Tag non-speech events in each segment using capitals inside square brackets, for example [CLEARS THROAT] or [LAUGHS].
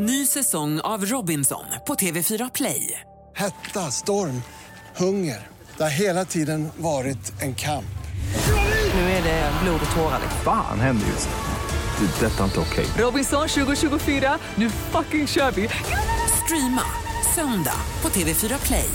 Ny säsong av Robinson på TV4 Play. Hetta, storm, hunger. Det har hela tiden varit en kamp. Nu är det blod och tårar. Fan händer just nu. Det. är Detta är inte okej. Robinson 2024, nu fucking kör vi! Streama söndag på TV4 Play.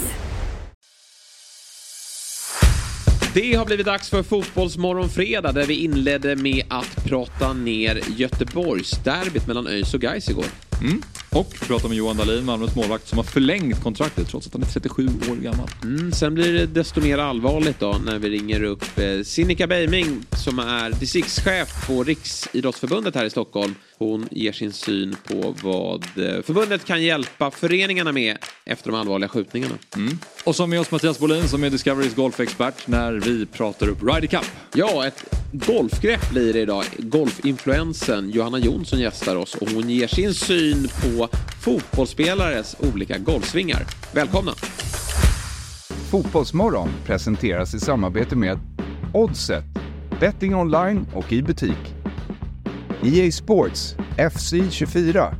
Det har blivit dags för Fotbollsmorgon fredag där vi inledde med att prata ner Göteborgsderbyt mellan ÖIS och Gais igår. Mm. Och vi pratar med Johan Dahlin, Malmös målvakt, som har förlängt kontraktet trots att han är 37 år gammal. Mm, sen blir det desto mer allvarligt då när vi ringer upp eh, Sinikka Beiming som är distriktschef på Riksidrottsförbundet här i Stockholm. Hon ger sin syn på vad eh, förbundet kan hjälpa föreningarna med efter de allvarliga skjutningarna. Mm. Och så med oss Mattias Bolin som är Discoverys golfexpert när vi pratar upp Ryder Cup. Ja, ett golfgrepp blir det idag. Golfinfluensen Johanna Jonsson gästar oss och hon ger sin syn på fotbollsspelares olika golfsvingar. Välkomna! Fotbollsmorgon presenteras i samarbete med Oddset, betting online och i butik. EA Sports, FC 24.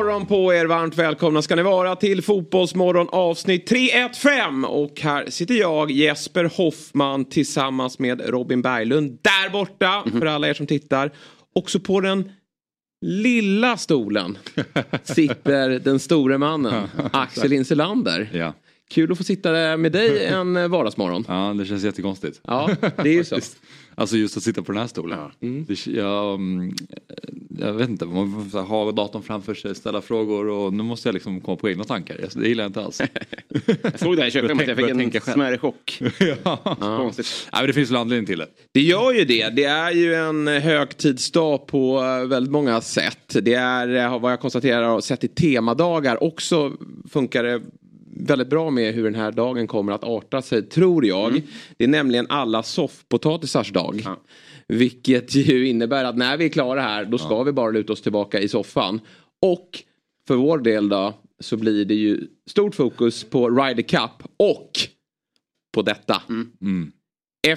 Morgon på er, varmt välkomna ska ni vara till Fotbollsmorgon avsnitt 315. Och här sitter jag, Jesper Hoffman, tillsammans med Robin Berglund där borta, för alla er som tittar. Också på den lilla stolen [LAUGHS] sitter den store mannen, Axel Insulander. Ja. Kul att få sitta med dig en vardagsmorgon. ja, det känns jättekonstigt. Ja, det är ju så. [LAUGHS] Alltså just att sitta på den här stolen. Mm. Det, jag, mm, jag vet inte, man får ha datorn framför sig, ställa frågor och nu måste jag liksom komma på egna tankar. Det gillar jag inte alls. [LAUGHS] Jag såg det här i köpet, jag fick en smärre chock. [LAUGHS] ja. Konstigt. Nej, men det finns väl anledning till det. Det gör ju det. Det är ju en högtidsdag på eh, väldigt många sätt. Det är eh, vad jag konstaterar och sett i temadagar också funkar det väldigt bra med hur den här dagen kommer att arta sig, tror jag. Det är nämligen alla soffpotatisars dag. Ja. Vilket [LAUGHS] ju innebär att när vi är klara här då ska vi bara luta oss tillbaka i soffan. Och för vår del då så blir det ju stort fokus på Ryder Cup och på detta. Mm.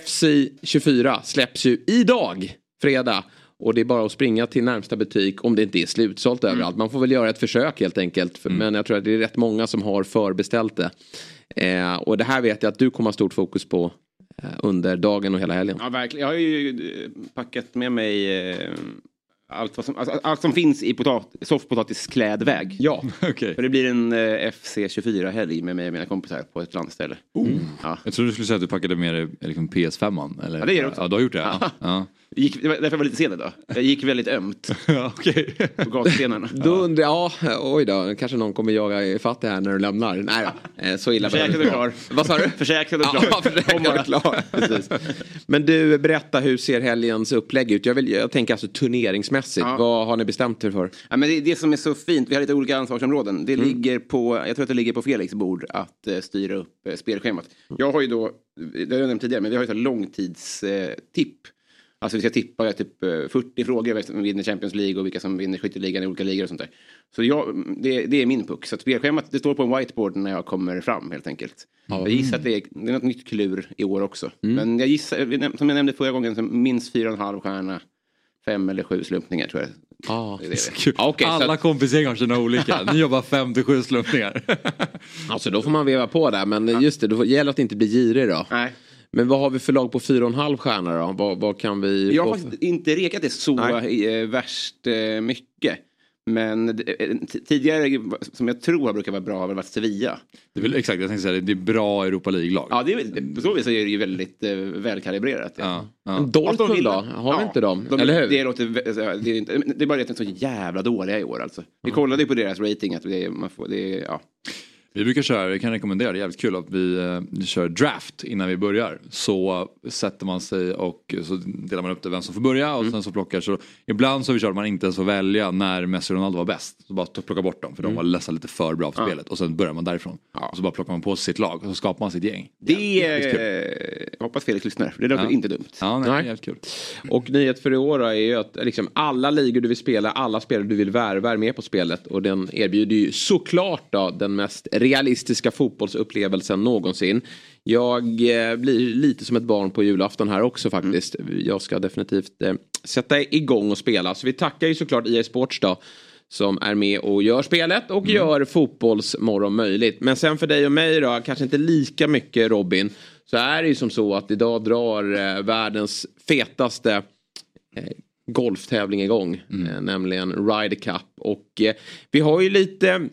FC 24 släpps ju idag, fredag. Och det är bara att springa till närmsta butik om det inte är slutsålt överallt. Man får väl göra ett försök helt enkelt. För- Men jag tror att det är rätt många som har förbeställt det. Eh, och det här vet jag att du kommer ha stort fokus på eh, under dagen och hela helgen. Ja, verkligen. Jag har ju eh, packat med mig eh, allt, vad som, alltså, allt som finns i potat, soffpotatisklädväg. Ja. [LAUGHS] Okej. För det blir en eh, FC 24-helg med mig och mina kompisar på ett landställe. Ja. Jag trodde du skulle säga att du packade med dig liksom PS5. Eller? Ja, det gör jag också. Ja, du har gjort det? [LAUGHS] Ja. ja. Gick, därför jag var lite sen idag. Jag gick väldigt ömt [LAUGHS] ja okej. på gatstenarna. [LAUGHS] Då undrar jag, ja, oj då, kanske någon kommer jaga ifatt det här när du lämnar. Nej då, eh, så illa Försäkrad och klar. Vad sa du? [LAUGHS] Försäkrad och klar. Ja, försäkrad och klar. Precis. Men du, berätta hur ser helgens upplägg ut? Jag, vill, jag tänker alltså turneringsmässigt. Ja. Vad har ni bestämt er för? Ja, men det det som är så fint. Vi har lite olika ansvarsområden. Det Mm. ligger på, jag tror att det ligger på Felix bord att eh, styra upp eh, spelschemat. Jag har ju då, det har jag nämnt tidigare, men vi har ju här långtidstipp. Tipp. Alltså vi ska tippa typ eh, 40 frågor, vilka som vinner Champions League och vilka som vinner skytteligan i olika ligor och sånt där. Så jag, det, det är min puck. Så att spelschemat det står på en whiteboard när jag kommer fram helt enkelt. Jag gissar att det är, det är något nytt klur i år också. Mm. Men jag gissar, som jag nämnde förra gången, så minst fyra och en halv stjärna. Fem eller sju slumpningar tror jag. Ah. Det är det. [LAUGHS] Okej, så Alla att- kompisgäng har sina olika. [LAUGHS] Ni jobbar fem till sju slumpningar. Alltså då får man veva på där. Men just det, då gäller att inte bli girig då. Nej. Men vad har vi för lag på fyra och en halv stjärna då? Vad, vad kan vi Jag har faktiskt inte rekat det så Nej. eh, värst eh, mycket. Men eh, tidigare, som jag tror har brukat vara bra, har väl varit Sevilla. Det är väl, exakt, jag tänkte säga det. Det är bra Europa League-lag. Ja, det är, på så vis är det ju väldigt eh, välkalibrerat. Ja, ja. Dortmund då? Har vi inte dem? De, Eller hur? Det, låter, det, är inte, det är bara det att de är så jävla dåliga i år alltså. Vi kollade ju på deras rating att det, man får, det, är- ja. Vi brukar köra, vi kan rekommendera, det är jävligt kul att vi, eh, vi kör draft innan vi börjar. Så sätter man sig och så delar man upp det vem som får börja och Mm. sen så plockar så Ibland så har vi kört att man inte ens får välja när Messi och Ronaldo var bäst. Så bara plocka bort dem för de var nästan lite för bra för spelet och sen börjar man därifrån. Mm. Ja. Och så bara plockar man på sig sitt lag och så skapar man sitt gäng. Det är... Jag hoppas Felix lyssnar, för det låter Ja. inte dumt. Ja, nej, Nej. jävligt kul. Och nyhet för i år är ju att liksom alla ligor du vill spela, alla spelare du vill värva är med på spelet. Och den erbjuder ju såklart då den mest realistiska fotbollsupplevelsen någonsin. Jag eh, blir lite som ett barn på julafton här också faktiskt. Jag ska definitivt eh, sätta igång och spela. Så vi tackar ju såklart EA Sports då. Som är med och gör spelet och gör fotbollsmorgon möjligt. Men sen för dig och mig då, kanske inte lika mycket Robin. Så är det ju som så att idag drar eh, världens fetaste eh, golftävling igång. Eh, nämligen Ryder Cup. Och eh, vi har ju lite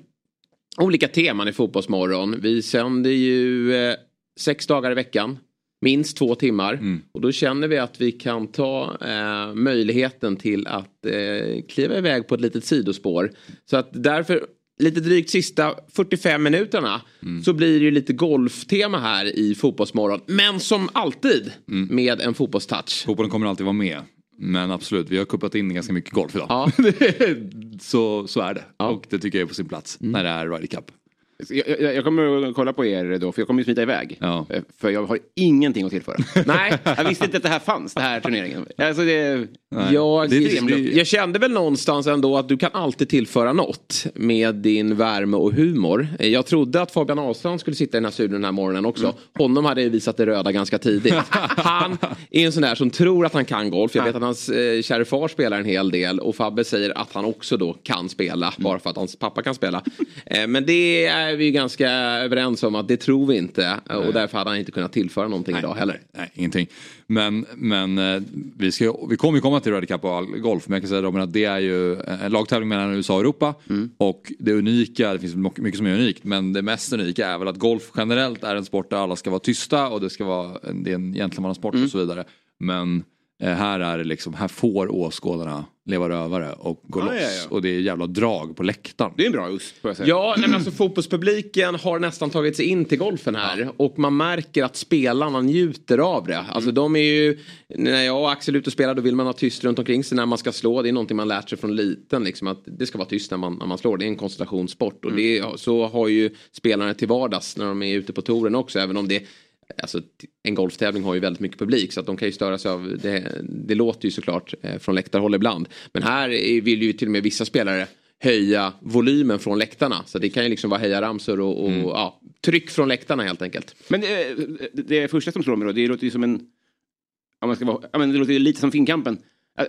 olika teman i Fotbollsmorgon. Vi sänder ju eh, sex dagar i veckan. Minst två timmar. Och då känner vi att vi kan ta eh, möjligheten till att eh, kliva iväg på ett litet sidospår. Så att därför lite drygt sista 45 minuterna så blir det ju lite golftema här i Fotbollsmorgon. Men som alltid med en fotbollstouch. Fotbollen kommer alltid vara med. Men absolut, vi har kuppat in ganska mycket golf idag. Ja. [LAUGHS] så, så är det. Och det tycker jag är på sin plats när det är Ryder Cup. Jag, jag, jag kommer att kolla på er då, för jag kommer ju smita iväg. Ja. Eh, För jag har ingenting att tillföra. [LAUGHS] Nej, Jag visste inte att det här fanns, den här turneringen. Alltså det, Jag, Det jag kände väl någonstans ändå att du kan alltid tillföra något med din värme och humor. Jag trodde att Fabian Ahlstrand skulle sitta i den här studion den här morgonen också. Mm. Honom hade jag visat det röda ganska tidigt. [LAUGHS] Han är en sån där som tror att han kan golf. Jag vet att hans eh, kära far spelar en hel del och Fabbe säger att han också då kan spela Mm. bara för att hans pappa kan spela. Eh, men det är vi ganska överens om att det tror vi inte och därför hade han inte kunnat tillföra någonting idag heller. Nej, nej, ingenting. Men, men eh, vi, ska, vi kommer ju komma till Ryder Cup och all golf. Men jag kan säga Robin att det är ju en lagtävling mellan USA och Europa. Mm. Och det unika, det finns mycket som är unikt. Men det mest unika är väl att golf generellt är en sport där alla ska vara tysta. Och det ska vara det är en gentlemannasport Mm. och så vidare. Men eh, här är det liksom, här får åskådarna leva rövare och gå Ja, loss. ja, ja. Och det är jävla drag på läktaren. det är en bra USP, får jag säga. Ja, nej, men alltså fotbollspubliken har nästan tagit sig in till golfen här och man märker att spelarna njuter av det. Alltså de är ju, när jag och Axel är ute och spelar då vill man ha tyst runt omkring sig när man ska slå. Det är någonting man lärt sig från liten liksom att det ska vara tyst när man, när man slår. Det är en koncentrationssport och det, är- så har ju spelarna till vardags när de är ute på touren också även om det Alltså, en golftävling har ju väldigt mycket publik så att de kan ju störa sig av det. Det låter ju såklart eh, från läktarhåll ibland. Men här är- vill ju till och med vissa spelare höja volymen från läktarna. Så det kan ju liksom vara hejaramsor och, och ja, tryck från läktarna helt enkelt. Men eh, det första som slår mig då, det låter ju som en... Om man ska vara, ja, men det låter ju lite som Finnkampen.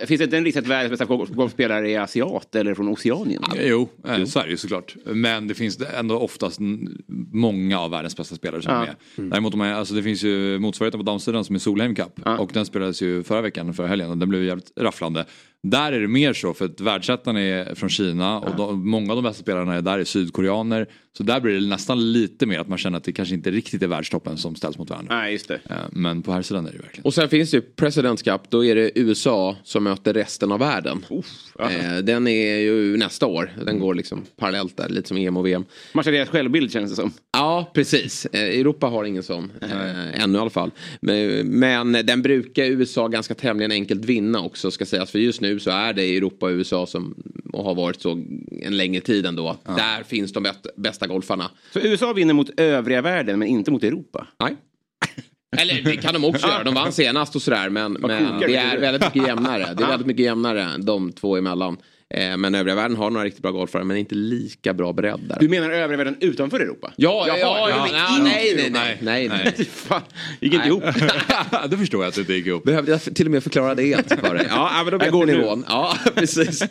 Eh, Finns det inte en risk att världens bästa golf- golfspelare är asiat eller från Oceanien? Jo, eh, så är det ju såklart. Men det finns ändå oftast många av världens bästa spelare som Ja. är med. Däremot, om man, alltså det finns ju motsvarigheten på damsidan som är Solheim Cup. Ja. Och den spelades ju förra veckan, förra helgen. Och den blev jävligt rafflande. Där är det mer så, för att världsettan är från Kina och de, många av de bästa spelarna är där är sydkoreaner. Så där blir det nästan lite mer att man känner att det kanske inte riktigt är världstoppen som ställs mot varandra. Nej, just det. Eh, Men på här sidan är det verkligen. Och sen finns det ju Presidents Cup. Då är det USA som möter resten av världen. ja. Eh, den är ju nästa år. Den går liksom parallellt där, lite som EM och VM. Matchar deras självbild känns det som. Ja, precis. Eh, Europa har ingen sån. Ännu i alla fall. Men, men den brukar USA ganska tämligen enkelt vinna också ska sägas. För just nu så är det Europa och USA som och har varit så en längre tid ändå. Där finns de bäst, bästa golfarna. Så USA vinner mot övriga världen men inte mot Europa? Nej. [LAUGHS] Eller det kan de också göra. De vann senast och sådär. Men, men det är väldigt mycket jämnare. Det är väldigt mycket jämnare de två emellan. Eh, Men övriga världen har några riktigt bra golfare men inte lika bra bredd där. Du menar övriga världen utanför Europa? Ja, ja, ja, ja, ja, nej, inte nej, nej, nej, nej. [LAUGHS] Fan, gick inte ihop. [LAUGHS] Då förstår jag att det inte gick ihop. Behövde jag till och med förklara det [LAUGHS] för dig? Ja, men då Där går nivån. Ja, precis.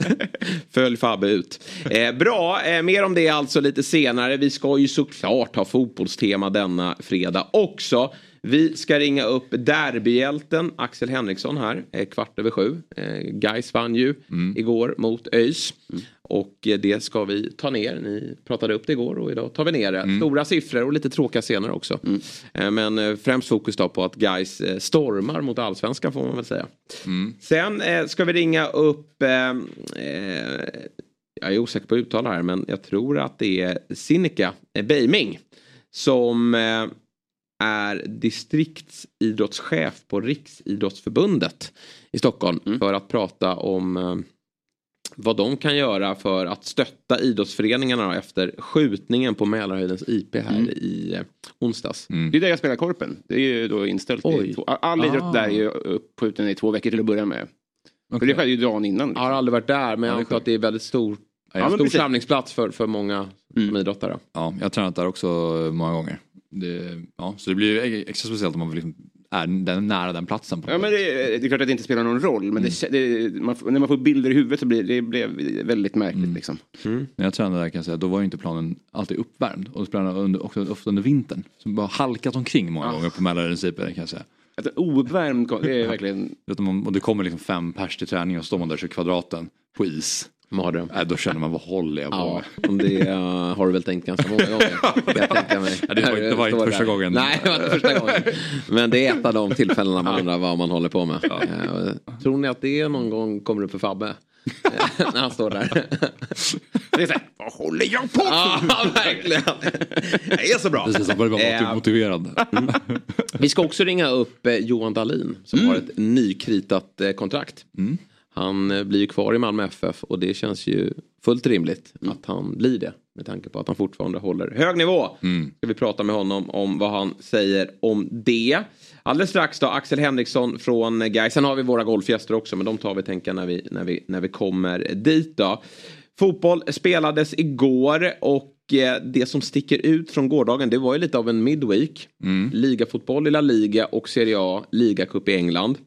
Följ Fabbe ut. Eh, bra, eh, mer om det alltså lite senare. Vi ska ju såklart ha fotbollstema denna fredag också. Vi ska ringa upp derbyhjälten Axel Henriksson här, eh, kvart över sju. Eh, Gais vann ju igår mot ÖIS. Och eh, det ska vi ta ner. Ni pratade upp det igår och idag tar vi ner det. Stora siffror och lite tråkiga scener också. Eh, Men främst fokus då på att Gais stormar mot allsvenskan får man väl säga. Sen eh, ska vi ringa upp eh, jag är osäker på att uttala här men jag tror att det är Sinikka Beiming som är distriktsidrottschef på Riksidrottsförbundet i Stockholm Mm. för att prata om eh, vad de kan göra för att stötta idrottsföreningarna efter skjutningen på Mälarhöjdens IP här Mm. i eh, onsdags. Det är där jag spelar korpen. Det är ju då inställt. I två, all idrott Ah. där är ju uppskjuten i två veckor till att börja med. För det skedde ju dagen innan. Jag har aldrig varit där men jag antar att det är väldigt stor, Ja, men stor precis. samlingsplats för, för många som idrottare. Ja, jag har tränat där också många gånger. Det, ja, så det blir extra speciellt om man liksom är den, nära den platsen. På Ja, men det, det är klart att det inte spelar någon roll. Men det, det, man, när man får bilder i huvudet så blir det blev väldigt märkligt. Liksom. När jag tränade där kan jag säga, då var ju inte planen alltid uppvärmd. Och spelarna under, också ofta under vintern. Så bara halkat omkring många gånger på Mälarens IP kan jag säga. Att ouppvärmd, det är verkligen... Och det kommer liksom fem pers till träning och står man där så kvadraten på is. Mardröm. Äh, då känner man vad håller jag på Ja, med? om det eh, har du väl tänkt ganska många gånger. jag [LAUGHS] tänka mig. Ja, det var- det var inte första där. gången. Nej, det var inte första gången. Men det är ett av de tillfällena man undrar vad man håller på med. Eh, Tror ni att det någon gång kommer upp för Fabbe? Eh, När han står där. [LAUGHS] Det är så här, vad håller jag på Ja, verkligen. Det är så bra. Precis, han börjar vara Eh, motiverad. Vi ska också ringa upp Johan Dahlin som Mm. har ett nykritat kontrakt. Han eh, blir ju kvar i Malmö FF och det känns ju fullt rimligt Mm. att han blir det. Med tanke på att han fortfarande håller hög nivå. Mm. Ska vi prata med honom om vad han säger om det. Alldeles strax då Axel Henriksson från Gais. Sen har vi våra golfgäster också men de tar vi tänka när vi, när vi, när vi kommer dit då. Fotboll spelades igår och eh, det som sticker ut från gårdagen det var ju lite av en midweek. Ligafotboll i La Liga och Serie A, ligacup i England.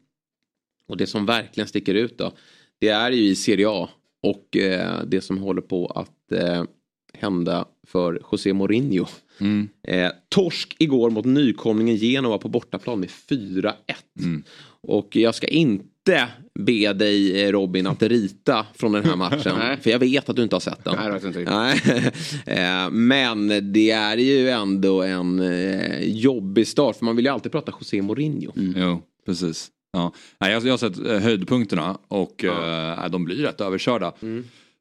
Och det som verkligen sticker ut då det är ju i Serie A och eh, det som håller på att eh, hända för José Mourinho. Eh, torsk igår mot nykomlingen Genova på bortaplan med 4-1. Och jag ska inte be dig eh, Robin att rita från den här matchen. [LAUGHS] För jag vet att du inte har sett den. Nej, inte. [LAUGHS] Eh, Men det är ju ändå en eh, jobbig start. För man vill ju alltid prata José Mourinho. Jo, precis. Ja. Nej, jag, jag har sett eh, höjdpunkterna och eh, de blir rätt överkörda.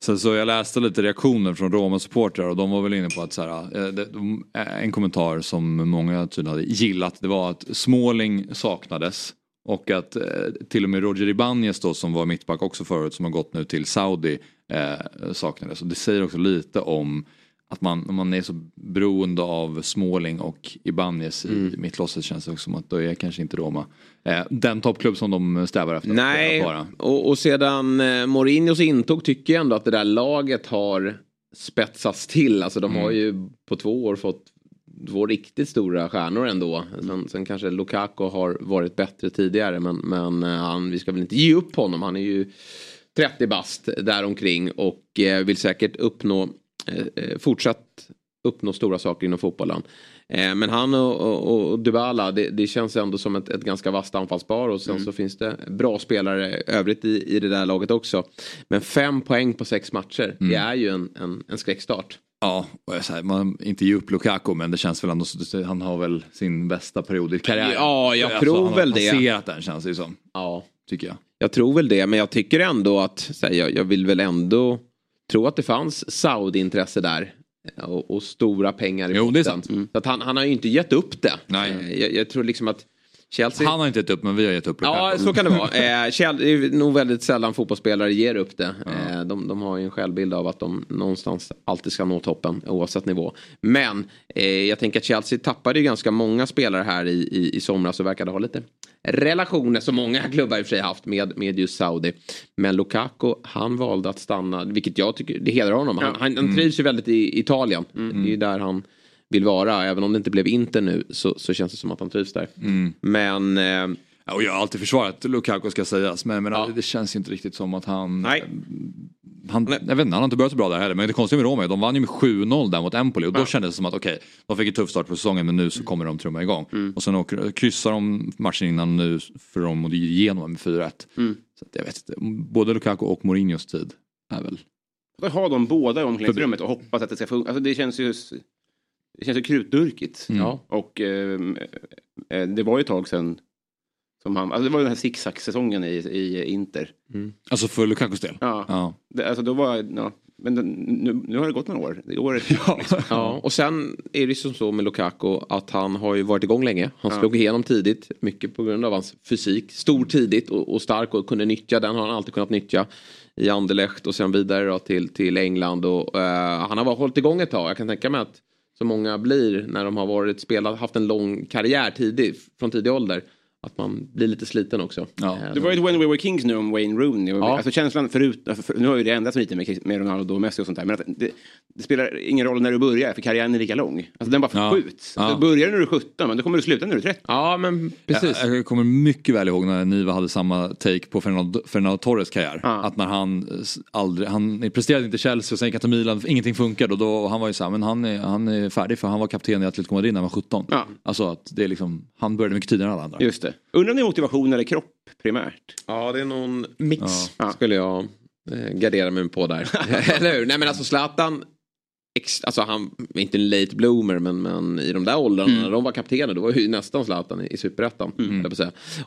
Så, så jag läste lite reaktioner från Roma-supportrar och de var väl inne på att så här, eh, de, eh, en kommentar som många tydligen hade gillat det var att Småling saknades. Och att eh, till och med Roger Ibanez då som var mittback också förut som har gått nu till Saudi eh, saknades. Och det säger också lite om att man, om man är så beroende av Småling och Ibanez i mittlåset känns det också som att då är kanske inte Roma eh, den toppklubb som de strävar efter Nej, och, och sedan eh, Mourinhos intåg tycker jag ändå att det där laget har spetsats till. Alltså de har ju på två år fått två riktigt stora stjärnor ändå. Sen, sen kanske Lukaku har varit bättre tidigare men, men eh, han, vi ska väl inte ge upp honom. Han är ju 30 bast däromkring och eh, vill säkert uppnå fortsatt uppnå stora saker inom fotbollen. Eh, men han och, och, och Dybala, det, det känns ändå som ett, ett ganska vasst anfallspar och sen så finns det bra spelare övrigt i, i det där laget också. Men fem poäng på sex matcher, det är ju en, en, en skräckstart. Ja, och jag säger, man inte ge upp Lukaku men det känns väl ändå han har väl sin bästa period i karriären. Ja, jag tror han har väl det. passerat den känns det som. Ja. Tycker jag. Jag tror väl det, men jag tycker ändå att här, jag, jag vill väl ändå tro att det fanns Saudi-intresse där. eh, Och, och stora pengar i Jo, botten. Mm. Så att han, han har ju inte gett upp det. Nej. Eh, Jag, jag tror liksom att Chelsea... Han har inte gett upp men vi har gett upp Lukaku. Ja, så kan det vara. Eh, Chel- det är nog väldigt sällan fotbollsspelare ger upp det. Eh, de, de har ju en självbild av att de någonstans alltid ska nå toppen oavsett nivå. Men eh, jag tänker att Chelsea tappade ju ganska många spelare här i, i, i somras och verkade ha lite relationer som många [LAUGHS] klubbar i och för sig haft med, med just Saudi. Men Lukaku, han valde att stanna, vilket jag tycker, det hedrar honom. Han, han, han trivs ju väldigt i Italien. Det är ju där han vill vara. Även om det inte blev Inter nu så, så känns det som att han trivs där. Men eh, Ja, och jag har alltid försvarat Lukaku ska sägas men, men Ja. det känns ju inte riktigt som att han... Nej. Han, jag vet inte, han har inte börjat så bra där heller men det konstiga med Roma är de vann ju med 7-0 där mot Empoli och då kändes det som att okej, de fick en tuff start på säsongen men nu så kommer de trumma igång. Och sen åker, kryssar de matchen innan nu för de mot Genova med 4-1. Så att jag vet inte, både Lukaku och Mourinhos tid är väl... Har de båda i omklädningsrummet och hoppas att det ska funka. Alltså det känns ju, det känns ju krutdurkigt. ja. Och ehm, eh, det var ju ett tag sedan som han, alltså det var ju den här zigzag-säsongen i, i Inter. Alltså för Lukakus del. Ja. Ja. Det, alltså då var, ja, Men nu, nu har det gått några år. Det år [LAUGHS] ja. Liksom. ja, och sen är det ju som så med Lukaku att han har ju varit igång länge. Han ja. slog igenom tidigt, mycket på grund av hans fysik. Stor tidigt och, och stark och kunde nyttja den har han alltid kunnat nyttja i Anderlecht och sen vidare då till, till England. Och, uh, han har bara hållit igång ett tag. Jag kan tänka mig att många blir när de har varit spelat, haft en lång karriär tidig, från tidig ålder att man blir lite sliten också. Ja. Det var ju When We Were Kings nu om Wayne Rooney. Ja. Alltså känslan förut, för, nu har ju det ändrats lite med, med Ronaldo och Messi och sånt där. Men det, det, spelar ingen roll när du börjar för karriären är lika lång. Alltså den bara förskjuts. Ja. Ja. Du börjar när du är 17 men då kommer du sluta när du är 30. Ja men precis. Jag, jag kommer mycket väl ihåg när Niva hade samma take på Fernando, Fernando Torres karriär. Ja. Att när han aldrig, han presterade inte Chelsea och sen gick han till Milan, ingenting funkade och då han var ju såhär, men han är, han är färdig för han var kapten i Atletico Madrid när han var 17. Ja. Alltså att det är liksom, han började mycket tidigare än alla andra. Just det. Undrar om det är motivation eller kropp primärt? Ja, det är någon mix ja. skulle jag eh, gardera mig på där. [LAUGHS] [LAUGHS] Eller hur? Nej men alltså Zlatan Alltså han är inte en late bloomer men, men i de där åldrarna mm. när de var kaptener då var ju nästan Zlatan i, i superettan. Mm.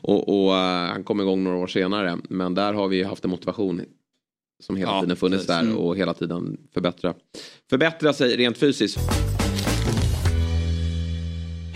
Och, och uh, han kom igång några år senare men där har vi haft en motivation som hela ja, tiden funnits precis. där mm. och hela tiden förbättra, förbättra sig rent fysiskt.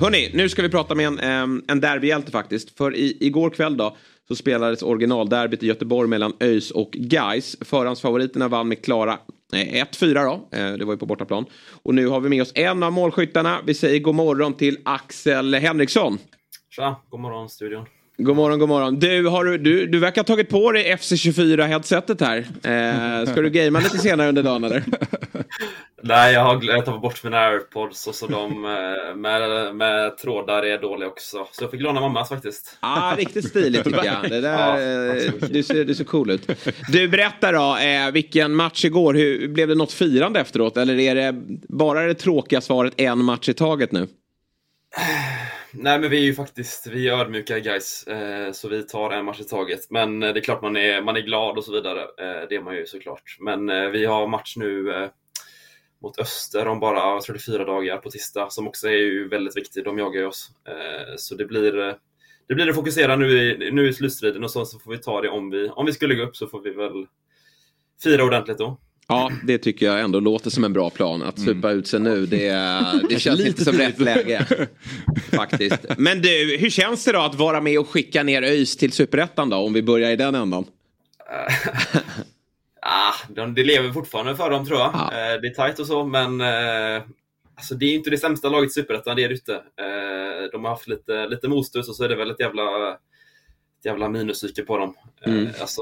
Hörni, nu ska vi prata med en, en derbyhjälte faktiskt. För i, igår kväll då så spelades originalderbyt i Göteborg mellan ÖIS och Gais. Förhandsfavoriterna vann med klara 1-4 då. Eh, det var ju på bortaplan. Och nu har vi med oss en av målskyttarna. Vi säger god morgon till Axel Henriksson. Tja, god morgon studion. God morgon, god morgon. Du, har du, du, du verkar ha tagit på dig FC24-headsetet här. Eh, ska du gamea lite senare under dagen eller? [LAUGHS] Nej, jag har tagit bort mina airpods och så de eh, med, med trådar är dåliga också. Så jag fick låna mammas faktiskt. ah, riktigt stiligt tycker jag. Det där, [LAUGHS] ja, eh, du, ser, du ser cool ut. Du, berätta då, eh, vilken match igår. Hur, blev det något firande efteråt? Eller är det bara det tråkiga svaret en match i taget nu? [SIGHS] Nej men vi är ju faktiskt, vi är ödmjuka guys, eh, så vi tar en match i taget. Men eh, det är klart man är, man är glad och så vidare, eh, det är man ju såklart. Men eh, vi har match nu eh, mot Öster om bara, jag tror det är fyra dagar på tisdag, som också är ju väldigt viktig, de jagar ju oss. Eh, så det blir, det blir att fokusera nu i, nu i slutstriden och så, så får vi ta det om vi, om vi skulle gå upp så får vi väl fira ordentligt då. Ja, det tycker jag ändå låter som en bra plan. Att supa ut sig nu, det, [LAUGHS] det känns inte som rätt läge. Faktiskt. Men du, hur känns det då att vara med och skicka ner ÖIS till superettan då? Om vi börjar i den ändan. [LAUGHS] ah, de, det lever fortfarande för dem tror jag. Ah. det är tajt och så, men eh, alltså, det är inte det sämsta laget i superettan, det är det inte. Eh, de har haft lite, lite motstånd och så är det väl ett jävla, ett jävla minuspsyke på dem. Mm. alltså,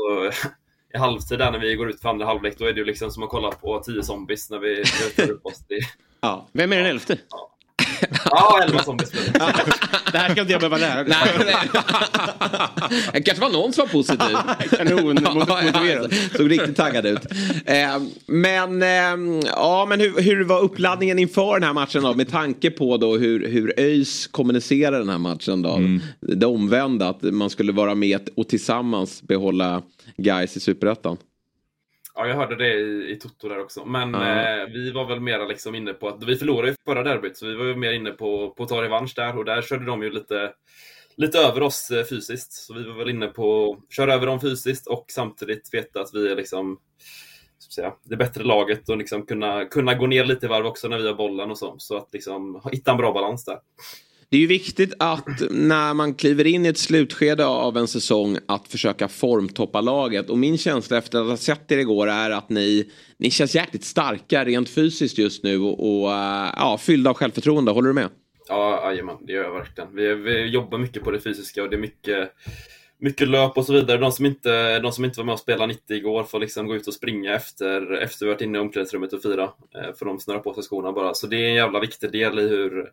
i halvtid där när vi går ut för andra halvlek, då är det ju liksom som att kolla på tio zombies när vi tar upp oss. Det... Ja. Vem är den elfte? Ja. [LAUGHS] Ja, elva zombies. det här ska inte jag behöva lära mig. [LAUGHS] Det kanske var någon som var positiv. [LAUGHS] Kanon, motiverad. Såg riktigt taggad ut. Eh, men, eh, ja, men hur, hur var uppladdningen inför den här matchen då? Med tanke på då hur, hur ÖIS kommunicerar den här matchen då. Mm. Det omvända, att man skulle vara med och tillsammans behålla guys i superettan. Ja, jag hörde det i, i Toto där också. Men mm. eh, vi var väl mera liksom inne på att vi förlorade ju förra derbyt, så vi var ju mer inne på, på att ta revansch där och där körde de ju lite, lite över oss eh, fysiskt. Så vi var väl inne på att köra över dem fysiskt och samtidigt veta att vi är liksom säga, det bättre laget och liksom kunna, kunna gå ner lite i varv också när vi har bollen och så. Så att liksom hitta en bra balans där. Det är ju viktigt att när man kliver in i ett slutskede av en säsong att försöka formtoppa laget. Och min känsla efter att ha sett er igår är att ni, ni känns jäkligt starka rent fysiskt just nu och, och eh, ja, fyllda av självförtroende. Håller du med? Ja, jajamän, det gör jag verkligen. Vi, vi jobbar mycket på det fysiska och det är mycket mycket löp och så vidare. De som inte, de som inte var med och spelade 90 igår får liksom gå ut och springa efter, efter vi varit inne i omklädningsrummet och fira. Eh, för de snurrar på sig skorna bara. Så det är en jävla viktig del i hur,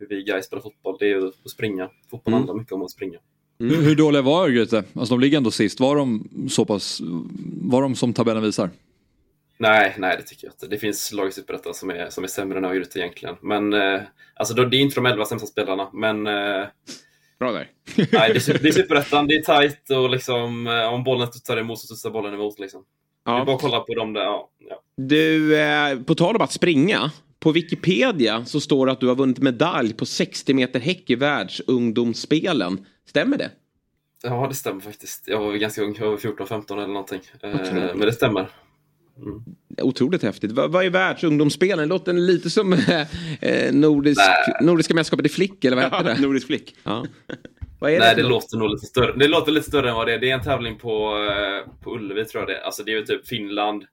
hur vi guys spelar fotboll, det är att springa. Fotboll mm. handlar mycket om att springa. Mm. Hur, dåliga var Örgryte? Alltså de ligger ändå sist. Var de så pass, var de som tabellen visar? Nej, nej det tycker jag inte. Det finns lag i Superettan som är, som är sämre än Örgryte egentligen. Men eh, alltså, det är inte de elva sämsta spelarna, men eh, Bra där. [LAUGHS] nej, det är, det är Superettan, det är tajt och liksom, eh, om bollen studsar emot så studsar bollen emot. Liksom. Det är bara att kolla på dem där. Ja, ja. Du, eh, på tal om att springa. På Wikipedia så står det att du har vunnit medalj på 60 meter häck i världsungdomsspelen. Stämmer det? ja, det stämmer faktiskt. Jag var ganska ung, jag var 14-15 eller någonting. Eh, men det stämmer. Otroligt häftigt. Vad, vad är världsungdomsspelen? Det låter lite som [LAUGHS] eh, nordisk, Nordiska mästerskapet i flick, eller vad heter [LAUGHS] det? Nordisk flick. Ja. Vad är Nej, det något? låter nog lite större. Det låter lite större än vad det är. Det är en tävling på, eh, på Ullevi tror jag det är. Alltså det är ju typ Finland,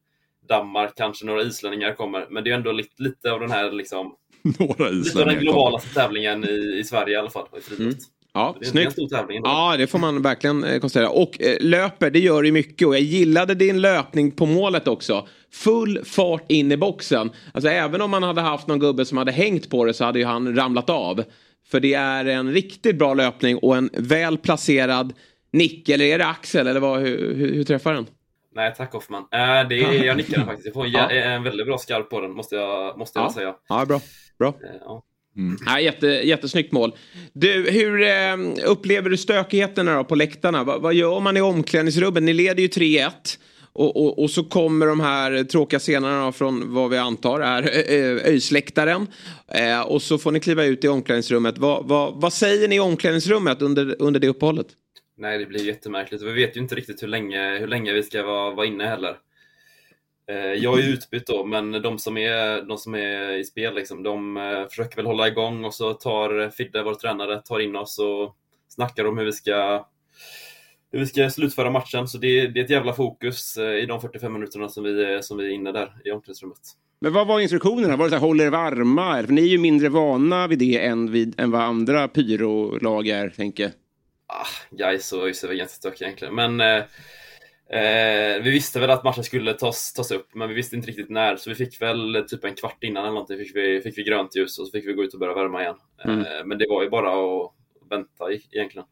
Danmark, kanske några islänningar kommer. Men det är ändå lite, lite av den här liksom, [LAUGHS] Några lite av den islänningar globalaste tävlingen i, i Sverige i alla fall. I friidrott. Ja, Det är en snyggt. stor tävling. ändå. Ja, det får man verkligen eh, konstatera. Och eh, löper, det gör ju mycket. Och jag gillade din löpning på målet också. Full fart in i boxen. Alltså även om man hade haft någon gubbe som hade hängt på det så hade ju han ramlat av. För det är en riktigt bra löpning och en väl placerad nick. Eller är det axel? Eller vad, hur, hur, hur träffar den? Nej, tack Hoffman. Äh, det är, jag nickar faktiskt. Jag får en, Ja. en väldigt bra skarp på den, måste jag, måste jag Ja. säga. Ja, bra. bra. Eh, Ja. Ja, jätte, jättesnyggt mål. Du, hur eh, upplever du stökigheterna då på läktarna? Va, vad gör man i omklädningsrummet? Ni leder ju 3-1. Och, och, och så kommer de här tråkiga scenerna från vad vi antar är eh, öjsläktaren. Eh, och så får ni kliva ut i omklädningsrummet. Vad, vad, vad säger ni i omklädningsrummet under, under det uppehållet? Nej, det blir jättemärkligt. Vi vet ju inte riktigt hur länge, hur länge vi ska vara, vara inne heller. Eh, jag är utbytt då, men de som är, de som är i spel, liksom, de eh, försöker väl hålla igång och så tar Fidde, vår tränare, tar in oss och snackar om hur vi ska, hur vi ska slutföra matchen. Så det, är- det är ett jävla fokus eh, i de 45 minuterna som vi, är- som vi är inne där i omklädningsrummet. Men vad var instruktionerna? Var det så här, håll er varma? För ni är ju mindre vana vid det än, vid, än vad andra pyrolag är, tänker jag ah, Gais och ÖIS är väl ganska stökiga egentligen. Men eh, eh, vi visste väl att matchen skulle tas, tas upp, men vi visste inte riktigt när. Så vi fick väl typ en kvart innan eller någonting fick vi, fick vi grönt ljus och så fick vi gå ut och börja värma igen. Mm. Eh, men det var ju bara att vänta egentligen.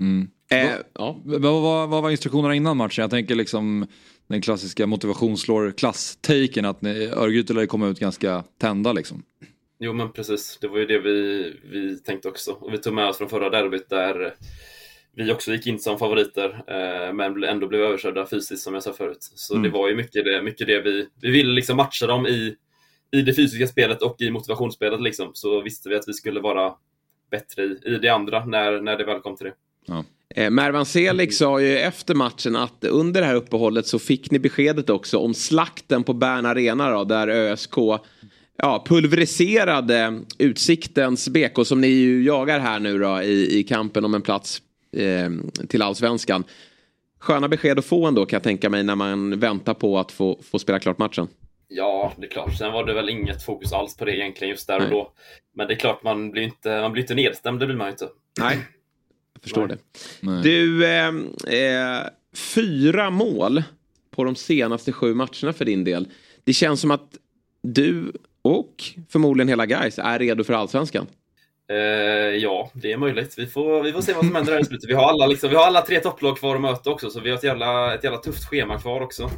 Mm. Eh, ja. Vad, vad, vad var instruktionerna innan matchen? Jag tänker liksom den klassiska motivationsslår klass-taken att ni- Örgryte lär ju komma ut ganska tända liksom. Jo men precis, det var ju det vi, vi tänkte också. Och vi tog med oss från förra derbyt där vi också gick in som favoriter, eh, men ändå blev överkörda fysiskt som jag sa förut. Så Mm. det var ju mycket det, mycket det vi, vi ville liksom matcha dem i, i det fysiska spelet och i motivationsspelet liksom. Så visste vi att vi skulle vara bättre i, i det andra när, när det väl kom till det. Eh, Mervan Selig sa ju efter matchen att under det här uppehållet så fick ni beskedet också om slakten på Bern Arena då, där ÖSK ja, pulveriserade Utsiktens BK som ni ju jagar här nu då i, i kampen om en plats eh, till allsvenskan. Sköna besked att få ändå kan jag tänka mig när man väntar på att få, få spela klart matchen. Ja, det är klart. Sen var det väl inget fokus alls på det egentligen just där och Nej. då. Men det är klart, man blir inte, man blir inte nedstämd, det blir man ju inte. Nej, jag förstår Nej. det. Nej. Du, eh, eh, fyra mål på de senaste sju matcherna för din del. Det känns som att du och förmodligen hela guys är redo för allsvenskan. Eh, ja, det är möjligt. Vi får, vi får se vad som händer här i slutet. Vi har alla, liksom, vi har alla tre topplag kvar att möta också, så vi har ett jävla, ett jävla tufft schema kvar också.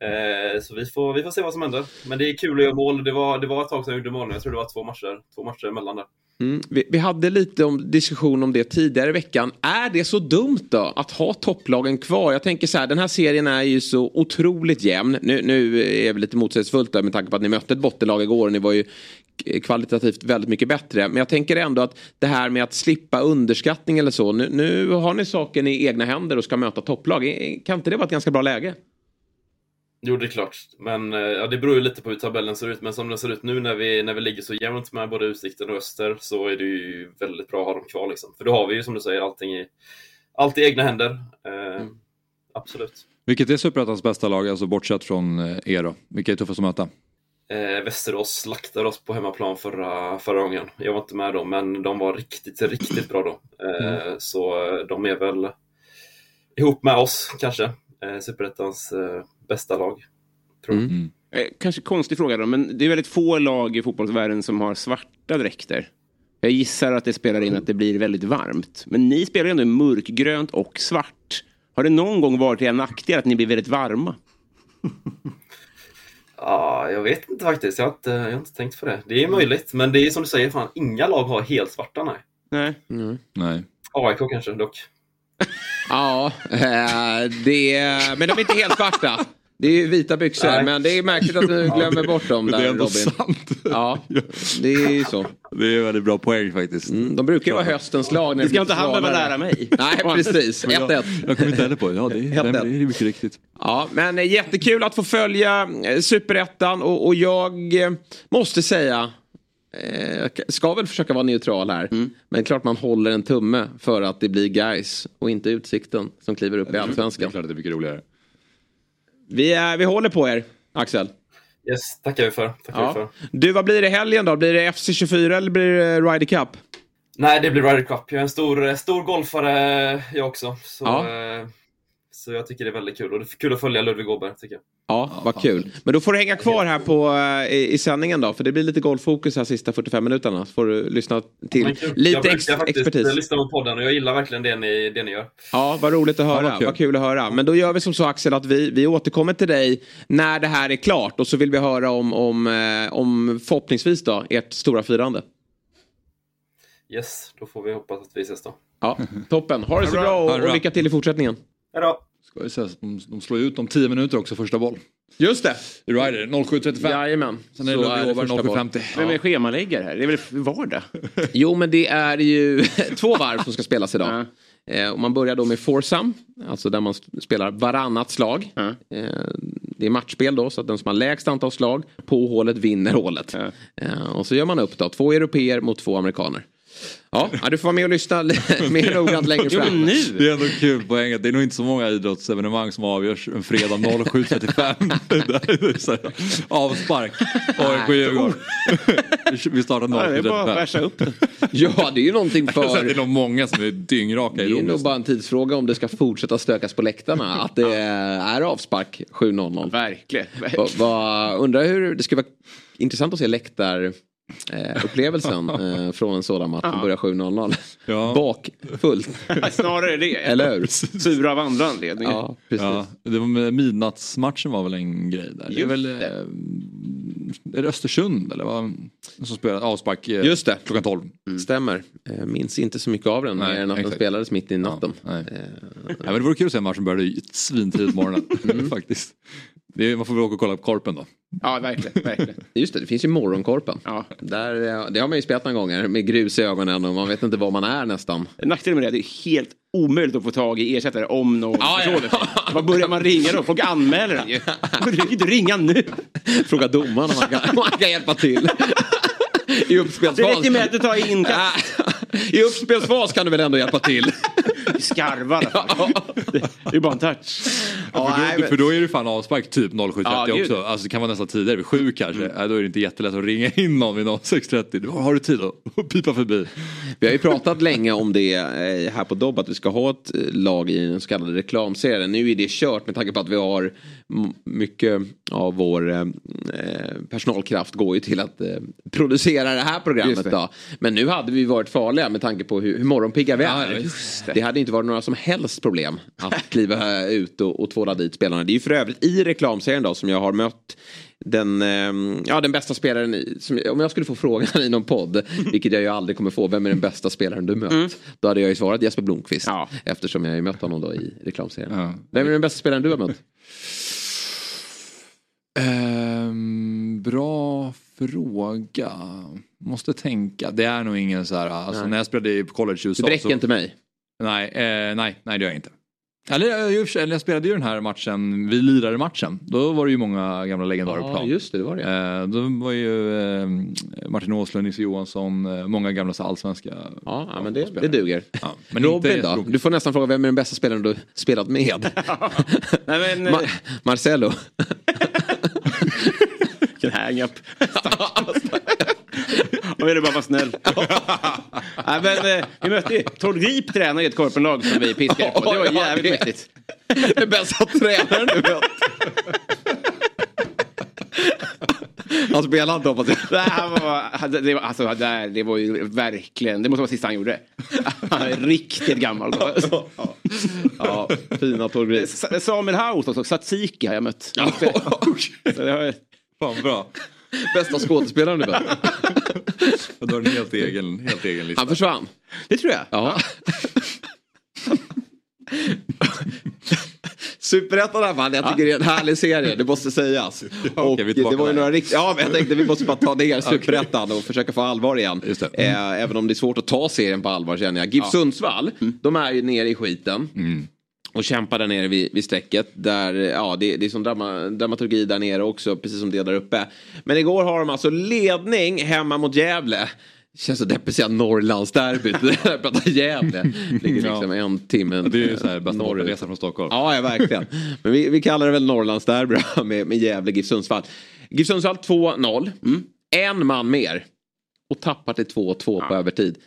Eh, så vi får, vi får se vad som händer. Men det är kul att göra mål. Det var, det var ett tag sedan jag gjorde mål. Jag tror det var två matcher, två matcher emellan där. Mm. Vi, vi hade lite om, diskussion om det tidigare i veckan. Är det så dumt då att ha topplagen kvar? Jag tänker så här, den här serien är ju så otroligt jämn. Nu, nu är det lite motsägelsefullt där med tanke på att ni mötte ett bottenlag igår och ni var ju kvalitativt väldigt mycket bättre. Men jag tänker ändå att det här med att slippa underskattning eller så. Nu, nu har ni saken i egna händer och ska möta topplag. Kan inte det vara ett ganska bra läge? Jo, det är klart. Men eh, ja, det beror ju lite på hur tabellen ser ut. Men som den ser ut nu när vi, när vi ligger så jämnt med både Utsikten och Öster så är det ju väldigt bra att ha dem kvar. Liksom. För då har vi ju som du säger allting i, allt i egna händer. Eh, Absolut. Vilket är Superettans bästa lag, alltså bortsett från eh, er då? Vilka är tuffast att möta? Eh, Västerås slaktade oss på hemmaplan förra, förra gången. Jag var inte med då, men de var riktigt, riktigt bra då. Eh, Så eh, de är väl ihop med oss kanske, eh, Superettans eh, bästa lag. Tror jag. Eh, kanske konstig fråga då, men det är väldigt få lag i fotbollsvärlden som har svarta dräkter. Jag gissar att det spelar in att det blir väldigt varmt. Men ni spelar ju ändå mörkgrönt och svart. Har det någon gång varit er nackdel att ni blir väldigt varma? [LAUGHS] Ja, jag vet inte faktiskt. Jag har inte, jag har inte tänkt på det. Det är möjligt, men det är som du säger, fan, inga lag har helt svarta, nej. Nej. Nej. AIK kanske dock. Ja, eh, det, men de är inte helt svarta. Det är ju vita byxor, Nej. men det är märkligt att du [LAUGHS] glömmer bort dem där det är ändå Robin. sant. Ja, det är ju så. Det är väldigt bra poäng faktiskt. Mm, de brukar ju vara höstens lag. När Det ska inte han behöva lära mig. [LAUGHS] Nej, precis. 1-1. Jag kommer inte heller på det. Ja, det [LAUGHS] är, Helt det rätt. är mycket riktigt. Ja, men eh, jättekul att få följa eh, Superettan och, och jag måste säga jag ska väl försöka vara neutral här. Men klart man håller en tumme för att det blir guys och inte Utsikten som kliver upp i Det är Allsvenskan. klart att det är mycket roligare. Vi, är, vi håller på er, Axel. Yes, tackar vi för. Tackar Ja. för. Du, vad blir det helgen då? Blir det FC24 eller blir det Ryder Cup? Nej, det blir Ryder Cup. Jag är en stor, stor golfare jag också. Så, Ja. eh, så jag tycker det är väldigt kul. Och det är kul att följa Ludvig Åberg, tycker jag. Ja, vad kul. Men då får du hänga kvar här på, eh, i, i sändningen då. För det blir lite golffokus här sista 45 minuterna. Så får du lyssna till jag lite ex, faktiskt expertis. eh, lyssna på podden och jag gillar verkligen det ni, det ni gör. Ja, vad roligt att höra. vad kul. vad kul att höra. Men då gör vi som så Axel att vi, vi återkommer till dig när det här är klart. Och så vill vi höra om, om, eh, om förhoppningsvis då ert stora firande. Yes, då får vi hoppas att vi ses då. Ja, toppen. Ha det så bra och, och lycka till i fortsättningen. Hejdå! Ska vi säga, de, de slår ut om 10 minuter också första boll. Just det. I Rider 07.35. Jajamän. Sen är det är det första Åberg boll. 07.50. Vem är schemaläggare här? Det är väl vardag? [LAUGHS] Jo, men det är ju [LAUGHS] två varv som ska spelas idag. Eh, och man börjar då med foursome, alltså där man spelar varannat slag. Ja. Eh, det är matchspel då, så att den som har lägst antal slag på hålet vinner hålet. Ja. Eh, och så gör man upp då, två europeer mot två amerikaner. Ja, du får vara med och lyssna [LAUGHS] mer noggrant längre fram. nu! Det är ändå kul poäng att det är nog inte så många idrottsevenemang som avgörs en fredag [LAUGHS] 07.35. [LAUGHS] Det är så här, Avspark. AIK-Djurgården. Vi startar Ja, det är bara att 07.35. bärsa upp. Ja, det är ju någonting Så Det är för... nog många som är dyngraka Det i är Rom. nog bara en tidsfråga om det ska fortsätta stökas på läktarna. Att det är avspark 7-0. Verkligen. Undrar hur, det skulle vara intressant att se läktar eh, upplevelsen [LAUGHS] eh, från en sådan match som börjar 7-0. Ja. Bakfullt. Snarare det. [LAUGHS] Eller hur? Sura av andra anledningar. Ja, precis. Ja, det var med midnattsmatchen var väl en grej där. Det är Just väl eh, är det Östersund eller vad? Som spelar avspark eh, Just det. klockan 12. Stämmer. Eh, minns inte så mycket av den Nej, mer än att den spelades mitt i natten. Ja, nej. Eh, Ja, men det vore kul att se en match som började svintidigt på morgonen. Mm. [LAUGHS] Faktiskt. Det är, man får väl åka och kolla på Korpen då. Ja, verkligen. verkligen. [LAUGHS] just det, det finns ju Morgonkorpen. Ja. Där, eh, det har man ju spelat några gånger med grus i ögonen och man vet inte var man är nästan. Nackdelen med det är att det är helt omöjligt att få tag i ersättare om någon Ja, ja. Vad börjar man ringa då? Folk anmäler den ju. [LAUGHS] Du kan inte ringa nu. Fråga domaren om han kan, om han kan hjälpa till. [LAUGHS] I Det uppspelsfas. räcker med att du tar in I uppspelsfas kan du väl ändå hjälpa till? Skarvar. fall. Det är ju bara en touch. Ja, för, nej, då, men- för då är det fan avspark typ 07.30 Ja, också. Alltså det kan vara nästan tidigare, vid sju kanske. Ja, då är det inte jättelätt att ringa in någon vid 06.30. Då har du tid [LAUGHS] att pipa förbi. Vi har ju pratat länge om det eh, här på Dobb att vi ska ha ett eh, lag i den så kallade reklamserien. Nu är det kört med tanke på att vi har mycket av vår eh, eh, personalkraft går ju till att eh, producera det här programmet. Det. Då. Men nu hade vi varit farliga med tanke på hur, hur morgonpigga vi Ja, är. just det. hade inte varit några som helst problem att [LAUGHS] kliva ut och, och tvåla dit spelarna. Det är ju för övrigt i reklamserien då som jag har mött den, eh, ja, den bästa spelaren, i, som, om jag skulle få frågan [LAUGHS] i någon podd, vilket jag ju aldrig kommer få, vem är den bästa spelaren du mött? Då hade jag ju svarat Jesper Blomqvist, Ja. eftersom jag ju mött honom då i reklamserien. Ja. Vem är den bästa spelaren du har mött? Ehm, bra fråga. Måste tänka. Det är nog ingen så här, alltså Nej. när jag spelade i college i Du USA. räcker så, inte mig. Nej, eh, nej, nej det gör jag inte. Eller jag, eller jag spelade ju den här matchen, vi lirade matchen. Då var det ju många gamla legendarer på Ja, plan. just det, det var det. Eh, då var ju eh, Martin Åslund, Nisse Johansson, eh, många gamla så allsvenska Ja, ja men det, det duger. Ja, men Robin då? Du får nästan fråga vem är den bästa spelaren du spelat med? [LAUGHS] Nej, men, Ma- Marcelo. [LAUGHS] Vilken hang-up. Jag ville bara vara snäll. [LAUGHS] Nej, men, eh, vi mötte ju Tord Grip tränar i ett korpenlag som vi piskade på. Det var Ja, jävligt mäktigt. Den bästa tränaren du mött. Han spelar inte hoppas jag. Nej, han var, det, var, alltså, det, var ju verkligen, det måste vara sista han gjorde. Han är riktigt gammal. då. Ja, fina Grip. Sa- Samuel Haus också, Satsiki har jag mött. Så det har, Fan bra. Bästa skådespelaren vet. [LAUGHS] Du har en helt egen, helt egen lista. Han försvann. Det tror jag. Ja. Superettan här man, jag tycker det är en härlig serie, det måste sägas. Och det var ju några rikt... Ja, men jag tänkte vi måste bara ta ner Superettan och försöka få allvar igen. Eh, även om det är svårt att ta serien på allvar känner jag. GIF Sundsvall, de är ju nere i skiten. Och kämpar där nere vid, vid strecket. Där, ja, det, det är som drama, dramaturgi där nere också, precis som det där uppe. Men igår har de alltså ledning hemma mot Gävle. Känns så deppigt att säga Norrlandsderbyt. [LAUGHS] Jag pratar Gävle. Ligger liksom en timme Det är ju så här bästa norrut. bortaresan från Stockholm. Ja, ja verkligen. Men vi, vi kallar det väl Norrlandsderby med, med Gävle GIF Sundsvall. GIF Sundsvall 2-0. En man mer. Och tappar till 2-2 på övertid.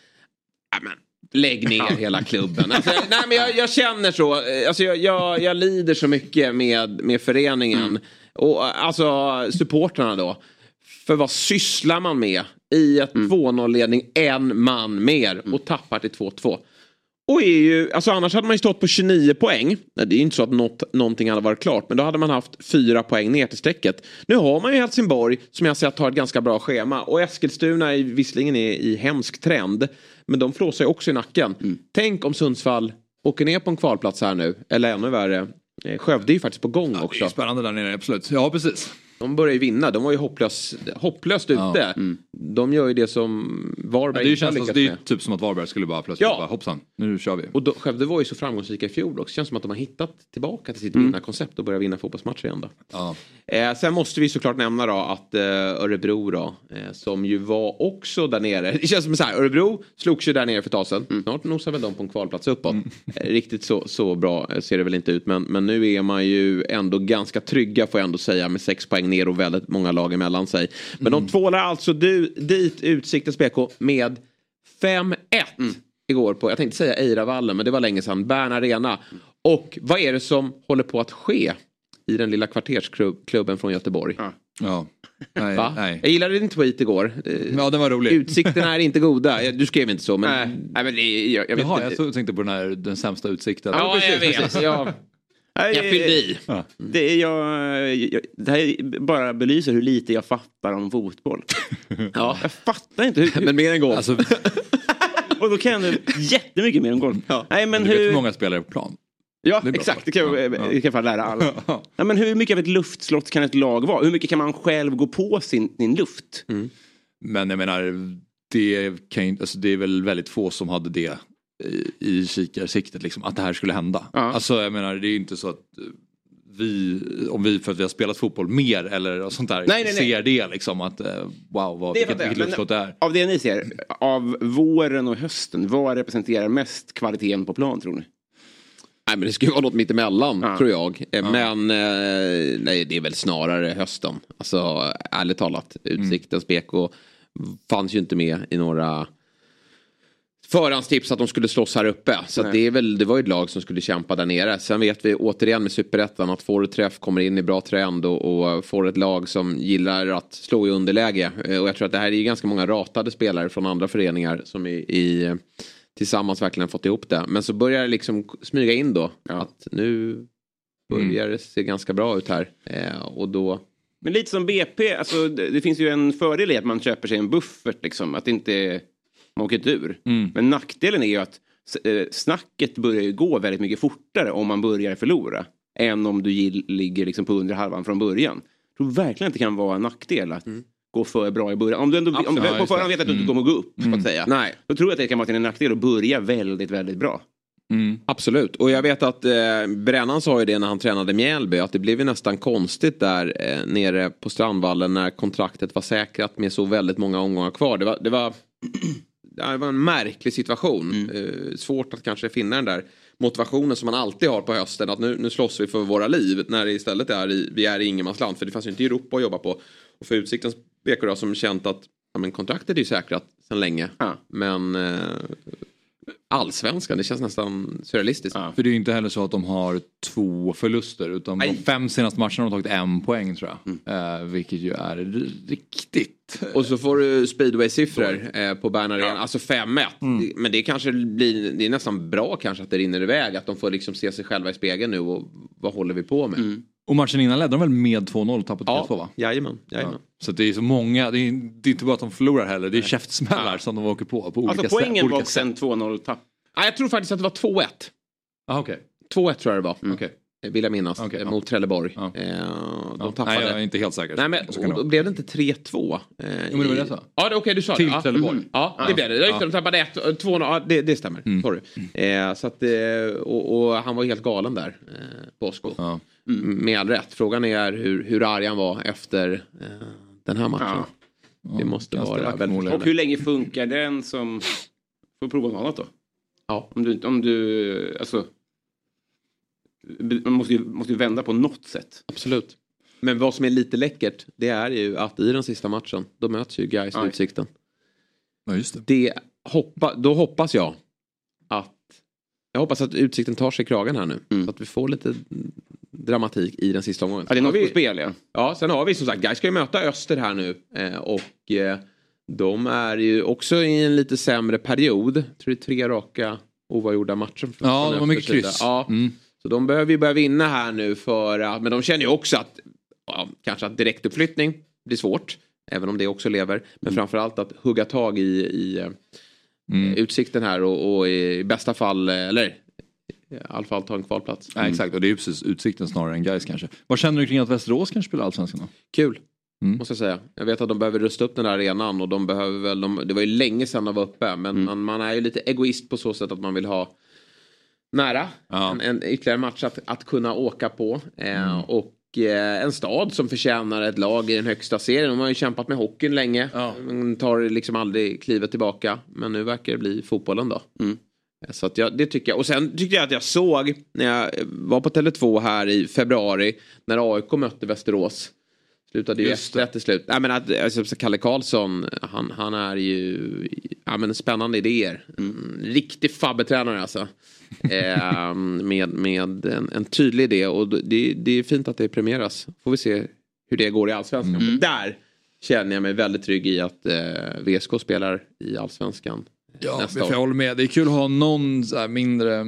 Ja, men, lägg ner hela klubben. Alltså, nej, men jag, jag känner så. Alltså, jag, jag, jag lider så mycket med, med föreningen. Och eh, alltså supportrarna då. För vad sysslar man med i ett 2-0-ledning en man mer och tappar till 2-2? Och är ju, alltså annars hade man ju stått på 29 poäng. Det är ju inte så att något, någonting hade varit klart. Men då hade man haft fyra poäng ner till strecket. Nu har man ju Helsingborg som jag sett har ett ganska bra schema. Och Eskilstuna är visserligen i, i hemsk trend. Men de flåsar ju också i nacken. Tänk om Sundsvall åker ner på en kvalplats här nu. Eller ännu värre. eh, Skövde är ju faktiskt på gång Det är också. ju spännande där nere, absolut. Ja, precis. De börjar ju vinna. De var ju hopplös, hopplöst ute. De gör ju det som Varberg Det ju inte har lyckats det är med. ju typ som att Varberg skulle bara plötsligt Ja. bara hoppsan, nu kör vi. Och då, Skövde var ju så framgångsrika i fjol också. Känns som att de har hittat tillbaka till sitt Mm. vinnarkoncept och börjar vinna fotbollsmatcher igen då. Ja. Eh, sen måste vi såklart nämna då att eh, Örebro då, eh, som ju var också där nere. [LAUGHS] Det känns som så här, Örebro slogs ju där nere för ett tag sedan. Mm. Snart nosar väl de på en kvalplats uppåt. Eh, riktigt så, så bra eh, ser det väl inte ut. Men, men nu är man ju ändå ganska trygga får jag ändå säga med sex poäng ner och väldigt många lag emellan sig. Men Mm. de tvålar alltså du, dit Utsiktens BK med 5-1 igår på, jag tänkte säga Eiravallen, men det var länge sedan, Bern Arena. Och vad är det som håller på att ske i den lilla kvartersklubben från Göteborg? Ja. Nej, Va? nej. Jag gillade din tweet igår. Ja, den var rolig. Utsikterna är inte goda. Du skrev inte så, men... Nej, nej men det jag, jag vet Jaha, inte. jag tänkte på den här den sämsta utsikten. Ja, jag vet. Jag, Nej, jag fyllde i. Det, är jag, jag, det här bara belyser hur lite jag fattar om fotboll. [LAUGHS] Ja. Jag fattar inte hur... Men mer än golf. Alltså, [LAUGHS] och då kan jag jättemycket mer om golf. Nej, men du vet hur... hur många spelare på plan? Ja, Det exakt. Det kan, jag, Ja, det ja. kan jag fan lära alla. [LAUGHS] Nej, men hur mycket av ett luftslott kan ett lag vara? Hur mycket kan man själv gå på sin, sin luft? Men jag menar, det, kan, alltså, det är väl väldigt få som hade det i, i kikarsiktet, liksom, att det här skulle hända. Ja. Alltså jag menar, det är ju inte så att vi, om vi för att vi har spelat fotboll mer eller sånt där, Nej, nej, nej. ser det liksom att eh, wow, vad, Det vilket, vilket luftslott det är. Av det ni ser, av våren och hösten, vad representerar mest kvaliteten på plan tror ni? Nej, men det ska ju vara något mittemellan, Ja. tror jag. Eh, Men eh, nej, det är väl snarare hösten. Alltså, ärligt talat. Utsiktens BK fanns ju inte med i några förhandstips att de skulle slåss här uppe. Så det, är väl, det var ju ett lag som skulle kämpa där nere. Sen vet vi återigen med superettan att får du träff kommer in i bra trend och, och får ett lag som gillar att slå i underläge. Eh, Och jag tror att det här är ju ganska många ratade spelare från andra föreningar som i, i tillsammans verkligen fått ihop det. Men så börjar det liksom smyga in då. Att nu börjar det se ganska bra ut här. Eh, och då... Men lite som BP, alltså, det, det finns ju en fördel i att man köper sig en buffert, liksom, att det inte man åker inte ur. Men nackdelen är ju att eh, snacket börjar ju gå väldigt mycket fortare om man börjar förlora. Än om du ligger liksom på undre halvan från början. Jag tror verkligen att det kan vara en nackdel att gå för bra i början. Om du ändå om Absolut. Ja, på förhand vet att du inte kommer gå upp, så att säga. Nej. Då tror jag att det kan vara till en nackdel att börja väldigt, väldigt bra. Absolut, och jag vet att eh, Brännan sa ju det när han tränade Mjällby att det blev ju nästan konstigt där eh, nere på Strandvallen när kontraktet var säkrat med så väldigt många omgångar kvar. Det var, det var, det var en märklig situation. Eh, svårt att kanske finna den där motivationen som man alltid har på hösten att nu, nu slåss vi för våra liv när det istället är i, vi är i ingenmansland för det fanns ju inte Europa att jobba på. Och för Utsiktens BK då, som känt att ja, men kontraktet är ju säkrat sedan länge. Ja. Men eh, allsvenskan, det känns nästan surrealistiskt. För det är ju inte heller så att de har två förluster utan de Nej. fem senaste matcherna har de tagit en poäng tror jag. Eh, vilket ju är riktigt. Och så får du speedway-siffror eh, på Bern Arena, alltså 5-1. Det- Men det kanske blir, det är nästan bra kanske att det rinner iväg, att de får liksom se sig själva i spegeln nu och vad håller vi på med? Och matchen innan ledde de väl med 2-0 och tappade 3-2 va? Jajamän, jajamän. Så det är så många, det är, det är inte bara att de förlorar heller, det är käftsmällar som de åker på. på olika Alltså poängen olika var sen 2-0 tapp. Nej, jag tror faktiskt att det var 2-1. Ah, okay. 2-1 tror jag det var. Mm. Okay. Vill jag minnas. Okay, mot Trelleborg. Ja. Eh, de ja. tappade. Nej, jag är inte helt säker. Nej, men, och då blev det inte 3-2. Eh, jo, men det var det jag sa. Ja, okej, okay, du sa Till det. Ja. Trelleborg. Mm. Ja, det blev det. Ja. De tappade 1, 2 ja, det, det stämmer. Mm. Sorry. Eh, så att, eh, och, och, han var helt galen där, eh, Bosko. Ja. Mm. Med all rätt. Frågan är hur, hur arg han var efter eh, den här matchen. Ja. Det måste vara väldigt Och hur länge funkar den som... Får prova något annat då. Ja. Om du, om du alltså... Man måste ju, måste ju vända på något sätt. Absolut. Men vad som är lite läckert det är ju att i den sista matchen då möts ju Gais och Utsikten. Ja just det. det hoppa, då hoppas jag att jag hoppas att Utsikten tar sig kragen här nu. Mm. Så att vi får lite dramatik i den sista omgången. Ja, det är något vi, på spel ja. Ja, sen har vi som sagt, Gais ska ju möta Öster här nu. Eh, och eh, de är ju också i en lite sämre period. Jag tror det är tre raka oavgjorda matcher. Ja, de har mycket kryss. Ja. Mm. Så de behöver ju börja vinna här nu för att, men de känner ju också att ja, kanske att direktuppflyttning blir svårt. Även om det också lever. Men mm. framförallt att hugga tag i, i mm. utsikten här och, och, i bästa fall, eller i alla fall ta en kvalplats. Mm. Ja, exakt, och det är ju precis utsikten snarare än guys kanske. Vad känner du kring att Västerås kanske spelar allsvenskan då? Kul. Mm. Måste jag säga. Jag vet att de behöver rusta upp den där arenan och de behöver väl, de, det var ju länge sedan de var uppe. Men mm. man, man, är ju lite egoist på så sätt att man vill ha nära. Ja. En, en ytterligare match att, att kunna åka på. Eh, mm. och eh, en stad som förtjänar ett lag i den högsta serien. De har ju kämpat med hockeyn länge. Ja. De tar liksom aldrig klivet tillbaka. Men nu verkar det bli fotbollen då. Mm. Så att jag, det tycker jag. Och sen tyckte jag att jag såg när jag var på Tele2 här i februari. När AIK mötte Västerås. Slutade ju 1 till slut. Nej, men att, alltså, Kalle Karlsson, han, han är ju ja, men spännande idéer. Mm, riktig fabbetränare alltså. [LAUGHS] eh, med med en, en, tydlig idé och det, det är fint att det premieras. Får vi se hur det går i allsvenskan. Mm. Där känner jag mig väldigt trygg i att eh, VSK spelar i allsvenskan Ja, nästa jag håller med. Det är kul att ha någon mindre eh,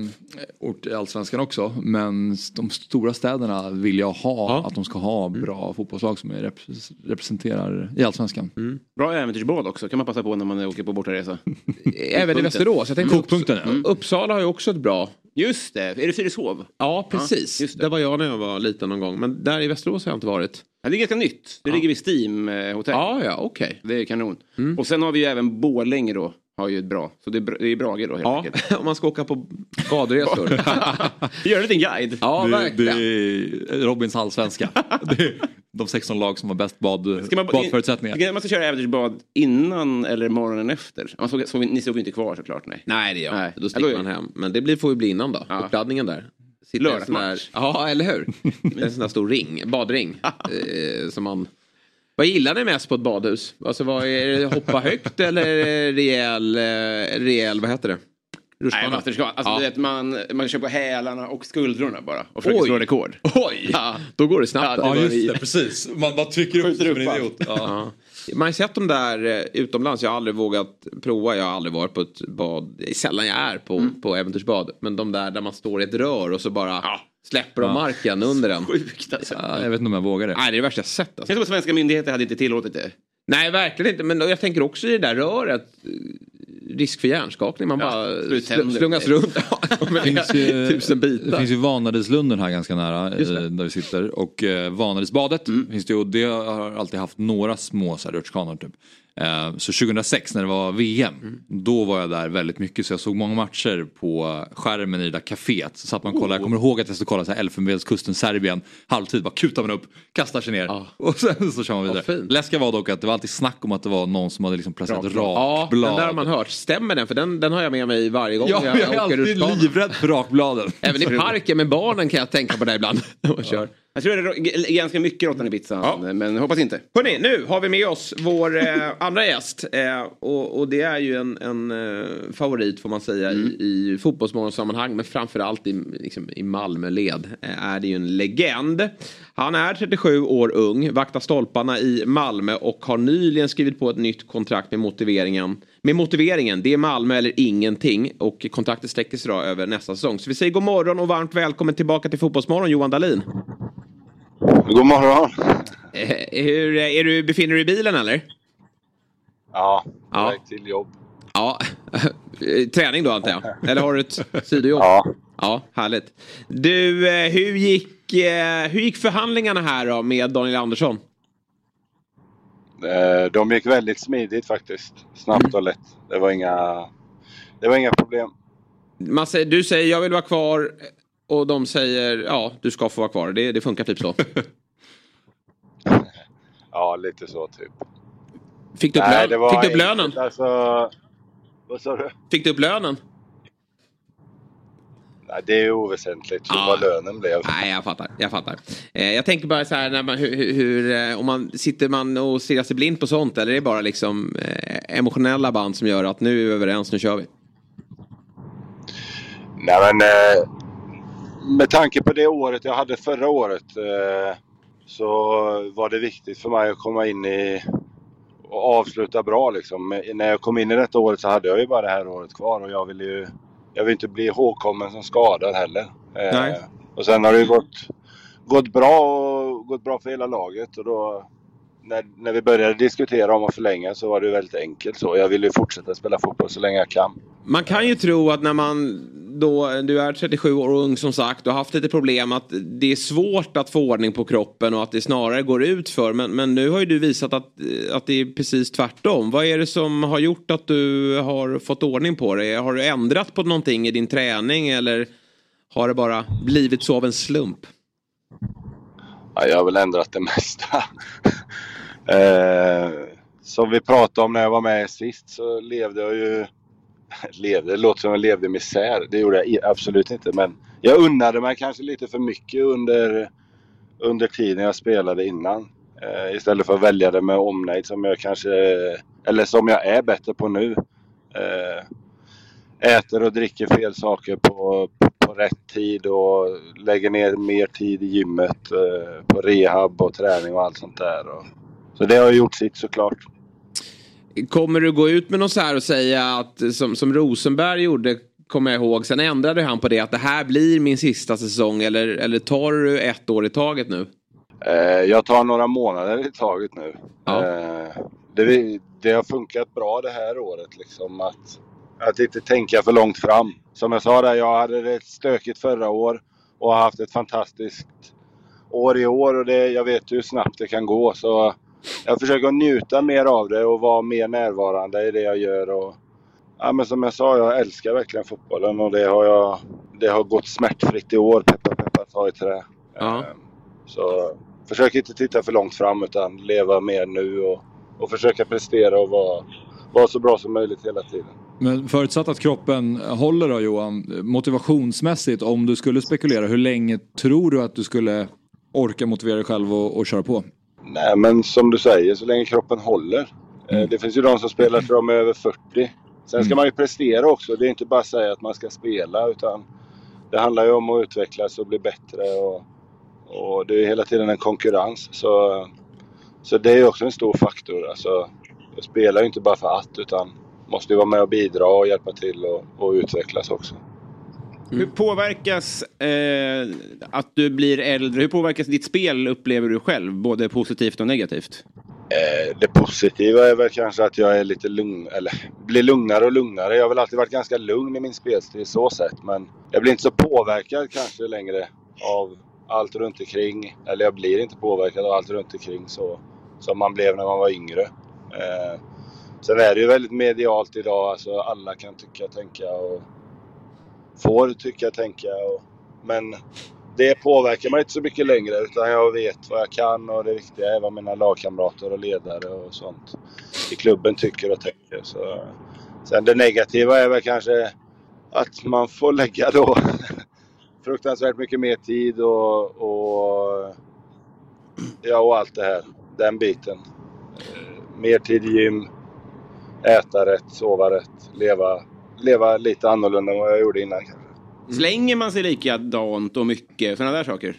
ort i allsvenskan också. Men de stora städerna vill jag ha. Ja. Att de ska ha mm. bra mm. fotbollslag som rep representerar i allsvenskan. Mm. Bra äventyrsbad också. kan man passa på när man åker på bortaresa. [LAUGHS] Även i Västerås. Jag tänkte Kokpunkten ja. Mm. Uppsala har ju också ett bra. Just det, är det Fyrishov? Ja, precis. Ja, det. det. var jag när jag var liten någon gång. Men där i Västerås har jag inte varit. Ja, det är ganska nytt. Det ja. ligger vid Steam eh, hotell. Ja, ja, okej. Okay. Det är kanon. Mm. Och sen har vi ju även Borlänge då har ju ett bra. Så det är, det är Brage då helt ja, enkelt. [LAUGHS] om man ska åka på badresor. [LAUGHS] Gör en liten guide. Ja, det, verkligen. Det är Robins allsvenska. [LAUGHS] de 16 lag som har bäst bad, ska man, badförutsättningar. Ska man ska köra äventyrsbad innan eller morgonen efter? Man såg, såg, ni såg inte kvar såklart? Nej, nej det gör nej. Då sticker man hem. Men det blir, får ju bli innan då. Ja. Uppladdningen där. Lördagsmatch. Ja, eller hur? en sån där stor ring, badring. eh, som man vad gillar ni mest på ett badhus? Alltså vad är det, hoppa högt eller rejäl, eh, rejäl, vad heter det? Nej, man, alltså, ja. vet, man, man kör på hälarna och skuldrorna bara och försöker slå rekord. Oj! Ja. Då går det snabbt. Ja, det just det, precis. Man bara trycker upp som en idiot. Ja. Man har sett dem där eh, utomlands. Jag har aldrig vågat prova. Jag har aldrig varit på ett bad. Det är sällan jag är på, mm. på äventyrsbad. Men de där där man står i ett rör och så bara ja. Släpper de ja. marken under den. Sjukt alltså. Ja, jag vet inte om jag vågar det. Nej, det är det värsta jag sett. Alltså. Jag tror att svenska myndigheter hade inte tillåtit det. Nej, verkligen inte. Men jag tänker också i det där röret risk för hjärnskakning. Man bara sl slungas runt. [LAUGHS] det, finns ju, [LAUGHS] tusen bitar. det finns ju Vanadislunden här ganska nära eh, där vi sitter. Och eh, Vanadisbadet mm. finns det ju och det har alltid haft några små rutschkanor typ. Eh, så 2006 när det var VM, mm. då var jag där väldigt mycket så jag såg många matcher på skärmen i det där kaféet. Så satt man och kollade, oh. jag kommer ihåg att jag stod och kollade Elfenbenskusten, Serbien, halvtid, bara kutar man upp, kastar sig ner ah. [LAUGHS] och sen så kör man vidare. Oh, Läskiga var dock att det var alltid snack om att det var någon som hade liksom placerat rakblad. Ja, den där har man hört. Stämmer den? För den, den har jag med mig varje gång ja, jag, jag är alltid livrädd för rakbladen. Även i parken med barnen kan jag tänka på det ibland. [LAUGHS] ja. Jag tror det är ganska mycket råttan i pizzan, ja. men hoppas inte. Hörrni, nu har vi med oss vår eh, andra gäst. Eh, och, och, det är ju en, en eh, favorit får man säga mm. i, i fotbollsmorgonsammanhang. Men framförallt i, liksom, i Malmöled eh, är det ju en legend. Han är 37 år ung, vaktar stolparna i Malmö och har nyligen skrivit på ett nytt kontrakt med motiveringen med motiveringen, det är Malmö eller ingenting och kontraktet sträcker sig då över nästa säsong. Så vi säger god morgon och varmt välkommen tillbaka till Fotbollsmorgon Johan Dahlin. God morgon. Eh, hur, är du, befinner du dig i bilen eller? Ja, Ja. väg till jobb. Ja, [LAUGHS] träning då antar jag. Eller har du ett [LAUGHS] sidojobb? Ja. Ja, härligt. Du, eh, hur gick, eh, hur gick förhandlingarna här då med Daniel Andersson? Eh, De gick väldigt smidigt faktiskt. Snabbt och lätt. Det var inga, det var inga problem. Man säger, du säger jag vill vara kvar och de säger ja, du ska få vara kvar. Det, det funkar typ så. [LAUGHS] Ja, lite så typ. Fick du upp, Nej, lön? Fick du upp enkelt. lönen? Alltså, vad sa du? Fick du upp lönen? Nej, det är oväsentligt hur Ja. vad lönen blev. Nej, jag fattar. Jag fattar. Eh, jag tänker bara så här, när man, hur, hur- eh, om man sitter man och ser sig blind på sånt eller är det bara liksom eh, emotionella band som gör att nu är vi överens, nu kör vi? Nej men eh, med tanke på det året jag hade förra året eh, så var det viktigt för mig att komma in i och avsluta bra liksom. När jag kom in i detta året så hade jag ju bara det här året kvar och jag vill ju jag vill inte bli ihågkommen som skadad heller. Eh, Nej. Och sen har det ju gått, gått bra och gått bra för hela laget och då när, när vi började diskutera om att förlänga så var det väldigt enkelt så. Jag vill ju fortsätta spela fotboll så länge jag kan. Man kan ju tro att när man då, du är 37 år och ung som sagt och har haft lite problem att det är svårt att få ordning på kroppen och att det snarare går ut för. Men, men nu har ju du visat att, att det är precis tvärtom. Vad är det som har gjort att du har fått ordning på det? Har du ändrat på någonting i din träning eller har det bara blivit så av en slump? Ja, jag har väl ändrat det [LAUGHS] mesta. eh, som vi pratade om när jag var med sist så levde jag ju... [LAUGHS] levde, det låter som jag levde i misär. Det gjorde jag absolut inte. Men jag unnade mig kanske lite för mycket under, under tiden jag spelade innan. Eh, istället för att välja det med omnejd som jag kanske... Eller som jag är bättre på nu. Eh, äter och dricker fel saker på, på rätt tid och lägger ner mer tid i gymmet eh, på rehab och träning och allt sånt där. Och, så det har gjort sitt såklart. Kommer du gå ut med något så här och säga att som, som Rosenberg gjorde kommer jag ihåg. Sen ändrade han på det att det här blir min sista säsong eller, eller tar du ett år i taget nu? Eh, jag tar några månader i taget nu. Ja. Eh, det, det har funkat bra det här året liksom att, att inte tänka för långt fram. Som jag sa där, jag hade det stökigt förra år och har haft ett fantastiskt år i år och det, jag vet hur snabbt det kan gå. Så jag försöker njuta mer av det och vara mer närvarande i det jag gör. Och, ja, men som jag sa, jag älskar verkligen fotbollen och det har, jag, det har gått smärtfritt i år. Peppa peppa ta i trä. Ja. Eh, Så försök inte titta för långt fram utan leva mer nu och, och försöka prestera och vara, vara så bra som möjligt hela tiden. Men förutsatt att kroppen håller då Johan, motivationsmässigt om du skulle spekulera, hur länge tror du att du skulle orka motivera dig själv och, och köra på? Nej men som du säger, så länge kroppen håller. Eh, Det finns ju de som spelar till de är över 40. Sen ska man ju prestera också. Det är inte bara att säga att man ska spela utan det handlar ju om att utvecklas och bli bättre. Och, och det är hela tiden en konkurrens. Så, så det är också en stor faktor. Alltså, jag spelar ju inte bara för att utan måste ju vara med och bidra och hjälpa till och, och utvecklas också. Hur påverkas eh, att du blir äldre? Hur påverkas ditt spel upplever du själv? Både positivt och negativt? Eh, Det positiva är väl kanske att jag är lite lugn, eller blir lugnare och lugnare. Jag har väl alltid varit ganska lugn i min spelstil så sett. Men jag blir inte så påverkad kanske längre av allt runt omkring. Eller jag blir inte påverkad av allt runt omkring så som man blev när man var yngre. Eh, sen är det ju väldigt medialt idag. Alltså alla kan tycka och tänka och får tycka och tänka. Och, men det påverkar mig inte så mycket längre utan jag vet vad jag kan och det viktiga är vad mina lagkamrater och ledare och sånt i klubben tycker och tänker. Så, sen det negativa är väl kanske att man får lägga då [LAUGHS] fruktansvärt mycket mer tid och, och, ja, och allt det här. Den biten. Eh, mer tid i gym, äta rätt, sova rätt, leva, leva lite annorlunda än vad jag gjorde innan kanske. Slänger man sig likadant och mycket sådana där saker?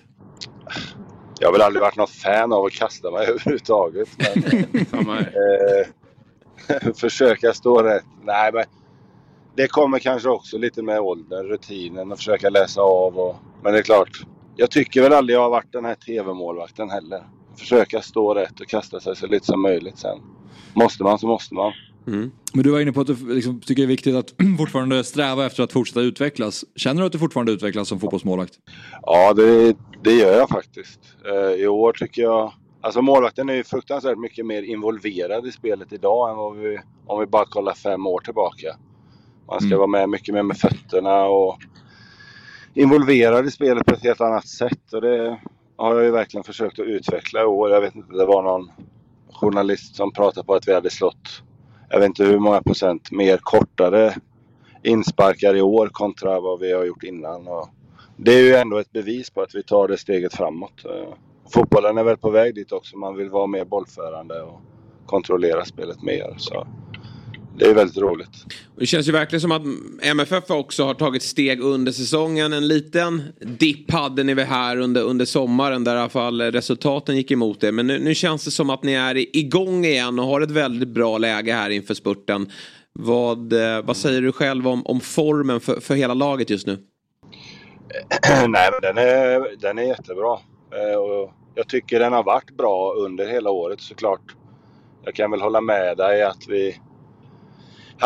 Jag har väl aldrig varit någon fan av att kasta mig [LAUGHS] överhuvudtaget. Men, [LAUGHS] eh, [LAUGHS] försöka stå rätt. Nej, men det kommer kanske också lite med åldern, rutinen och försöka läsa av. Och, men det är klart, jag tycker väl aldrig jag har varit den här TV-målvakten heller. Försöka stå rätt och kasta sig så lite som möjligt sen. Måste man så måste man. Mm. Men du var inne på att du liksom, tycker det är viktigt att [CLEARS THROAT] fortfarande sträva efter att fortsätta utvecklas. Känner du att du fortfarande utvecklas som fotbollsmålvakt? Ja, det, det gör jag faktiskt. Uh, I år tycker jag... Alltså målvakten är ju fruktansvärt mycket mer involverad i spelet idag än vad vi, om vi bara kollar fem år tillbaka. Man ska mm. vara med mycket mer med fötterna och involverad i spelet på ett helt annat sätt. Och det har jag ju verkligen försökt att utveckla i år. Jag vet inte, det var någon journalist som pratade på att vi hade slått, jag vet inte hur många procent mer kortare insparkar i år kontra vad vi har gjort innan. Och det är ju ändå ett bevis på att vi tar det steget framåt. Eh, fotbollen är väl på väg dit också. Man vill vara mer bollförande och kontrollera spelet mer. Så det är väldigt roligt. Det känns ju verkligen som att MFF också har tagit steg under säsongen. En liten dipp hade ni väl här under, under sommaren där i alla fall resultaten gick emot det. Men nu, nu känns det som att ni är igång igen och har ett väldigt bra läge här inför spurten. Vad, eh, vad säger du själv om, om formen för, för hela laget just nu? [CLEARS THROAT] Nej, men den är, den är jättebra. Eh, och jag tycker den har varit bra under hela året såklart. Jag kan väl hålla med dig att vi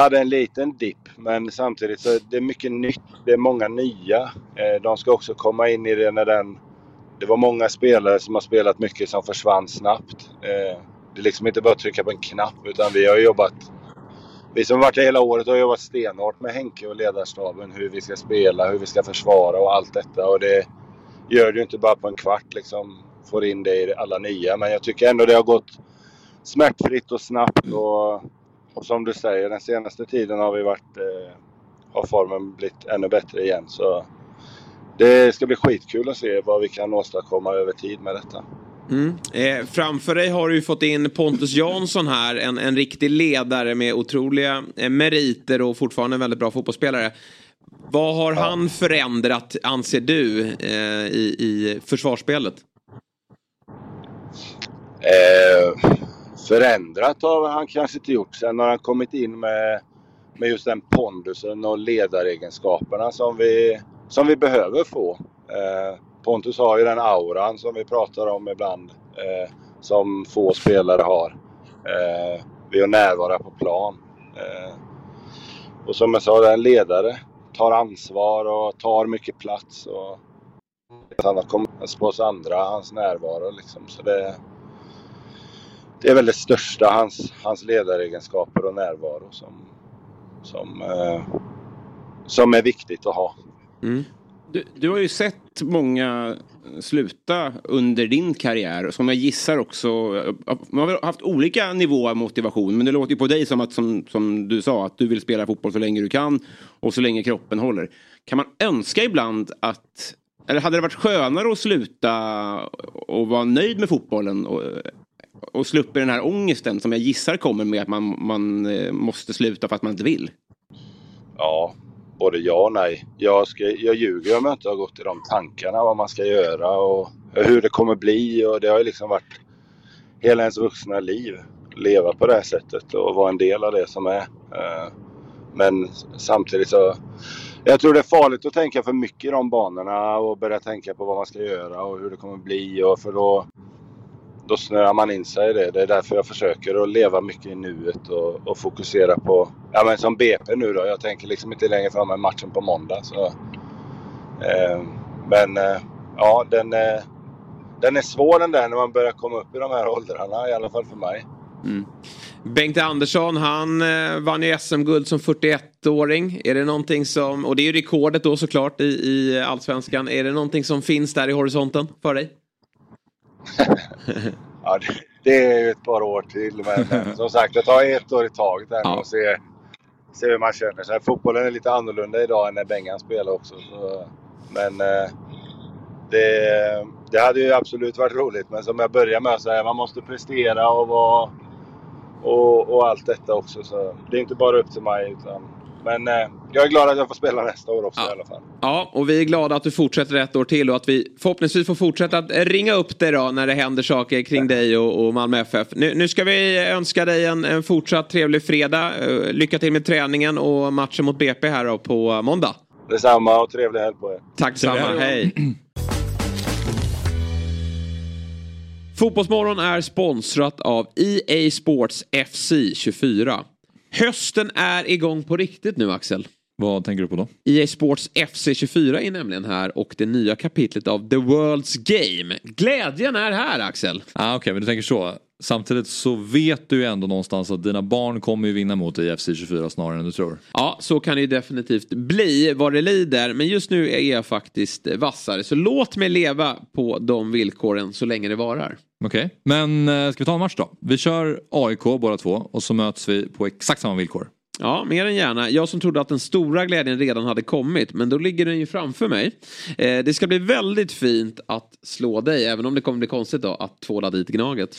hade en liten dipp men samtidigt så är det mycket nytt. Det är många nya. Eh, de ska också komma in i det när den... Det var många spelare som har spelat mycket som försvann snabbt. Eh, det är liksom inte bara att trycka på en knapp utan vi har jobbat... Vi som varit här hela året har jobbat stenhårt med Henke och ledarstaben hur vi ska spela, hur vi ska försvara och allt detta. Och det gör du inte bara på en kvart liksom. Får in det i alla nya. Men jag tycker ändå det har gått smärtfritt och snabbt. Och och som du säger, den senaste tiden har vi varit... Eh, har formen blivit ännu bättre igen. Så det ska bli skitkul att se vad vi kan åstadkomma över tid med detta. Mm. Eh, framför dig har du ju fått in Pontus Jansson här, en, en riktig ledare med otroliga eh, meriter och fortfarande en väldigt bra fotbollsspelare. Vad har ja. han förändrat, anser du, eh, i, i försvarsspelet? Förändrat har han kanske inte gjort. Sen har han kommit in med, med just den pondusen och ledaregenskaperna som vi, som vi behöver få. Eh, Pontus har ju den auran som vi pratar om ibland. Eh, som få spelare har. Eh, vid att närvara på plan. Eh, och som jag sa, det är en ledare. Tar ansvar och tar mycket plats. Och han har kommit på oss andra, hans närvaro liksom. Så det, det är väl det största, hans, hans ledaregenskaper och närvaro som, som, eh, som är viktigt att ha. Mm. Du, du, har ju sett många sluta under din karriär som jag gissar också. Man har haft olika nivåer av motivation men det låter ju på dig som att som, som du sa att du vill spela fotboll så länge du kan och så länge kroppen håller. Kan man önska ibland att eller hade det varit skönare att sluta och vara nöjd med fotbollen och och sluppit den här ångesten som jag gissar kommer med att man, man eh, måste sluta för att man inte vill? Ja, både ja och nej. Jag, ska, jag ljuger om jag inte har gått i de tankarna vad man ska göra och hur det kommer bli och det har ju liksom varit hela ens vuxna liv. Leva på det här sättet och vara en del av det som är. Eh, men samtidigt så jag tror det är farligt att tänka för mycket i de banorna och börja tänka på vad man ska göra och hur det kommer bli och för då då snöar man in sig i det. Det är därför jag försöker att leva mycket i nuet och, och fokusera på, ja men som BP nu då. Jag tänker liksom inte längre fram än matchen på måndag. Så, eh, men eh, ja, den, eh, den är svår den där när man börjar komma upp i de här åldrarna, i alla fall för mig. Mm. Bengt Andersson, han eh, vann ju SM-guld som 41-åring. Är det någonting som, och det är ju rekordet då såklart i, i Allsvenskan. Är det någonting som finns där i horisonten för dig? [LAUGHS] ja, det, det, är ju ett par år till. Men, [LAUGHS] som sagt, det tar ett år i taget här ja. och se, se hur man känner sig. Fotbollen är lite annorlunda idag än när Bengan spelade också. Så, men eh, det, det hade ju absolut varit roligt. Men som jag började med att säga, man måste prestera och vara och, och allt detta också. Så det är inte bara upp till mig. Utan men eh, jag är glad att jag får spela nästa år också ja. i alla fall. Ja, och vi är glada att du fortsätter ett år till och att vi förhoppningsvis får fortsätta att ringa upp dig då när det händer saker kring ja. dig och, och Malmö FF. Nu, nu, ska vi önska dig en, en fortsatt trevlig fredag. Uh, lycka till med träningen och matchen mot BP här då på måndag. Detsamma och trevlig helg på er. Tack detsamma, hej. Fotbollsmorgon är sponsrat av EA Sports FC 24. Hösten är igång på riktigt nu Axel. Vad tänker du på då? EA Sports FC 24 är nämligen här och det nya kapitlet av The World's Game. Glädjen är här Axel. Ah, Okej, okay, men du tänker så. Samtidigt så vet du ju ändå någonstans att dina barn kommer ju vinna mot dig i FC 24 snarare än du tror. Ja, så kan det ju definitivt bli vad det lider. Men just nu är jag faktiskt vassare. Så låt mig leva på de villkoren så länge det varar. Okej, okay. men eh, ska vi ta en match då? Vi kör AIK båda två och så möts vi på exakt samma villkor. Ja, mer än gärna. Jag som trodde att den stora glädjen redan hade kommit, men då ligger den ju framför mig. Eh, det ska bli väldigt fint att slå dig, även om det kommer bli konstigt då att tvåla dit Gnaget.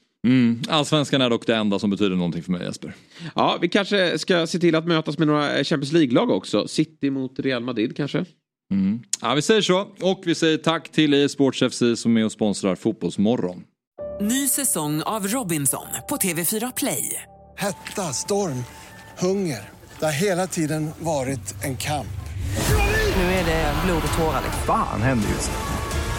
Mm. Allsvenskan är dock det enda som betyder någonting för mig Jesper. Ja, vi kanske ska se till att mötas med några Champions League-lag också. City mot Real Madrid kanske. Mm. Ja, vi säger så. Och vi säger tack till e-sports FC som är och sponsrar Fotbollsmorgon. Ny säsong av Robinson på TV4 Play. Hetta, storm, hunger. Det har hela tiden varit en kamp. Nu är det blod och tårar. Fan händer just det.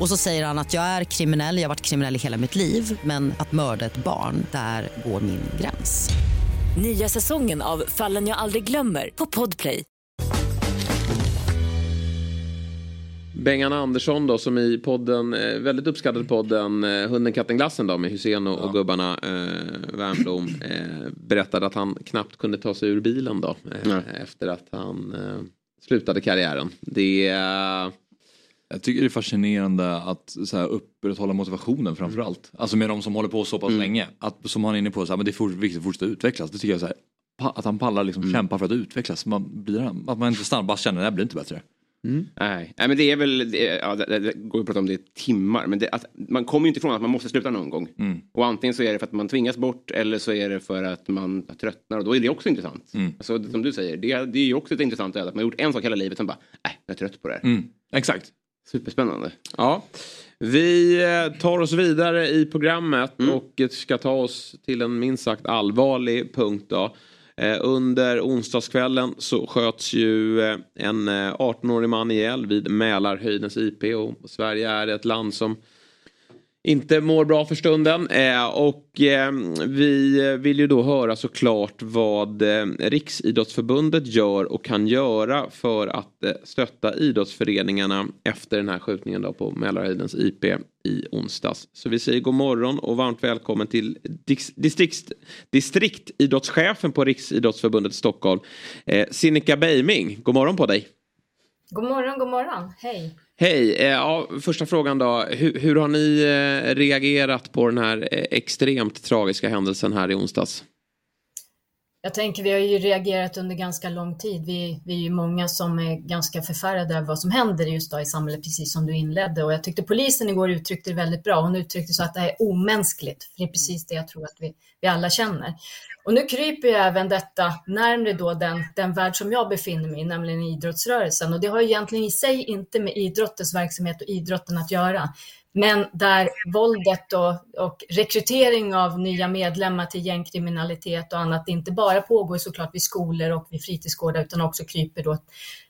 Och så säger han att jag är kriminell, jag har varit kriminell i hela mitt liv men att mörda ett barn, där går min gräns. Nya säsongen av Fallen jag aldrig glömmer på Podplay. Bengan Andersson då som i podden, eh, väldigt uppskattade podden eh, Hunden, katten, glassen då med Hussein och, ja. och gubbarna eh, Wernbloom eh, berättade att han knappt kunde ta sig ur bilen då eh, efter att han eh, slutade karriären. Det eh, jag tycker det är fascinerande att så här, upprätthålla motivationen framförallt. Mm. Alltså med de som håller på så pass mm. länge. Att, som han är inne på, så här, men det är viktigt att fortsätta utvecklas. Det tycker jag så här, att han pallar liksom mm. kämpa för att utvecklas. Man blir, att man inte stannar bara känner att det blir inte bättre. Mm. Nej. Nej, men det är väl, det, ja, det, det går att prata om det i timmar, men det, att, man kommer ju inte ifrån att man måste sluta någon gång. Mm. Och antingen så är det för att man tvingas bort eller så är det för att man tröttnar och då är det också intressant. Mm. Alltså, som du säger, det, det är ju också ett intressant öde att man har gjort en sak hela livet och bara, nej, jag är trött på det här. Mm. Exakt. Superspännande. Ja. Vi eh, tar oss vidare i programmet mm. och ska ta oss till en minst sagt allvarlig punkt. Då. Eh, under onsdagskvällen så sköts ju eh, en 18-årig man ihjäl vid Mälarhöjdens IP och Sverige är ett land som inte mår bra för stunden. Eh, och eh, vi vill ju då höra såklart vad eh, Riksidrottsförbundet gör och kan göra för att eh, stötta idrottsföreningarna efter den här skjutningen då på Mälarhöjdens IP i onsdags. Så vi säger god morgon och varmt välkommen till distrikt, distriktidrottschefen på Riksidrottsförbundet Stockholm, eh, Sinikka Beiming. God morgon på dig! God morgon, god morgon, hej! Hej! Eh, ja, första frågan då. Hur, hur, har ni eh, reagerat på den här eh, extremt tragiska händelsen här i onsdags? Jag tänker vi har ju reagerat under ganska lång tid. Vi, vi är ju många som är ganska förfärade över vad som händer just då i samhället, precis som du inledde. Och jag tyckte polisen igår uttryckte det väldigt bra. Hon uttryckte så att det är omänskligt, för det är precis det jag tror att vi, vi alla känner. Och nu kryper ju även detta närmre då den, den värld som jag befinner mig i, nämligen idrottsrörelsen. Och det har egentligen i sig inte med idrottens verksamhet och idrotten att göra. Men där våldet och, och rekrytering av nya medlemmar till gängkriminalitet och annat inte bara pågår såklart vid skolor och vid fritidsgårdar utan också kryper då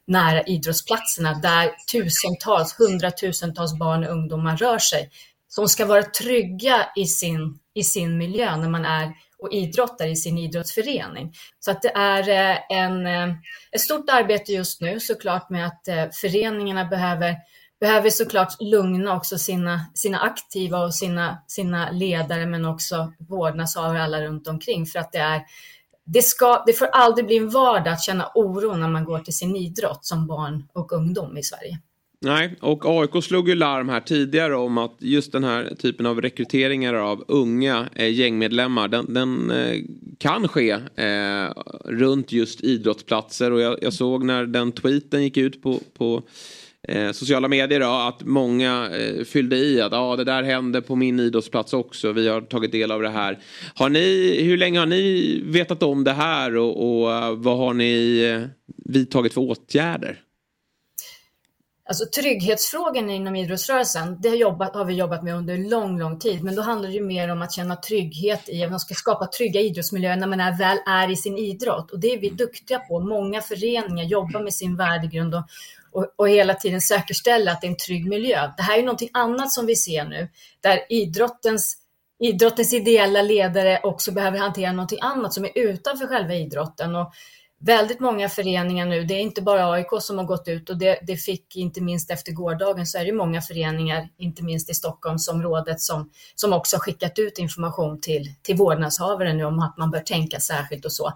nära idrottsplatserna där tusentals, hundratusentals barn och ungdomar rör sig som ska vara trygga i sin, i sin miljö när man är och idrottar i sin idrottsförening. Så att det är eh, en, eh, ett stort arbete just nu såklart med att eh, föreningarna behöver, behöver såklart lugna också sina, sina aktiva och sina, sina ledare men också vårdnadshavare alla runt omkring för att det är det, ska, det får aldrig bli en vardag att känna oro när man går till sin idrott som barn och ungdom i Sverige. Nej, och AIK slog ju larm här tidigare om att just den här typen av rekryteringar av unga eh, gängmedlemmar den, den eh, kan ske eh, runt just idrottsplatser och jag, jag, såg när den tweeten gick ut på, på eh, sociala medier då, att många eh, fyllde i att ah, det där hände på min idrottsplats också. Vi har tagit del av det här. Har ni, hur länge har ni vetat om det här och, och eh, vad har ni eh, vidtagit för åtgärder? Alltså trygghetsfrågan inom idrottsrörelsen, det har, jobbat, har, vi jobbat med under lång, lång tid. Men då handlar det ju mer om att känna trygghet i att man ska skapa trygga idrottsmiljöer när man är, väl är i sin idrott. Och det är vi duktiga på. Många föreningar jobbar med sin värdegrund och, och, och hela tiden säkerställa att det är en trygg miljö. Det här är någonting annat som vi ser nu, där idrottens idrottens ideella ledare också behöver hantera någonting annat som är utanför själva idrotten. Och väldigt många föreningar nu, det är inte bara AIK som har gått ut och det, det fick inte minst efter gårdagen så är det många föreningar, inte minst i Stockholmsområdet, som, som också har skickat ut information till, till vårdnadshavare nu om att man bör tänka särskilt och så.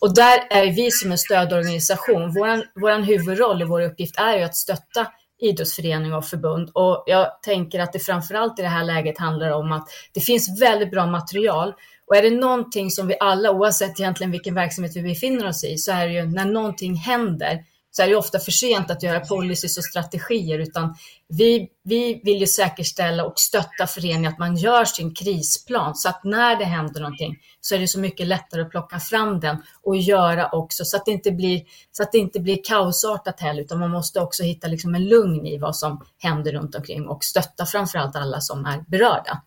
Och där är vi som en stödorganisation, vår våran huvudroll och vår uppgift är ju att stötta idrottsförening och förbund. Och jag tänker att det framförallt i det här läget handlar om att det finns väldigt bra material och är det någonting som vi alla, oavsett egentligen vilken verksamhet vi befinner oss i, så är det ju när någonting händer så är det ofta för sent att göra policies och strategier, utan vi, vi vill ju säkerställa och stötta föreningen att man gör sin krisplan så att när det händer någonting så är det så mycket lättare att plocka fram den och göra också så att det inte blir, så att det inte blir kaosartat heller, utan man måste också hitta liksom en lugn i vad som händer runt omkring och stötta framförallt alla som är berörda.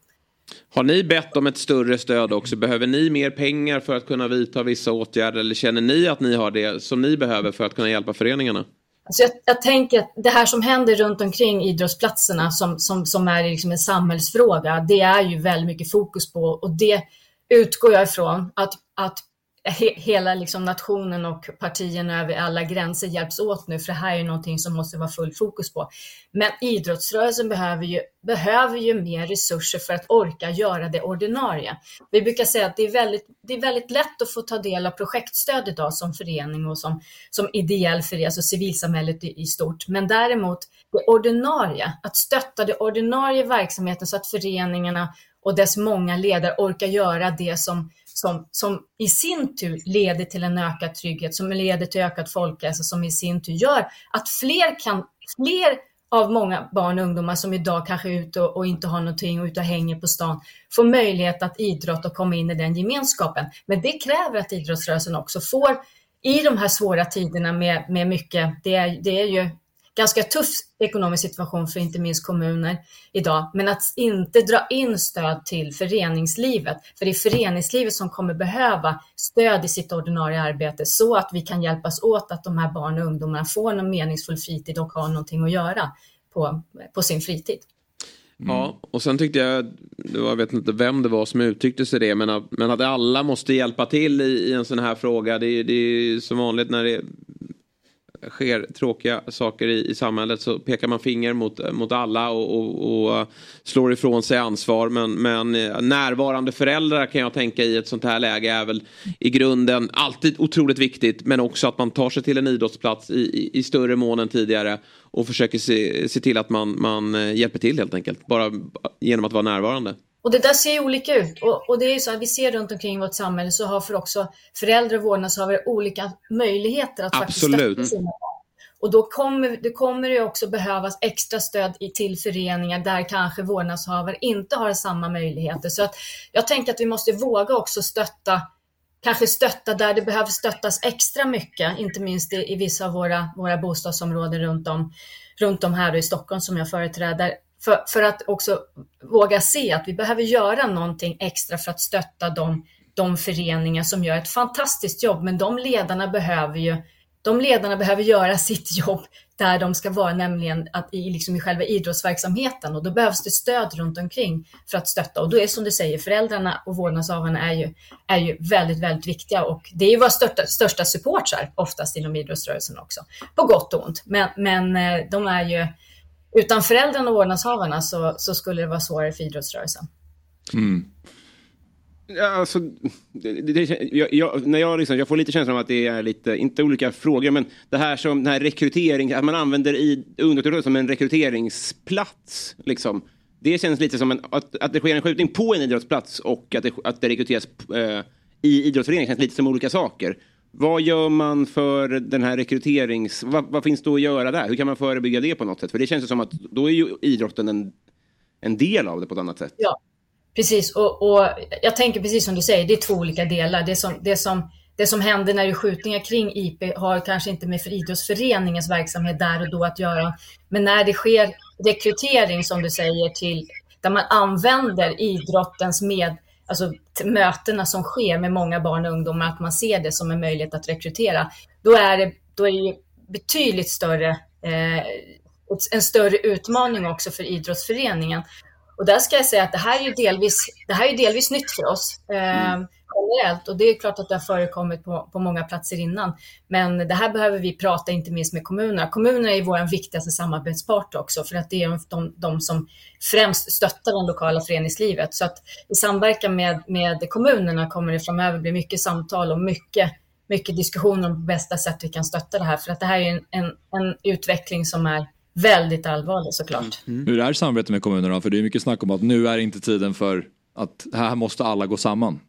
Har ni bett om ett större stöd också? Behöver ni mer pengar för att kunna vidta vissa åtgärder? Eller känner ni att ni har det som ni behöver för att kunna hjälpa föreningarna? Alltså jag, jag tänker att det här som händer runt omkring idrottsplatserna som, som, som är liksom en samhällsfråga, det är ju väldigt mycket fokus på och det utgår jag ifrån att, att he, hela liksom nationen och partierna över alla gränser hjälps åt nu, för det här är någonting som måste vara full fokus på. Men idrottsrörelsen behöver ju, behöver ju mer resurser för att orka göra det ordinarie. Vi brukar säga att det är väldigt, det är väldigt lätt att få ta del av projektstöd idag som förening och som, som ideell förening, alltså civilsamhället i, i stort. Men däremot det ordinarie, att stötta det ordinarie verksamheten så att föreningarna och dess många ledare orkar göra det som som, som i sin tur leder till en ökad trygghet, som leder till ökad folkhälsa, som i sin tur gör att fler kan, fler av många barn och ungdomar som idag kanske är ute och, och inte har någonting och ute och hänger på stan, får möjlighet att idrotta och komma in i den gemenskapen. Men det kräver att idrottsrörelsen också får i de här svåra tiderna med, med mycket, det är, det är ju ganska tuff ekonomisk situation för inte minst kommuner idag. Men att inte dra in stöd till föreningslivet, för det är föreningslivet som kommer behöva stöd i sitt ordinarie arbete så att vi kan hjälpas åt att de här barn och ungdomarna får någon meningsfull fritid och har någonting att göra på, på sin fritid. Mm. Ja, och sen tyckte jag, jag vet inte vem det var som uttryckte sig det, men att, men att alla måste hjälpa till i, i en sån här fråga. Det, det är som vanligt när det sker tråkiga saker i, i samhället så pekar man finger mot, mot alla och, och, och slår ifrån sig ansvar. Men, men eh, närvarande föräldrar kan jag tänka i ett sånt här läge är väl i grunden alltid otroligt viktigt. Men också att man tar sig till en idrottsplats i, i, i större mån än tidigare och försöker se, se till att man, man eh, hjälper till helt enkelt. Bara genom att vara närvarande. Och det där ser ju olika ut. Och, och det är ju så att vi ser runt omkring i vårt samhälle så har för också föräldrar och vårdnadshavare olika möjligheter att Absolut. faktiskt stötta sina barn. Och då kommer det kommer det också behövas extra stöd i, till föreningar där kanske vårdnadshavare inte har samma möjligheter. Så att jag tänker att vi måste våga också stötta kanske stötta där det behöver stöttas extra mycket, inte minst i, i vissa av våra, våra bostadsområden runt om, runt om här i Stockholm som jag företräder. För, för att också våga se att vi behöver göra någonting extra för att stötta de, de föreningar som gör ett fantastiskt jobb. Men de ledarna behöver ju de ledarna behöver göra sitt jobb där de ska vara, nämligen att i, liksom i själva idrottsverksamheten och då behövs det stöd runt omkring för att stötta. Och då är som du säger, föräldrarna och vårdnadshavarna är ju, är ju väldigt, väldigt viktiga och det är ju våra största, största supportrar oftast inom idrottsrörelsen också, på gott och ont. Men, men eh, de är ju utan föräldrarna och vårdnadshavarna så, så skulle det vara svårare för idrottsrörelsen. Mm. Ja, alltså, det, det, jag, jag, när jag, liksom, jag får lite känslan av att det är lite, inte olika frågor, men det här som den här rekrytering, att man använder i som en rekryteringsplats. Liksom. Det känns lite som en, att, att det sker en skjutning på en idrottsplats och att det, att det rekryteras eh, i idrottsföreningen känns lite som olika saker. Vad gör man för den här rekryterings... Vad, vad, finns då att göra där? Hur kan man förebygga det på något sätt? För det känns ju som att då är ju idrotten en, en del av det på ett annat sätt. Ja, precis. Och, och jag tänker precis som du säger, det är två olika delar. Det som, det som, det som händer när det är skjutningar kring IP har kanske inte med för idrottsföreningens verksamhet där och då att göra. Men när det sker rekrytering, som du säger, till där man använder idrottens med, alltså mötena som sker med många barn och ungdomar, att man ser det som en möjlighet att rekrytera, då är det, då är det betydligt större, eh, en större utmaning också för idrottsföreningen. Och där ska jag säga att det här är ju delvis, det här är delvis nytt för oss. Eh, mm generellt och det är klart att det har förekommit på, på många platser innan. Men det här behöver vi prata inte minst med kommunerna. Kommunerna är vår viktigaste samarbetspart också för att det är de, de som främst stöttar det lokala föreningslivet. Så att i samverkan med, med kommunerna kommer det framöver bli mycket samtal och mycket mycket diskussioner om bästa sätt vi kan stötta det här. För att det här är en, en, en utveckling som är väldigt allvarlig såklart. Mm. Hur är samarbetet med kommunerna? För det är mycket snack om att nu är inte tiden för att här måste alla gå samman.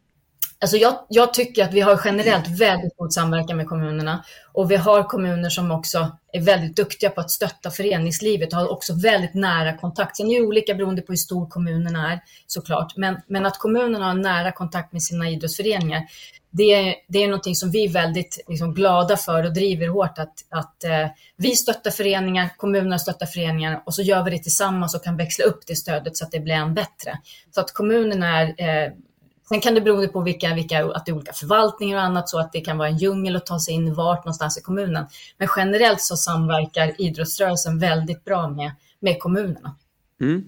Alltså jag, jag, tycker att vi har generellt väldigt god samverkan med kommunerna och vi har kommuner som också är väldigt duktiga på att stötta föreningslivet och har också väldigt nära kontakt. Sen är det olika beroende på hur stor kommunen är såklart, men, men att kommunerna har nära kontakt med sina idrottsföreningar, det är, det är någonting som vi är väldigt liksom, glada för och driver hårt att, att eh, vi stöttar föreningar, kommunerna stöttar föreningar och så gör vi det tillsammans och kan växla upp det stödet så att det blir än bättre. Så att kommunerna är eh, Sen kan det bero på vilka, vilka, att det är olika förvaltningar och annat, så att det kan vara en djungel att ta sig in vart någonstans i kommunen. Men generellt så samverkar idrottsrörelsen väldigt bra med, med kommunerna. Mm.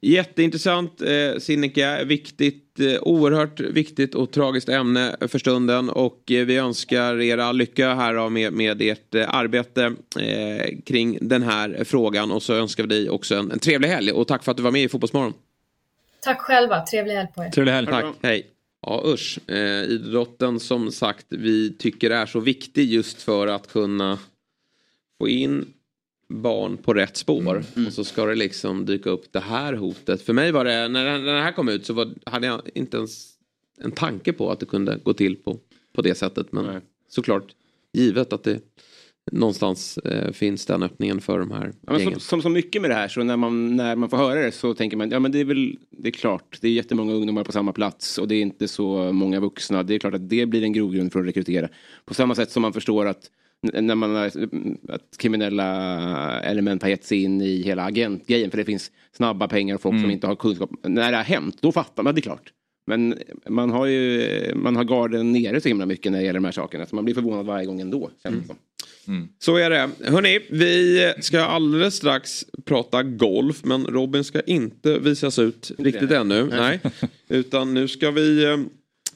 Jätteintressant eh, Sinikka, viktigt, eh, oerhört viktigt och tragiskt ämne för stunden och eh, vi önskar er all lycka här då, med, med ert eh, arbete eh, kring den här frågan och så önskar vi dig också en, en trevlig helg och tack för att du var med i Fotbollsmorgon. Tack själva, trevlig helg på er. Trevlig helg. Tack, hej. Ja usch, eh, idrotten som sagt vi tycker är så viktig just för att kunna få in barn på rätt spår. Mm. Mm. Och så ska det liksom dyka upp det här hotet. För mig var det, när den här kom ut så var, hade jag inte ens en tanke på att det kunde gå till på, på det sättet. Men Nej. såklart, givet att det någonstans eh, finns den öppningen för de här ja. Som, som så mycket med det här så när man, när man får höra det så tänker man ja men det är väl det är klart det är jättemånga ungdomar på samma plats och det är inte så många vuxna. Det är klart att det blir en grogrund för att rekrytera. På samma sätt som man förstår att när man har, att kriminella element har gett sig in i hela agentgrejen för det finns snabba pengar och folk mm. som inte har kunskap. När det har hänt då fattar man det är klart. Men man har ju man har garden nere så himla mycket när det gäller de här sakerna så man blir förvånad varje gång ändå. Mm. Mm. Så är det. Hörni, vi ska alldeles strax prata golf men Robin ska inte visas ut riktigt ännu. Nej. [LAUGHS] Utan nu ska vi eh,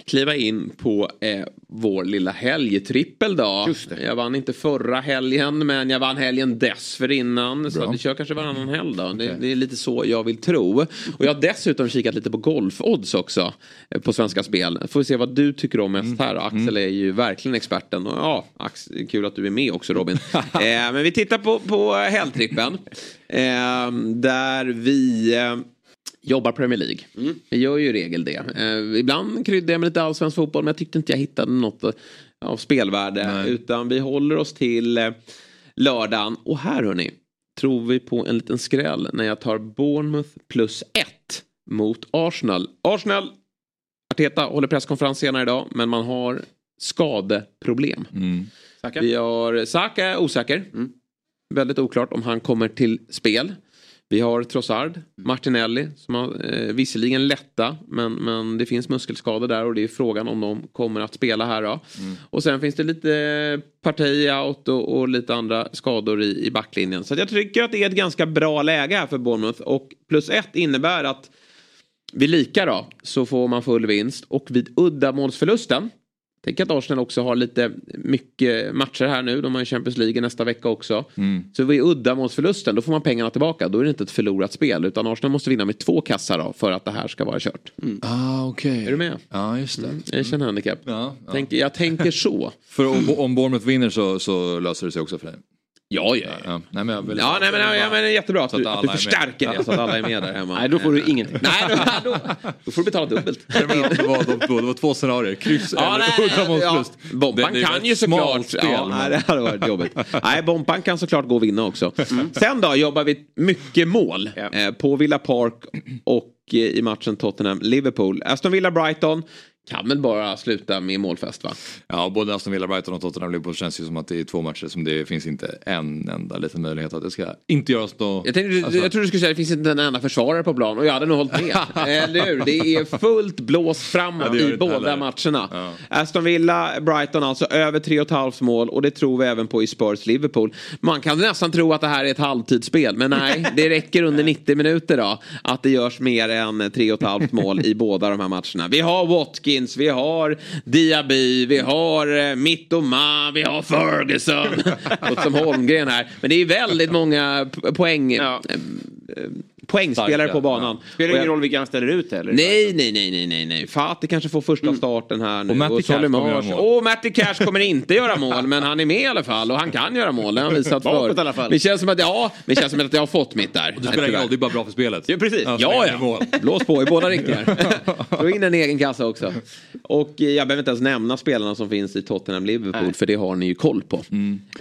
kliva in på eh, vår lilla helgtrippel då. Jag vann inte förra helgen men jag vann helgen dessförinnan. Bra. Så vi kör kanske varannan helg då. Det, det, är lite så jag vill tro. Och jag har dessutom kikat lite på golfodds också. Eh, på Svenska Spel. Får vi se vad du tycker om mest mm. här. Axel mm. är ju verkligen experten. Och, ja, Axel, kul att du är med också Robin. [LAUGHS] eh, men vi tittar på, på helgtrippen. Eh, där vi eh, jobbar Premier League. Mm. Jag gör ju i regel det. Eh, ibland kryddar jag med lite allsvensk fotboll men jag tyckte inte jag hittade något eh, av spelvärde. Nej. Utan vi håller oss till eh, lördagen. Och här hörni, tror vi på en liten skräll när jag tar Bournemouth plus ett mot Arsenal. Arsenal, Arteta håller presskonferens senare idag men man har skadeproblem. Mm. Vi har Saka osäker. Mm. Väldigt oklart om han kommer till spel. Vi har Trossard, Martinelli som har eh, visserligen lätta men, men det finns muskelskador där och det är frågan om de kommer att spela här då. Mm. Och sen finns det lite parti out och, och lite andra skador i, i backlinjen. Så jag tycker att det är ett ganska bra läge här för Bournemouth och plus ett innebär att vid lika då så får man full vinst och vid uddamålsförlusten Tänk att Arsenal också har lite mycket matcher här nu. De har ju Champions League nästa vecka också. Mm. Så vid uddamålsförlusten då får man pengarna tillbaka. Då är det inte ett förlorat spel. Utan Arsenal måste vinna med två kassar då, för att det här ska vara kört. Ah, okej. Är du med? Ja, just det. Mm. Jag känner handikapp. Ja, ja. Tänk, jag tänker så. [LAUGHS] För om, om Bournemouth vinner så, så löser det sig också för dig? Ja, ja, ja. Nej, men jag vill, Ja, nej, men, ja, men det är jättebra att Så du, att att du är med. förstärker det så att alla är med där hemma. Nej, då får du ingenting. Nej, då, då, då får du betala dubbelt. det, var, de två, det var två scenarier, kryss Ja, eller nej, uddamålsförlust. ja. Bompan Det- det är kan ju såklart... spel, ja, nej, det hade varit jobbigt. nej, Bompan kan såklart gå och vinna också. Sen då jobbar vi mycket mål eh, på Villa Park och eh, i matchen Tottenham-Liverpool. Aston Villa-Brighton kan väl bara sluta med målfest va? Ja, både Aston Villa, Brighton och Tottenham Liverpool känns ju som att det är två matcher som det finns inte en enda liten möjlighet att det ska inte göras då. Jag, tänkte, Alltså- jag tror du skulle säga att det finns inte en enda försvarare på plan och jag hade nog hållit med. [LAUGHS] Eller hur? Det är fullt blås framåt Ja, i båda heller. matcherna. Aston Villa, Brighton alltså över 3,5 mål och det tror vi även på i Spurs Liverpool. Man kan nästan tro att det här är ett halvtidsspel men nej, [LAUGHS] det räcker under 90 minuter då att det görs mer än 3,5 mål i båda de här matcherna. Vi har Watkins, vi har Diaby, vi har eh, Mittoma, vi har Ferguson. [LAUGHS] Låter som Holmgren här. Men det är väldigt många poäng, eh, eh, poängspelare Starka, på banan. ja. Spelar Och ingen jag- roll vilka han ställer ut heller. Nej, nej, nej, nej, nej, nej. Fatih kanske får första starten här nu. Och Matty Cash kommer göra mål. Och Matty Cash kommer inte göra mål, men han är med i alla fall. Och han kan göra mål, det har han visat [LAUGHS] förr. Det känns som att, ja, det känns som att jag har fått mitt där. Det spelar ingen roll, det är bara bra för spelet. Ja, precis. Ja, ja. mål. Blås på i båda riktningar. [LAUGHS] Få in en egen kassa också. Och eh, jag behöver inte ens nämna spelarna som finns i Tottenham Liverpool för det har ni ju koll på.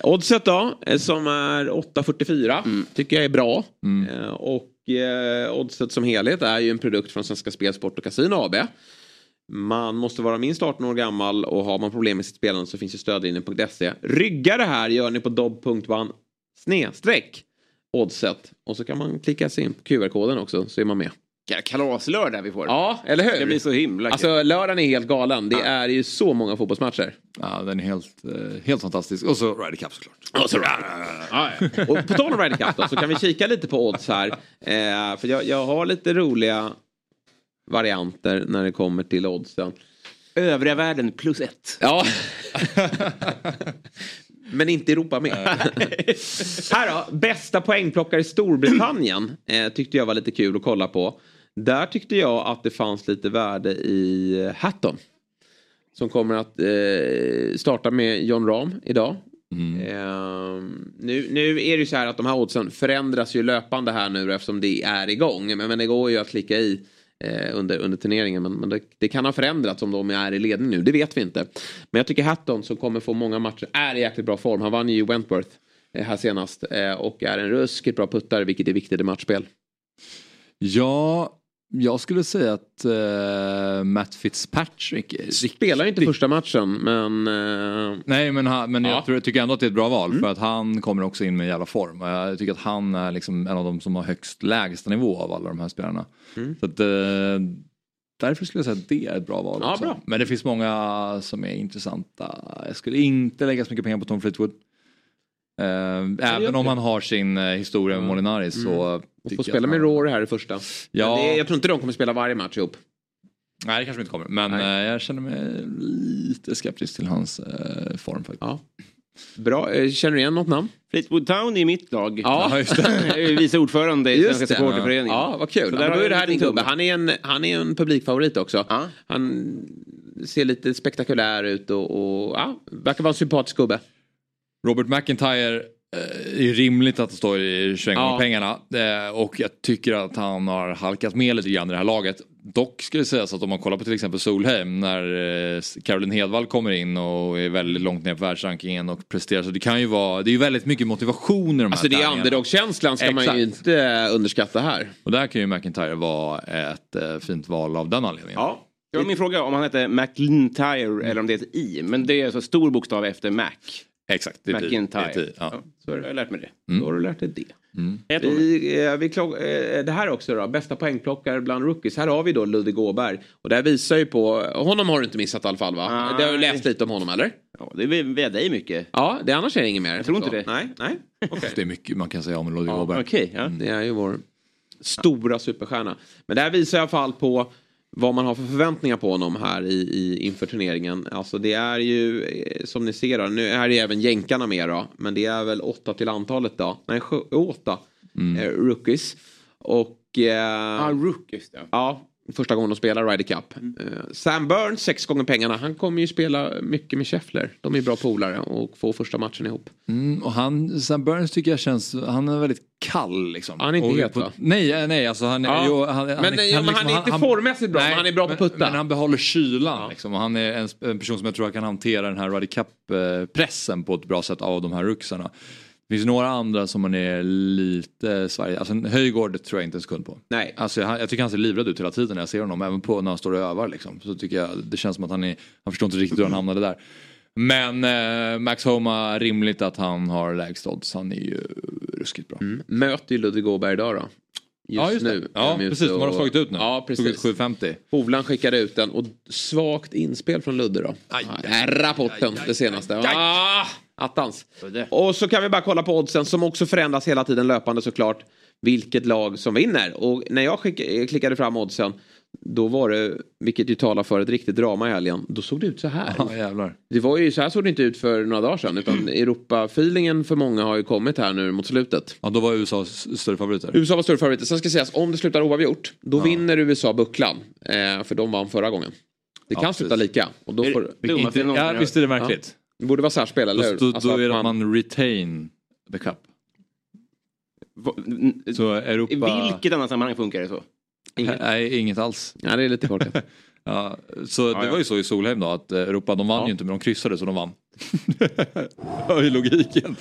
Oddset då, eh, som är 8,44 tycker jag är bra. Eh, Och eh, oddset som helhet är ju en produkt från Svenska Spel, Sport och Casino AB. Man måste vara minst 18 år gammal och har man problem med sitt spelande så finns ju stödlinjen.se. Rygga det här gör ni på dobb.one snedstreck oddset. Och så kan man klicka sig in på QR-koden också så är man med. Vilka kalaslördag vi får. Ja, eller hur? Det blir så himla kul. Alltså lördagen är helt galen. Det är ju så många fotbollsmatcher. Ja, den är helt, eh, helt fantastisk. Och så Ryder Cup såklart. Och, så ja, ja. och på tal om Ryder Cup då, så kan vi kika lite på odds här. Eh, för jag, jag har lite roliga varianter när det kommer till oddsen. Övriga världen plus ett. Ja. Men inte Europa med. här då, bästa poängplockare i Storbritannien eh, tyckte jag var lite kul att kolla på. Där tyckte jag att det fanns lite värde i eh, Hatton. Som kommer att eh, starta med John Rahm idag. Eh, nu, nu är det ju så här att de här oddsen förändras ju löpande här nu eftersom det är igång. Men, men det går ju att klicka i eh, under, under turneringen. Men, men det, det kan ha förändrats om de är i ledning nu. Det vet vi inte. Men jag tycker Hatton som kommer få många matcher är i jäkligt bra form. Han vann ju Wentworth eh, här senast. Eh, och är en ruskigt bra puttare vilket är viktigt i matchspel. Ja, jag skulle säga att eh, Matt Fitzpatrick Spelar inte första matchen men... Eh, Nej men, han, men Ja. jag, tror, jag tycker ändå att det är ett bra val för att han kommer också in med en jävla form. Och Jag tycker att han är liksom en av de som har högst lägsta nivå av alla de här spelarna. Mm. Så att, eh, därför skulle jag säga att det är ett bra val Ja, också. bra. Men det finns många som är intressanta. Jag skulle inte lägga så mycket pengar på Tom Fleetwood. Eh, även om han har sin eh, historia med Molinari så... Och tycker får spela med Rory här i första. Ja. Men Det, jag tror inte de kommer spela varje match ihop. Nej det kanske inte kommer. Men eh, jag känner mig lite skeptisk till hans eh, form faktiskt. Ja. Bra, känner du igen något namn? Fleetwood Town är mitt lag. Ja, just det. [LAUGHS] Vice ordförande i Just Svenska supporterföreningen. Ja, vad kul. Så där då har är det här din gubbe. Han är en, han är en publikfavorit också. Ja. Han ser lite spektakulär ut och, och ja, verkar vara en sympatisk gubbe. Robert McIntyre eh, är rimligt att det står i svängen Ja. pengarna. Eh, och jag tycker att han har halkat med lite grann i det här laget. Dock ska det sägas att om man kollar på till exempel Solheim när eh, Caroline Hedvall kommer in och är väldigt långt ner på världsrankingen och presterar. Så det kan ju vara, det är ju väldigt mycket motivation i de här Alltså det är underdog-känslan ska man ju Exakt. inte underskatta här. Och där kan ju McIntyre vara ett fint val av den anledningen. Ja. Det var min fråga om han hette McIntyre eller om det är ett I. Men det är alltså stor bokstav efter Mac. Exakt, det. McIntyre. Det ja. Så har jag lärt mig det. Mm. Då har du lärt dig det. Tror Vi, eh, vi klock, eh, det här också då, bästa poängplockare bland rookies. Här har vi då Ludvig Åberg. Och det här visar ju på, honom har du inte missat i alla fall va? Nej. Det har du läst lite om honom eller? Ja, det är via dig mycket. Ja, det annars är det inget mer. Jag tror inte Så. det. Nej, nej. [LAUGHS] Det är mycket man kan säga om Ludvig Ja, Åberg. Okej, ja. Det är ju vår stora superstjärna. Men det här visar i alla fall på vad man har för förväntningar på honom här i, i, inför turneringen. Alltså det är ju eh, som ni ser då, nu är det även jänkarna med då. Men det är väl åtta till antalet då. Nej, sju, åtta Mm. eh, rookies. Och... Eh, Ja, rookies ja. Ja, första gången de spelar Ryder Cup. Eh, Sam Burns, sex gånger pengarna. Han kommer ju spela mycket med Scheffler. De är bra polare och får första matchen ihop. Mm, och han, Sam Burns tycker jag känns, han är väldigt kall liksom. Han är inte het, va? Nej, eh, nej alltså han, Ja. jo, han, han, Men, han, ja, men han är inte formmässigt bra, men han är bra på men, putta. Men han behåller kylan liksom. Och han är en, en person som jag tror kan hantera den här Ryder Cup-pressen på ett bra sätt av de här ruxarna. Det finns några andra som man är lite Sverige, alltså Höjgård tror jag inte en sekund på. Nej. Alltså, jag, jag tycker han ser livrädd ut hela tiden när jag ser honom, även på när han står och övar liksom. Så tycker jag det känns som att han är, han förstår inte riktigt hur han hamnade där. Men eh, Max Homa, rimligt att han har lägst odds. Han är ju ruskigt bra. Mm. Möter ju Ludvig Åberg idag då. Just Ja, just nu. Ja, precis. De har och- slagit ut nu. Ja, precis. ut 750. Hovland skickade ut den och svagt inspel från Ludde då. Aj, Ja, här är rapporten, det senaste. Ah, attans. Och så kan vi bara kolla på oddsen som också förändras hela tiden löpande såklart. Vilket lag som vinner. Och när jag skick, klickade fram oddsen då var det, vilket ju talar för ett riktigt drama i helgen, då såg det ut så här. Ja, jävlar. Det var ju så här såg det inte ut för några dagar sedan utan Europa-feelingen för många har ju kommit här nu mot slutet. Ja, då var USA större favoriter. USA var större favoriter. Sen ska sägas, om det slutar oavgjort, då vinner USA bucklan. Eh, för de vann förra gången. Det kan Ja, sluta lika. Och då Är det får, dummaste Inte- ja, visst är det märkligt. Det borde vara särspel, eller Då, hur? då, Alltså då är det att man retain the cup. Så Europa... I vilket annat sammanhang funkar det så? Nej, inget alls. Ja, det är lite korkat. [LAUGHS] ja, så det ja. var ju så i Solheim då att eh, Europa, de vann ju inte men de kryssade så de vann. [LAUGHS] Hör ju logiken.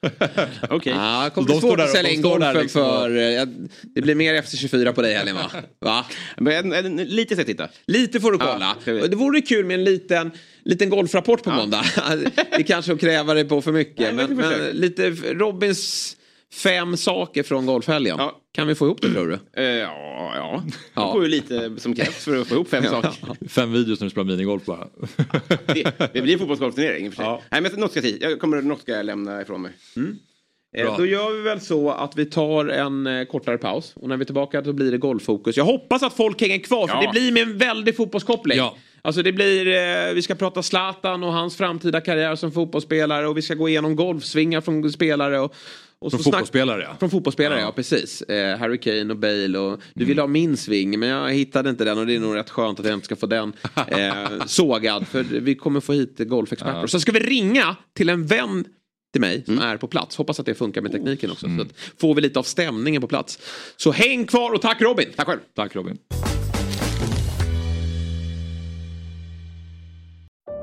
[LAUGHS] Okej. Ja, det Så kommer bli svårt att sälja in golfen liksom för... eh, ja, Det blir mer FC24 på dig helgen va? va? Men, en- en- lite så jag titta. Lite får du kolla. ska Och Det vore kul med en liten, liten golfrapport på måndag. [LAUGHS] det kanske att kräva det på för mycket. Nej, men men, lite Robins fem saker från golfhelgen. Kan vi få ihop det tror du? Eh, ja, ja. Det får ju lite som krävs för att få ihop fem [LAUGHS] saker. Fem videos när du spelar minigolf bara. Det, det blir en fotbollsgolfturnering i och för sig. Nej, men något ska till. Jag kommer, något ska jag lämna ifrån mig. Eh, Bra. Då gör vi väl så att vi tar en eh, kortare paus. Och när vi är tillbaka då blir det golffokus. Jag hoppas att folk hänger kvar för Ja. det blir med en väldig fotbollskoppling. Ja. Alltså det blir, eh, vi ska prata Zlatan och hans framtida karriär som fotbollsspelare och vi ska gå igenom golfsvingar från spelare. Och, och Från så fotbollsspelare ja. Från fotbollsspelare, ja, precis. Eh, Harry Kane och Bale och du ville ha min sving men jag hittade inte den och det är nog rätt skönt att jag inte ska få den [LAUGHS] eh, sågad för vi kommer få hit golfexperter. Ja. Så ska vi ringa till en vän till mig som är på plats. Hoppas att det funkar med tekniken också. Så att får vi lite av stämningen på plats. Så häng kvar och tack Robin! Tack själv! Tack Robin.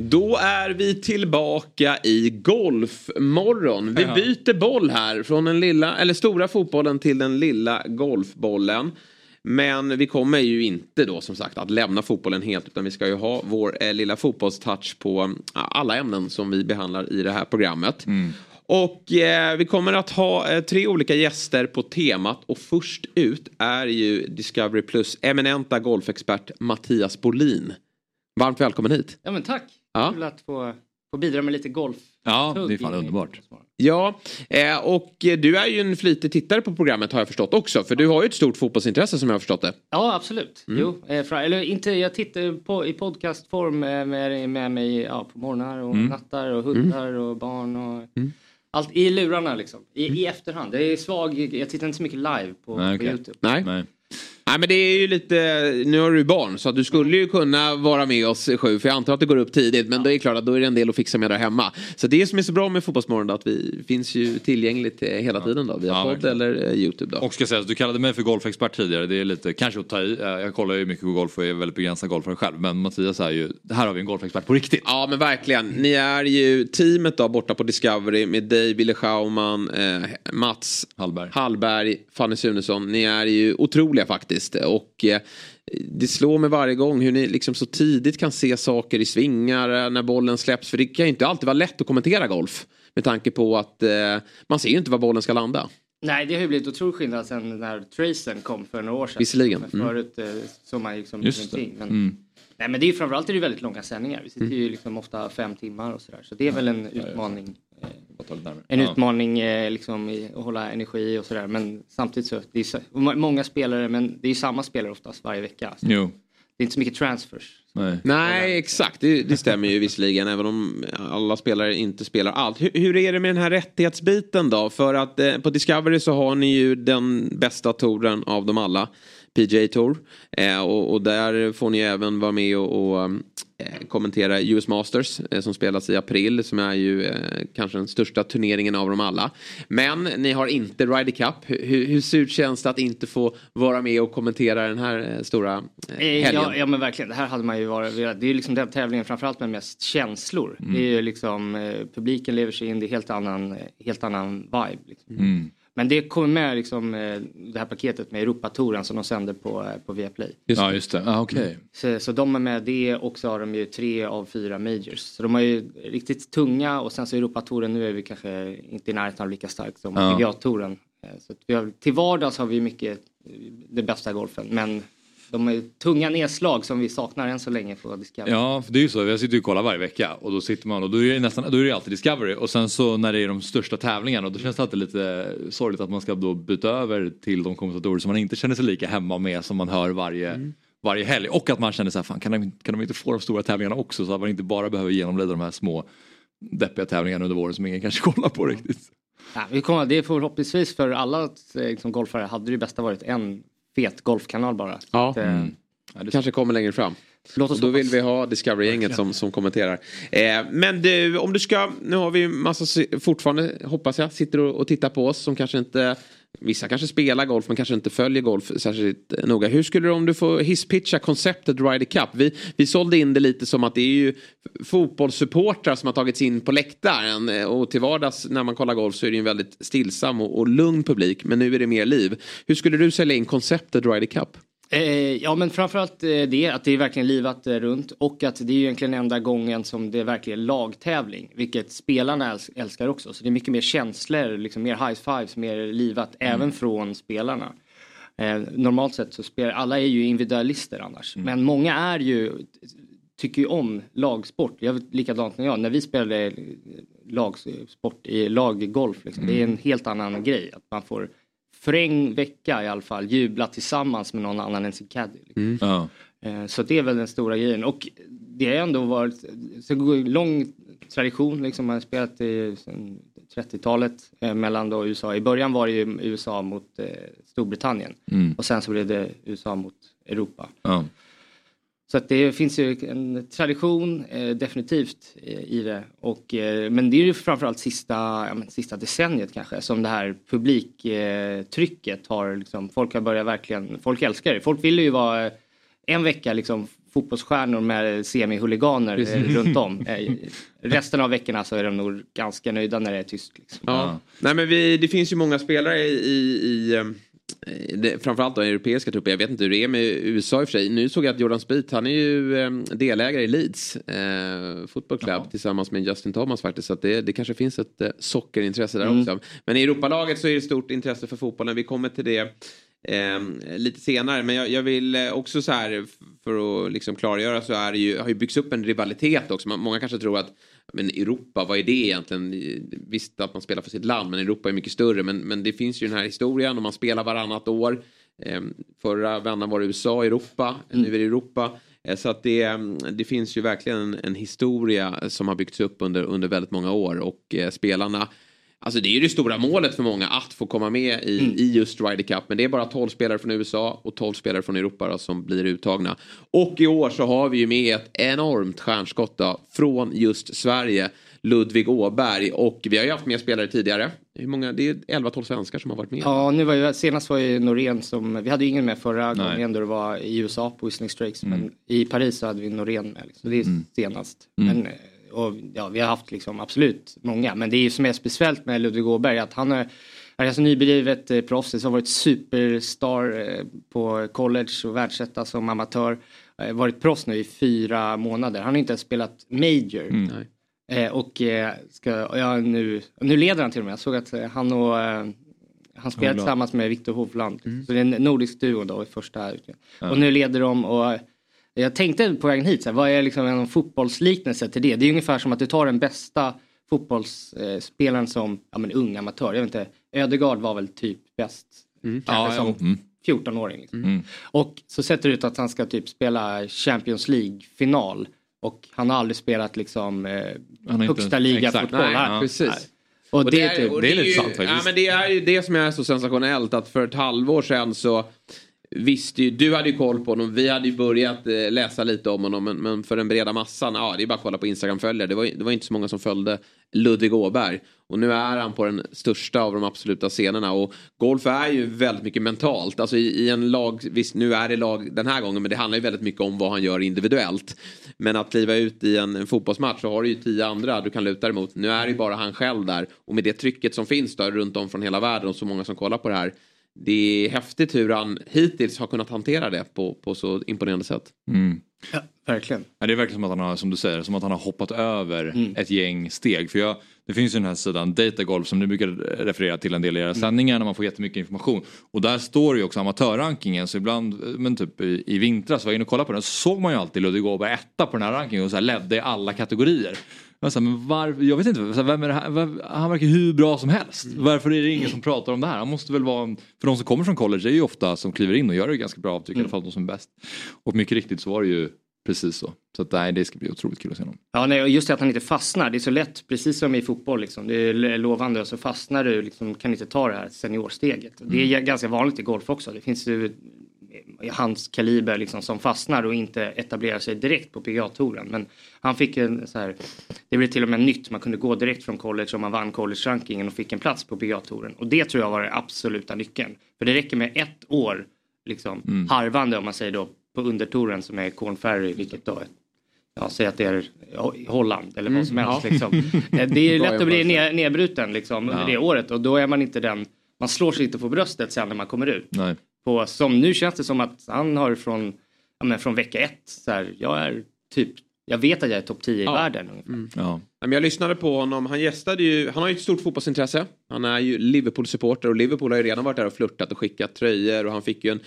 Då är vi tillbaka i Golfmorgon. Vi byter boll här från den lilla, eller stora fotbollen till den lilla golfbollen. Men vi kommer ju inte då som sagt att lämna fotbollen helt utan vi ska ju ha vår eh, lilla fotbollstouch på ja, alla ämnen som vi behandlar i det här programmet. Och eh, vi kommer att ha eh, tre olika gäster på temat och först ut är ju Discovery Plus eminenta golfexpert Mattias Bolin. Varmt välkommen hit. Ja men tack. Ja. Kul att få, få bidra med lite golf. Ja, det är fan i- underbart. Ja, eh, och du är ju en flitig tittare på programmet har jag förstått också. För du har ju ett stort fotbollsintresse som jag har förstått det. Ja absolut. Mm. Jo, eh, eller inte, jag tittar på, i podcastform eh, med, med mig ja, på morgnar och Mm. nattar och hundar och barn och allt i lurarna liksom. I, I efterhand. Det är svag, jag tittar inte så mycket live på, Nej, på okej. Youtube. Nej. Nej. Nej men det är ju lite, nu har du barn så du skulle ju kunna vara med oss sju för jag antar att det går upp tidigt men då är det klart att då är det en del att fixa med där hemma. Så det som är så bra med Fotbollsmorgon då, att vi finns ju tillgängligt hela tiden då via Ja, podd verkligen. eller eh, YouTube då. Och ska sägas, du kallade mig för golfexpert tidigare. Det är lite, kanske att ta i. Eh, Jag kollar ju mycket på golf och är väldigt begränsad golfare själv. Men Mattias är ju, här har vi en golfexpert på riktigt. Ja men verkligen. Ni är ju teamet då borta på Discovery med dig, Wille Schauman, eh, Mats Hallberg. Hallberg, Fanny Sunesson. Ni är ju otroliga faktiskt. Och eh, det slår mig varje gång hur ni liksom så tidigt kan se saker i svingar när bollen släpps. För det kan ju inte alltid vara lätt att kommentera golf. Med tanke på att eh, man ser ju inte var bollen ska landa. Nej, det har ju blivit otrolig skillnad sen när Tracen kom för några år sedan. Visserligen. Mm. Förut eh, såg man liksom Just ingenting. Men, Mm. Nej, men det är ju framförallt är det väldigt långa sändningar. Vi sitter ju liksom ofta fem timmar och sådär. Så det är väl en utmaning. En Ja. utmaning eh, liksom att hålla energi och sådär. Men samtidigt så, det är många spelare men det är ju samma spelare oftast varje vecka. Så Jo. Det är inte så mycket transfers. Nej, Nej exakt, det, det stämmer ju visserligen även om alla spelare inte spelar allt. Hur, hur är det med den här rättighetsbiten då? För att eh, på Discovery så har ni ju den bästa touren av dem alla. PGA Tour. Eh, och, och där får ni även vara med och, och eh, kommentera US Masters eh, som spelas i april som är ju kanske den största turneringen av dem alla. Men ni har inte Ryder Cup. Hur, hur, surt känns det att inte få vara med och kommentera den här stora helgen? Ja, ja men verkligen, det här hade man ju varit, det är ju liksom den tävlingen framförallt med mest känslor. Mm. Det är ju liksom, eh, publiken lever sig in, det är helt annan, helt annan vibe. Liksom. Mm. Men det kommer med liksom, eh, det här paketet med Europatouren som de sänder på, eh, på Viaplay. ja, just det. Ah, Okej. Så, så de är med det och så har de ju tre av fyra majors. Så de är ju riktigt tunga och sen så Europatouren nu är vi kanske inte i närheten av lika stark som Ja. PGA-touren. Eh, Så att vi har, till vardags har vi mycket den bästa golfen men de är tunga nedslag som vi saknar än så länge på Discovery. Ja, för det är ju så. Jag sitter ju och kollar varje vecka och då sitter man och då är det nästan, då är det alltid Discovery och sen så när det är de största tävlingarna då känns det alltid lite sorgligt att man ska då byta över till de kommentatorer som man inte känner sig lika hemma med som man hör varje, varje helg. Och att man känner så här, fan kan de, kan de inte få de stora tävlingarna också så att man inte bara behöver genomlida de här små deppiga tävlingarna under våren som ingen kanske [LAUGHS] kollar på riktigt. Ja, vi kommer, det är förhoppningsvis för alla eh, liksom, golfare hade det bästa varit en fet golfkanal bara. Ja. att, eh, Mm. det kanske kommer längre fram. Låt oss och då vill vi ha Discovery-gänget som, som kommenterar. Eh, men du, om du ska, nu har vi massa, fortfarande hoppas jag, sitter och, och tittar på oss som kanske inte, vissa kanske spelar golf men kanske inte följer golf särskilt noga. Hur skulle du om du får hisspitcha konceptet Ryder Cup? Vi, vi sålde in det lite som att det är ju fotbollssupportrar som har tagits in på läktaren och till vardags när man kollar golf så är det ju en väldigt stillsam och, och lugn publik men nu är det mer liv. Hur skulle du sälja in konceptet Ryder Cup? Eh, ja men framförallt eh, det att det är verkligen livat eh, runt och att det är egentligen enda gången som det är verkligen lagtävling. Vilket spelarna äls- älskar också. Så det är mycket mer känslor, liksom mer high fives, mer livat även från spelarna. Normalt sett så spelar alla är ju individualister annars. Men många är ju tycker ju om lagsport. Jag vet likadant när jag, när vi spelade lagsport i laggolf. Liksom. Det är en helt annan grej. Att man får för en vecka i alla fall jubla tillsammans med någon annan än sin caddy. Liksom. Ja. Eh, Så det är väl den stora grejen. Och det har ändå varit så lång tradition. Liksom. Man har spelat i sen 30-talet eh, mellan då USA. I början var det ju USA mot eh, Storbritannien. Mm. Och sen så blev det USA mot Europa. Ja. Så att det finns ju en tradition eh, definitivt eh, i det. Och, eh, men det är ju framförallt sista, ja, men, sista decenniet kanske som det här publiktrycket eh, trycket har liksom, folk har börjat verkligen, folk älskar det. Folk vill ju vara eh, en vecka liksom fotbollsstjärnor med semi-huliganer eh, runt om. Eh, resten av veckorna så är de nog ganska nöjda när det är tyst. Liksom. Ja. Nej men vi, det finns ju många spelare i, i, i eh, det, framförallt de europeiska trupper. Jag vet inte hur det är med USA i och för sig. Nu såg jag att Jordan Spieth, han är ju eh, delägare i Leeds eh, Football Club tillsammans med Justin Thomas faktiskt. Så att det, det kanske finns ett eh, sockerintresse där Mm. också. Men i Europalaget så är det stort intresse för fotbollen. Vi kommer till det eh, lite senare. Men jag, jag vill eh, också så här för att liksom klargöra så är det ju, har ju byggts upp en rivalitet också. Man, många kanske tror att men Europa, vad är det egentligen? Visst att man spelar för sitt land, men Europa är mycket större. Men, men det finns ju den här historien och man spelar varannat år. Eh, förra vändan var det USA, Europa, nu är det Europa. Eh, Så att det, mm, det finns ju verkligen en, en historia som har byggts upp under, under väldigt många år och eh, spelarna Alltså det är ju det stora målet för många att få komma med i, Mm. i just Ryder Cup. Men det är bara 12 spelare från USA och 12 spelare från Europa då, som blir uttagna. Och i år så har vi ju med ett enormt stjärnskott då, från just Sverige. Ludvig Åberg och vi har ju haft med spelare tidigare. Hur många? Det är 11-12 svenskar som har varit med. Ja, nu var ju, senast var ju Norén som, vi hade ju ingen med förra Nej. gången då det var i USA på Whistling Straits. Mm. Men i Paris så hade vi Norén med. Liksom. Det är Mm. senast. Mm. Men, eh, och, ja, vi har haft liksom absolut många. Men det är ju som är speciellt med Ludvig Åberg att han är, alltså nyblivet eh, proffs har varit superstar eh, på college och världsetta som amatör. Eh, varit proffs nu i fyra månader. Han har inte ens spelat major. Mm. Eh, och eh, ska, ja, nu, nu leder han till och med. Jag såg att eh, han och eh, han spelar tillsammans med Viktor Hovland. Så det är en nordisk duo då i första utgången. Ja. Och nu leder de och jag tänkte på vägen hit, så här, vad är liksom en fotbollsliknelse till det? Det är ungefär som att du tar den bästa fotbollsspelaren som ja, men, ung amatör. Jag vet inte, Ödegaard var väl typ bäst. Kanske Ja, som ja. Mm. 14-åring. Liksom. Mm. Och så sätter du ut att han ska typ spela Champions League-final. Och han har aldrig spelat liksom eh, högsta liga exakt. fotboll. Nej, Han- precis. Nej. Och, det, är typ, och är ju, Ja, men det är ju det som är så sensationellt att för ett halvår sedan så visste ju, du hade ju koll på honom, vi hade ju börjat eh, läsa lite om honom men, men för den breda massan, ja det är bara att kolla på Instagram-följare. Det var, det var inte så många som följde Ludvig Åberg. Och nu är han på den största av de absoluta scenerna och golf är ju väldigt mycket mentalt. Alltså i, i en lag, visst nu är det lag den här gången men det handlar ju väldigt mycket om vad han gör individuellt. Men att kliva ut i en, en fotbollsmatch så har du ju tio andra du kan luta dig mot. Nu är det ju bara han själv där och med det trycket som finns där runt om från hela världen och så många som kollar på det här. Det är häftigt hur han hittills har kunnat hantera det på, på så imponerande sätt. Mm. Ja, verkligen. Ja, det är verkligen som att han har, som du säger, som att han har hoppat över Mm. ett gäng steg. För jag, det finns ju den här sidan Datagolf som ni brukar referera till en del i era sändningar när man får jättemycket information. Och där står ju också amatörrankingen så ibland, men typ i, i vintras var jag inne och kollade på den så såg man ju alltid Ludvig Åberg etta på den här rankingen och så här ledde i alla kategorier. Jag, så här, men var, jag vet inte, här, vem är här? Han verkar hur bra som helst. Varför är det ingen som pratar om det här? Han måste väl vara, en- för de som kommer från college är ju ofta som kliver in och gör det ganska bra avtryck, i alla fall de som är bäst. Och mycket riktigt så var det ju precis så. Så att, nej, det ska bli otroligt kul att se honom. Ja, nej, och just det att han inte fastnar. Det är så lätt, precis som i fotboll. Liksom. Det är lovande och så fastnar du, liksom, kan inte ta det här seniorsteget. Det är Mm. ganska vanligt i golf också. Det finns ju hans kaliber liksom, som fastnar och inte etablerar sig direkt på PGA-touren. Men han fick en så här, det blev till och med nytt. Man kunde gå direkt från college om man vann college-rankingen och fick en plats på PGA-touren. Och det tror jag var den absoluta nyckeln. För det räcker med ett år liksom, Mm. harvande om man säger då på undertouren som är Corn Ferry, vilket då är Ja, säg att det är Holland eller vad som Mm, helst. ja. Liksom. [LAUGHS] Eh, Det är lätt att bli ner, nedbruten liksom, under Ja. det året och då är man inte den, man slår sig inte på bröstet sen när man kommer ut. Nej. På, som nu känns det som att han har från, ja, men från vecka ett, så här, jag är typ, jag vet att jag är topp 10 i Ja. världen. Mm. Ja. Jag lyssnade på honom. Han gästade ju, han har ju ett stort fotbollsintresse. Han är ju Liverpool-supporter och Liverpool har ju redan varit där och flörtat och skickat tröjor och han fick ju en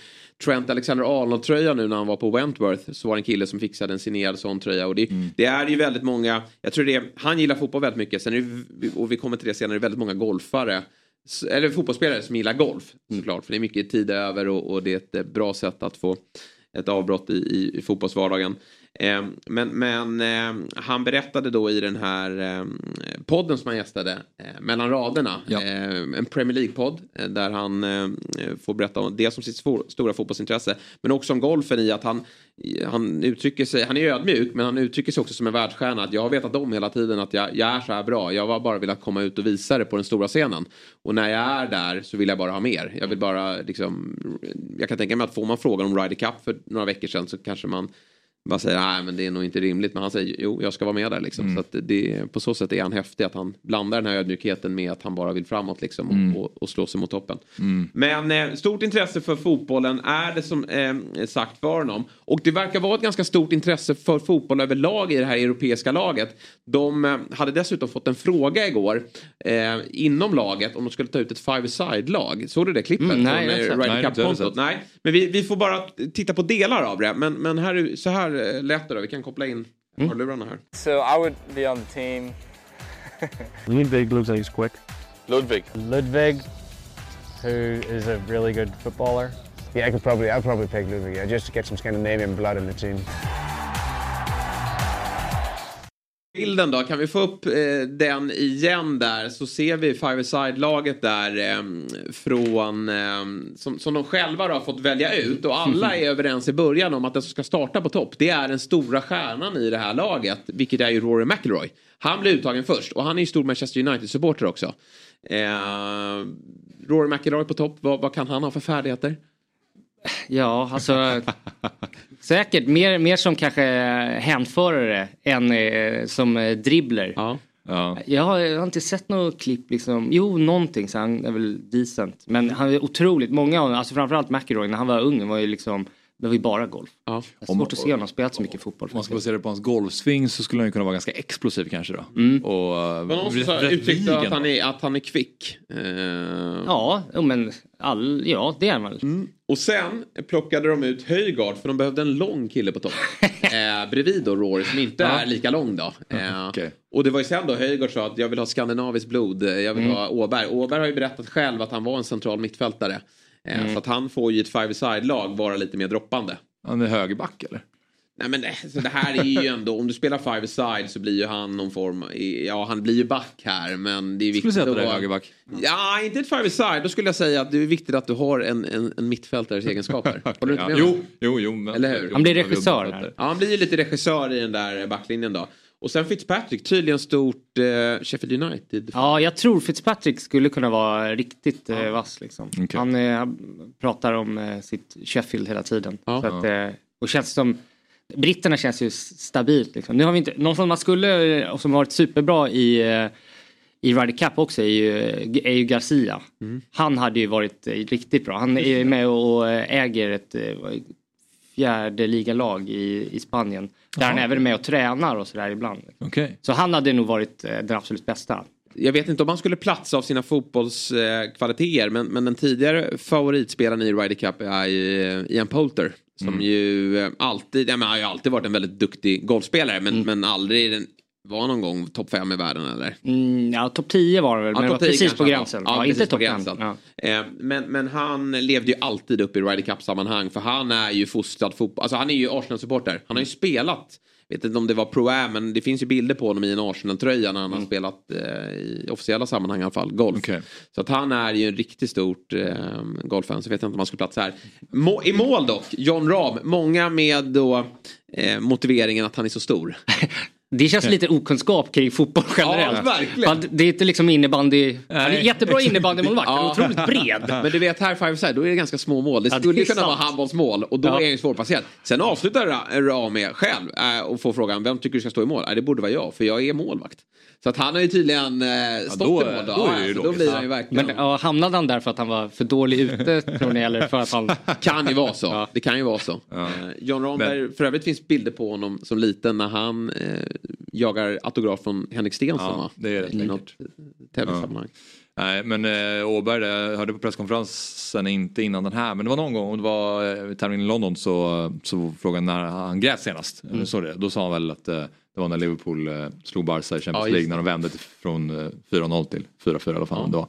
Trent Alexander-Arnold-tröja nu när han var på Wentworth. Så var det en kille som fixade en signerad sån tröja och det, det är ju väldigt många, jag tror det är, han gillar fotboll väldigt mycket. Sen är det, och vi kommer till det senare, det är väldigt många golfare eller fotbollsspelare som gillar golf såklart. För det är mycket tid över och, och det är ett eh, bra sätt att få ett avbrott i, i, i fotbollsvardagen. Eh, men men eh, han berättade då i den här eh, podden som han gästade, eh, Mellan raderna, eh, en Premier League-podd eh, där han eh, får berätta om dels om sitt stora fotbollsintresse men också om golfen i att han, han uttrycker sig, han är ödmjuk men han uttrycker sig också som en världsstjärna. Att jag har vetat om hela tiden att jag, jag är så här bra, jag har bara velat komma ut och visa det på den stora scenen. Och när jag är där så vill jag bara ha mer. Jag vill bara liksom, jag kan tänka mig att får man frågan om Ryder Cup för några veckor sedan så kanske man bara säger nej men det är nog inte rimligt. Men han säger jo jag ska vara med där liksom. Så att det, på så sätt är han häftig att han blandar den här ödmjukheten med att han bara vill framåt liksom och, Mm. och, och slå sig mot toppen. Mm. Men eh, stort intresse för fotbollen är det som eh, sagt för honom. Och det verkar vara ett ganska stort intresse för fotboll överlag i det här europeiska laget. De eh, hade dessutom fått en fråga igår eh, inom laget om de skulle ta ut ett five-side-lag. Såg du det klippet? Mm, nej, från, jag. Ryder Cup-kontot? Nej, men vi, vi får bara titta på delar av det. Men, men här, är- så här eh, lät det då. Vi kan koppla in hörlurarna här. So I would be on the team. Ludwig looks like he's quick. Ludwig. Ludwig, who is a really good footballer. Yeah, I could probably, I'd probably pick Ludwig, yeah, just to get some Scandinavian blood in the team. Bilden då, kan vi få upp eh, den igen där så ser vi five-a-side-laget där eh, från eh, som, som de själva har fått välja ut och alla är [LAUGHS] överens i början om att den som ska starta på topp det är den stora stjärnan i det här laget vilket är ju Rory McIlroy. Han blir uttagen först och han är ju stor Manchester United-supporter också. Eh, Rory McIlroy på topp, vad, vad kan han ha för färdigheter? Ja, alltså säkert mer, mer som kanske hänförare än eh, som eh, dribbler. Ja. Ja. Jag, har, jag har inte sett något klipp liksom. Jo, någonting så han är väl decent. Men han är otroligt, många av alltså framförallt McIlroy när han var ung var ju liksom det var ju bara golf. Ja. Det är svårt att se honom spelat så mycket fotboll. Om man ska basera det på hans golfsving så skulle han ju kunna vara ganska explosiv kanske då. Mm. Och, Det var någon som uttryckte att han är, att han är kvick. Eh, Ja, men all, ja det är han väl. Och sen plockade de ut Höjgard för de behövde en lång kille på topp. [LAUGHS] eh, bredvid då Rory som inte är lika lång då. Eh, Och det var ju sen då Höjgard sa att jag vill ha skandinaviskt blod, eh, jag vill Mm. ha Åberg. Åberg har ju berättat själv att han var en central mittfältare. Eh, Mm. Så att han får ju ett five-side-lag vara lite mer droppande. Han är högerback eller? Nej men det, så det här är ju ändå, om du spelar five-side så blir ju han någon form, ja han blir ju back här men det är viktigt säga att att det är vara- högerback. Ja, inte ett five-side, då skulle jag säga att det är viktigt att du har en, en, en mittfältares egenskaper. [LAUGHS] Håller du inte Ja, med? jo, jo, jo. Men, Eller hur? Han blir regissör här. Ja, han blir ju lite regissör i den där backlinjen då. Och sen Fitzpatrick, tydligen stort eh, Sheffield United. Ja, jag tror Fitzpatrick skulle kunna vara riktigt eh, vass. Liksom. Han, eh, pratar om eh, sitt Sheffield hela tiden. Så att, eh, och känns som Britterna känns ju stabilt. Liksom. Nu har vi inte, någon som man skulle, eh, och som har varit superbra i, eh, i Ryder Cup också är ju, är ju Garcia. Han hade ju varit eh, riktigt bra. Han är ju med och eh, äger ett eh, fjärde ligalag i, i Spanien. Där han Jaha. även är med och tränar och sådär ibland. Okej. Så han hade nog varit eh, den absolut bästa. Jag vet inte om han skulle platsa av sina fotbollskvaliteter men, men den tidigare favoritspelaren i Ryder Cup är eh, Ian Poulter. Som Mm. ju eh, alltid, ja, men har ju alltid varit en väldigt duktig golfspelare men, Mm. men aldrig den, var någon gång topp fem i världen eller? Mm, ja, topp 10 var det väl, men det var topp 10 precis på gränsen. Ja, Ja, inte topp 5. gränsen. Ja. Eh, men, men han levde ju alltid upp i Ryder Cup-sammanhang för han är ju fostrad fotboll. Alltså han är ju Arsenal-supporter. Han har ju spelat, vet inte om det var Pro-Am, men det finns ju bilder på honom i en Arsenal-tröja när han har spelat eh, i officiella sammanhang i alla fall, golf. Så att han är ju en riktigt stort eh, golffan, så vet jag inte om han skulle platsa här. Må, I mål dock, John Rahm, många med då eh, motiveringen att han är så stor. [LAUGHS] Det känns lite okunskap kring fotboll generellt. Ja, verkligen. Det är inte liksom innebandy. Han är jättebra innebandymålvakt, är otroligt bred. Men du vet här five side, då är det ganska små mål. Det Ja, det skulle kunna sant. vara handbollsmål och då Ja. är han ju svårplacerad. Sen avslutar Ra- Rame själv äh, och får frågan vem tycker du ska stå i mål? Äh, det borde vara jag för jag är målvakt. Så att han har ju tydligen äh, stått då- i mål. Då, då är Ja, det då blir han ju verkligen... Men ja, hamnade han där för att han var för dålig ute tror ni eller för att han... [LAUGHS] Kan ju vara så. Det kan ju vara så. Eh, John Ramberg, för övrigt finns bilder på honom som liten när han eh, jagar autograf från Henrik Stensson Ja, va? det är rätt I något tävlingssammanhang. Nej, men eh, Åberg, det- jag hörde på presskonferensen, inte innan den här, men det var någon gång, och det var eh, tävlingen i London så, så frågade när han grät senast. Mm. Mm. Så det. Då sa han väl att eh, det var när Liverpool eh, slog Barca i Champions Ja, League när de vände till, från eh, 4-0 till 4-4 i alla fall. Var.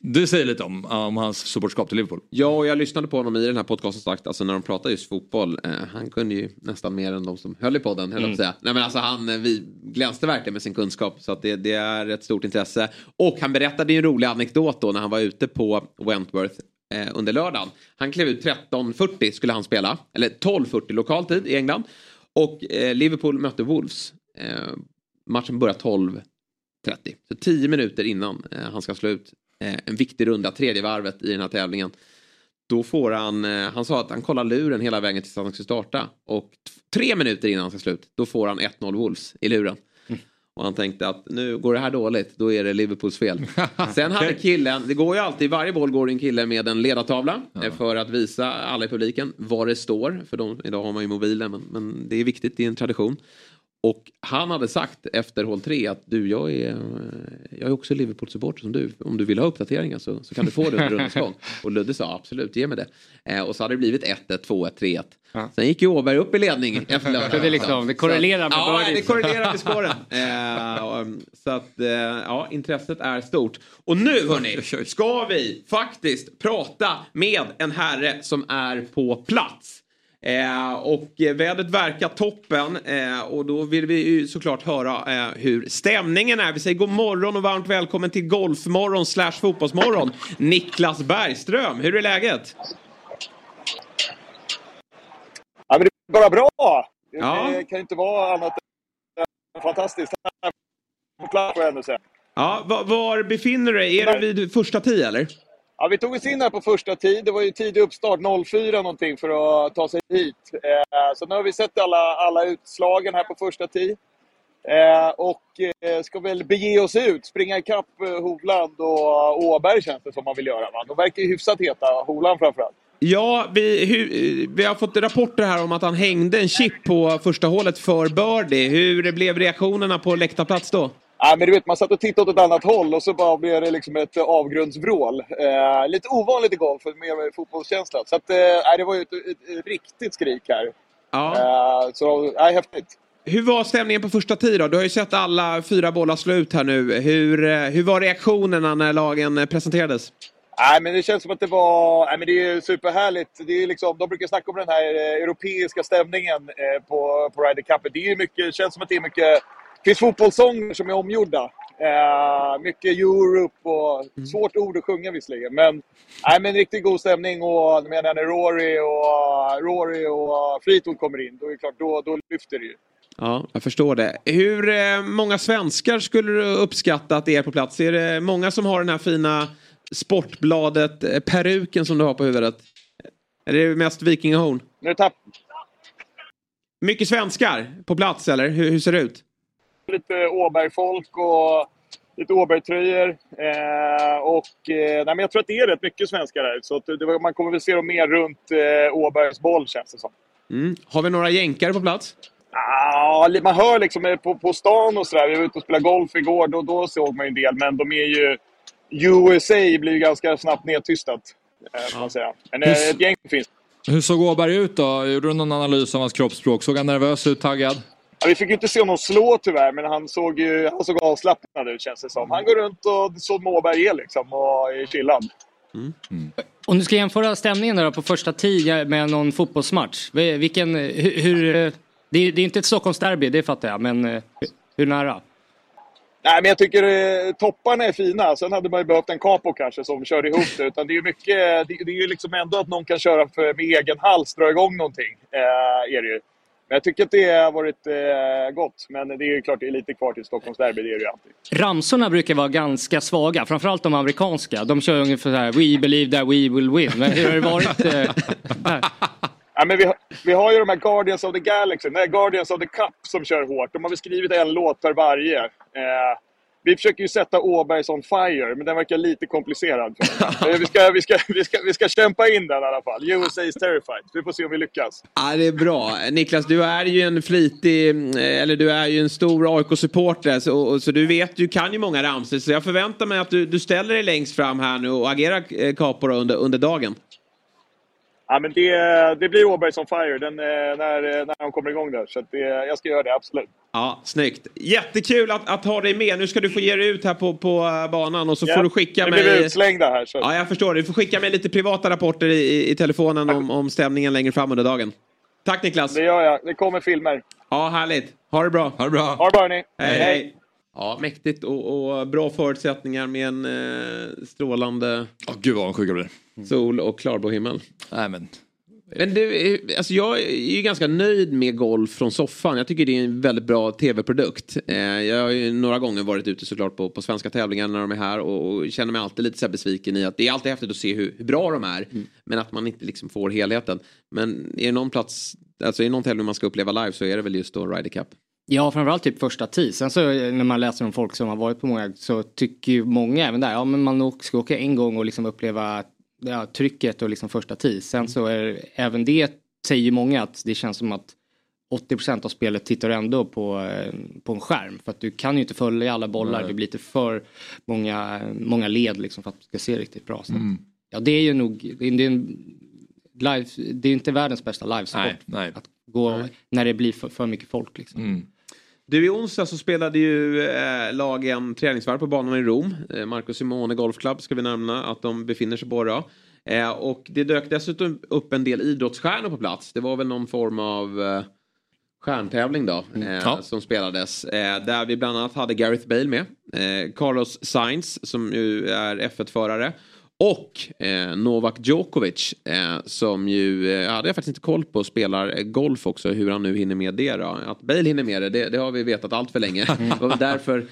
det säger lite om, om hans supportskap till Liverpool. Ja, och jag lyssnade på honom i den här podcasten sagt, alltså när de pratar just fotboll, eh, han kunde ju nästan mer än de som höll i podden, höll Mm. säga. Nej men alltså han, eh, vi glänste verkligen med sin kunskap, så att det, det är ett stort intresse. Och han berättade ju en rolig anekdot då när han var ute på Wentworth eh, under lördagen. Han klev ut 13.40 skulle han spela, eller 12.40 lokaltid i England. Och eh, Liverpool mötte Wolves. Eh, matchen börjar 12.30. Så 10 minuter innan eh, han ska slå ut eh, en viktig runda, tredje varvet i den här tävlingen. Då får han, eh, han sa att han kollar luren hela vägen tills han ska starta. Och tre minuter innan han ska slut, då får han 1-0 Wolves i luren. Och han tänkte att nu går det här dåligt, då är det Liverpools fel. [LAUGHS] Sen hade killen, det går ju alltid, i varje boll går det en kille med en ledartavla eh, för att visa alla i publiken vad det står. För de, idag har man ju mobilen, men, men det är viktigt, det är en tradition. Och han hade sagt efter hål 3 att du, jag är, jag är också Liverpool-supporter som du. Om du vill ha uppdateringar så, så kan du få det under [LAUGHS] rundans gång. Och Ludde sa absolut, ge mig det. Eh, och så hade det blivit 1-1, 2-1, 3-1. Sen gick ju Åberg upp i ledning efter lördagen. [LAUGHS] Så det, liksom, det korrelerar med Ja, det korrelerar med spåren. [LAUGHS] Eh, um, så att, eh, ja, intresset är stort. Och nu hörni, ska vi faktiskt prata med en herre som är på plats. Eh, och vädret verkar toppen eh, och då vill vi ju såklart höra eh, hur stämningen är. Vi säger god morgon och varmt välkommen till Golfmorgon slash Fotbollsmorgon. Niklas Bergström, hur är läget? Ja, men det är bara bra. Ja. Det kan inte vara annat än fantastiskt. Här får jag ändå säga. Ja, var, var befinner du dig? Är du vid första tee eller? Ja, vi tog oss in här på första tid. Det var ju tidig uppstart, 04 någonting, för att ta sig hit. Eh, så nu har vi sett alla, alla utslagen här på första tid. Eh, och eh, ska väl bege oss ut, springa ikapp eh, Hovland och Åberg känns det som man vill göra. Va? De verkar ju hyfsat heta, Hovland framförallt. Ja, vi, hu, vi har fått rapporter här om att han hängde en chip på första hålet för birdie. Hur blev reaktionerna på läktarplats då? Ja, men du vet, man satt och tittade åt ett annat håll och så bara blev det liksom ett avgrundsvrål. Eh, lite ovanligt i golf, mer fotbollskänsla. Så att, eh, det var ju ett, ett, ett riktigt skrik här. Ja. Eh, så, ja, häftigt. Hur var stämningen på första tee då? Du har ju sett alla fyra bollar slå ut här nu. Hur, eh, hur var reaktionerna när lagen presenterades? Nej, men det känns som att det var... Nej, men det är superhärligt. Det är liksom, de brukar snacka om den här eh, europeiska stämningen eh, på, på Ryder Cup. Det, är mycket, det känns som att det är mycket... Det finns fotbollssånger som är omgjorda. Eh, mycket Europe och... Svårt ord att sjunga visserligen. Men, nej, men riktigt god stämning. Och jag menar, när Rory och, Rory och Fleetwood kommer in, då är det klart, då, då lyfter det ju. Ja, jag förstår det. Hur eh, många svenskar skulle du uppskatta att det är på plats? Är det många som har den här fina Sportbladet eh, peruken som du har på huvudet? Är det mest vikingahorn? Nu tapp... Mycket svenskar på plats eller? Hur, hur ser det ut? lite Åberg-folk och lite Åberg-tröjor. Eh, och, eh, nej, men jag tror att det är rätt mycket svenskar här. Så att det, man kommer väl se dem mer runt eh, Åbergs boll känns det som. Mm. Har vi några jänkare på plats? Ah, man hör liksom eh, på, på stan och sådär. Vi var ute och spelade golf igår. Då, då såg man ju en del. Men de är ju... USA blir ju ganska snabbt nedtystat. Eh, kan man säga. Men eh, ett gäng finns. Hur såg Åberg ut då? Gjorde du någon analys av hans kroppsspråk? Såg han nervös ut, taggad? Ja, vi fick ju inte se honom slå tyvärr, men han såg, ju, han såg avslappnad ut känns det som. Han går runt och så Måberg är liksom och är chillad. Om du ska jämföra stämningen då på första tio med någon fotbollsmatch. Vilken, hur, hur, det, är, det är inte ett Stockholmsderby, det fattar jag, men hur, hur nära? Nej, men jag tycker eh, topparna är fina. Sen hade man ju behövt en capo kanske som kör ihop det. Utan det är ju mycket, det, det är ju liksom ändå att någon kan köra för, med egen hals, dra igång någonting. Eh, är det ju. Men jag tycker att det har varit eh, gott. Men det är ju klart, det är lite kvar till Stockholmsderby, det är det ju alltid. Ramsorna brukar vara ganska svaga, framförallt de amerikanska. De kör ungefär så här, We believe that we will win. Men hur har det varit? Eh? [LAUGHS] Ja, men vi, har, vi har ju de här Guardians of the Galaxy, nej, Guardians of the Cup som kör hårt. De har väl skrivit en låt per varje. Eh, vi försöker ju sätta Åbergs on fire, men den verkar lite komplicerad. [LAUGHS] Eh, vi, ska, vi, ska, vi, ska, vi ska kämpa in den i alla fall. USA is terrified. Vi får se om vi lyckas. Ja, det är bra. Niklas, du är ju en flitig, eh, eller du är ju en stor AIK-supporter. Så, så du vet, du kan ju många ramsor. Så jag förväntar mig att du, du ställer dig längst fram här nu och agerar eh, Capora under, under dagen. Ja, men det, det blir Åbergs on fire den, eh, när, när de kommer igång där. Så att det, jag ska göra det, absolut. Ja, snyggt. Jättekul att, att ha dig med. Nu ska du få ge dig ut här på, på eh, banan och så Ja, får du skicka nu mig... blir vi utslängda här. Så. Ja, jag förstår. Du får skicka mig lite privata rapporter i, i, i telefonen om, om stämningen längre fram under dagen. Tack Niklas! Det gör jag. Det kommer filmer. Ja, härligt. Ha det bra! Ha det bra! Ha det bra hörni! Hej, hej. Ja, mäktigt och, och bra förutsättningar med en eh, strålande oh, Gud vad avundsjuk jag blir. Sol och klarblå himmel. Nej, men... Men du, alltså jag är ju ganska nöjd med golf från soffan. Jag tycker det är en väldigt bra tv-produkt. Eh, jag har ju några gånger varit ute såklart på, på svenska tävlingar när de är här och, och känner mig alltid lite så besviken i att det är alltid häftigt att se hur, hur bra de är. Men att man inte liksom får helheten. Men är det någon plats, alltså är det någon tävling man ska uppleva live så är det väl just då Ryder Cup. Ja, framförallt typ första tee. Sen så när man läser om folk som har varit på många så tycker ju många även där, ja men man ska åka en gång och liksom uppleva ja, trycket och liksom första tee. Sen så är även det säger många att det känns som att 80% av spelet tittar du ändå på, eh, på en skärm. För att du kan ju inte följa alla bollar. Nej. Det blir lite för många, många led liksom för att det ska se riktigt bra. Så. Mm. Ja, det är ju nog, det är, det är en live, det är inte världens bästa livesport. Nej, nej. Att gå när det blir för, för mycket folk liksom. Mm. Du i onsdag så spelade ju eh, lagen träningsvarv på banan i Rom. Eh, Marco Simone Golf Club ska vi nämna att de befinner sig på då. Eh, och det dök dessutom upp en del idrottsstjärnor på plats. Det var väl någon form av eh, stjärntävling då eh, Ja. som spelades. Eh, där vi bland annat hade Gareth Bale med. Eh, Carlos Sainz som ju är F1-förare. Och eh, Novak Djokovic eh, som ju, eh, hade jag faktiskt inte koll på, spelar eh, golf också. Hur han nu hinner med det då. Att Bale hinner med det, det, det har vi vetat allt för länge. [LAUGHS] Det var därför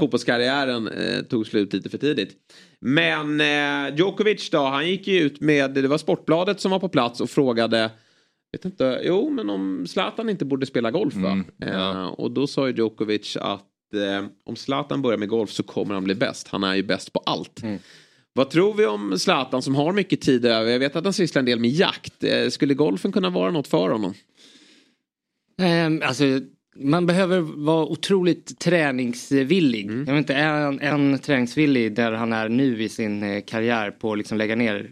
fotbollskarriären eh, tog slut lite för tidigt. Men eh, Djokovic då, han gick ju ut med, det var Sportbladet som var på plats och frågade Vet inte, jo men om Zlatan inte borde spela golf va? Eh, och då sa ju Djokovic att om Zlatan börjar med golf så kommer han bli bäst. Han är ju bäst på allt. Vad tror vi om Zlatan som har mycket tid över? Jag vet att han sysslar en del med jakt. Eh, skulle golfen kunna vara något för honom? Ehm, alltså, man behöver vara otroligt träningsvillig. Mm. Jag vet inte, är han en träningsvillig där han är nu i sin eh, karriär på att liksom lägga ner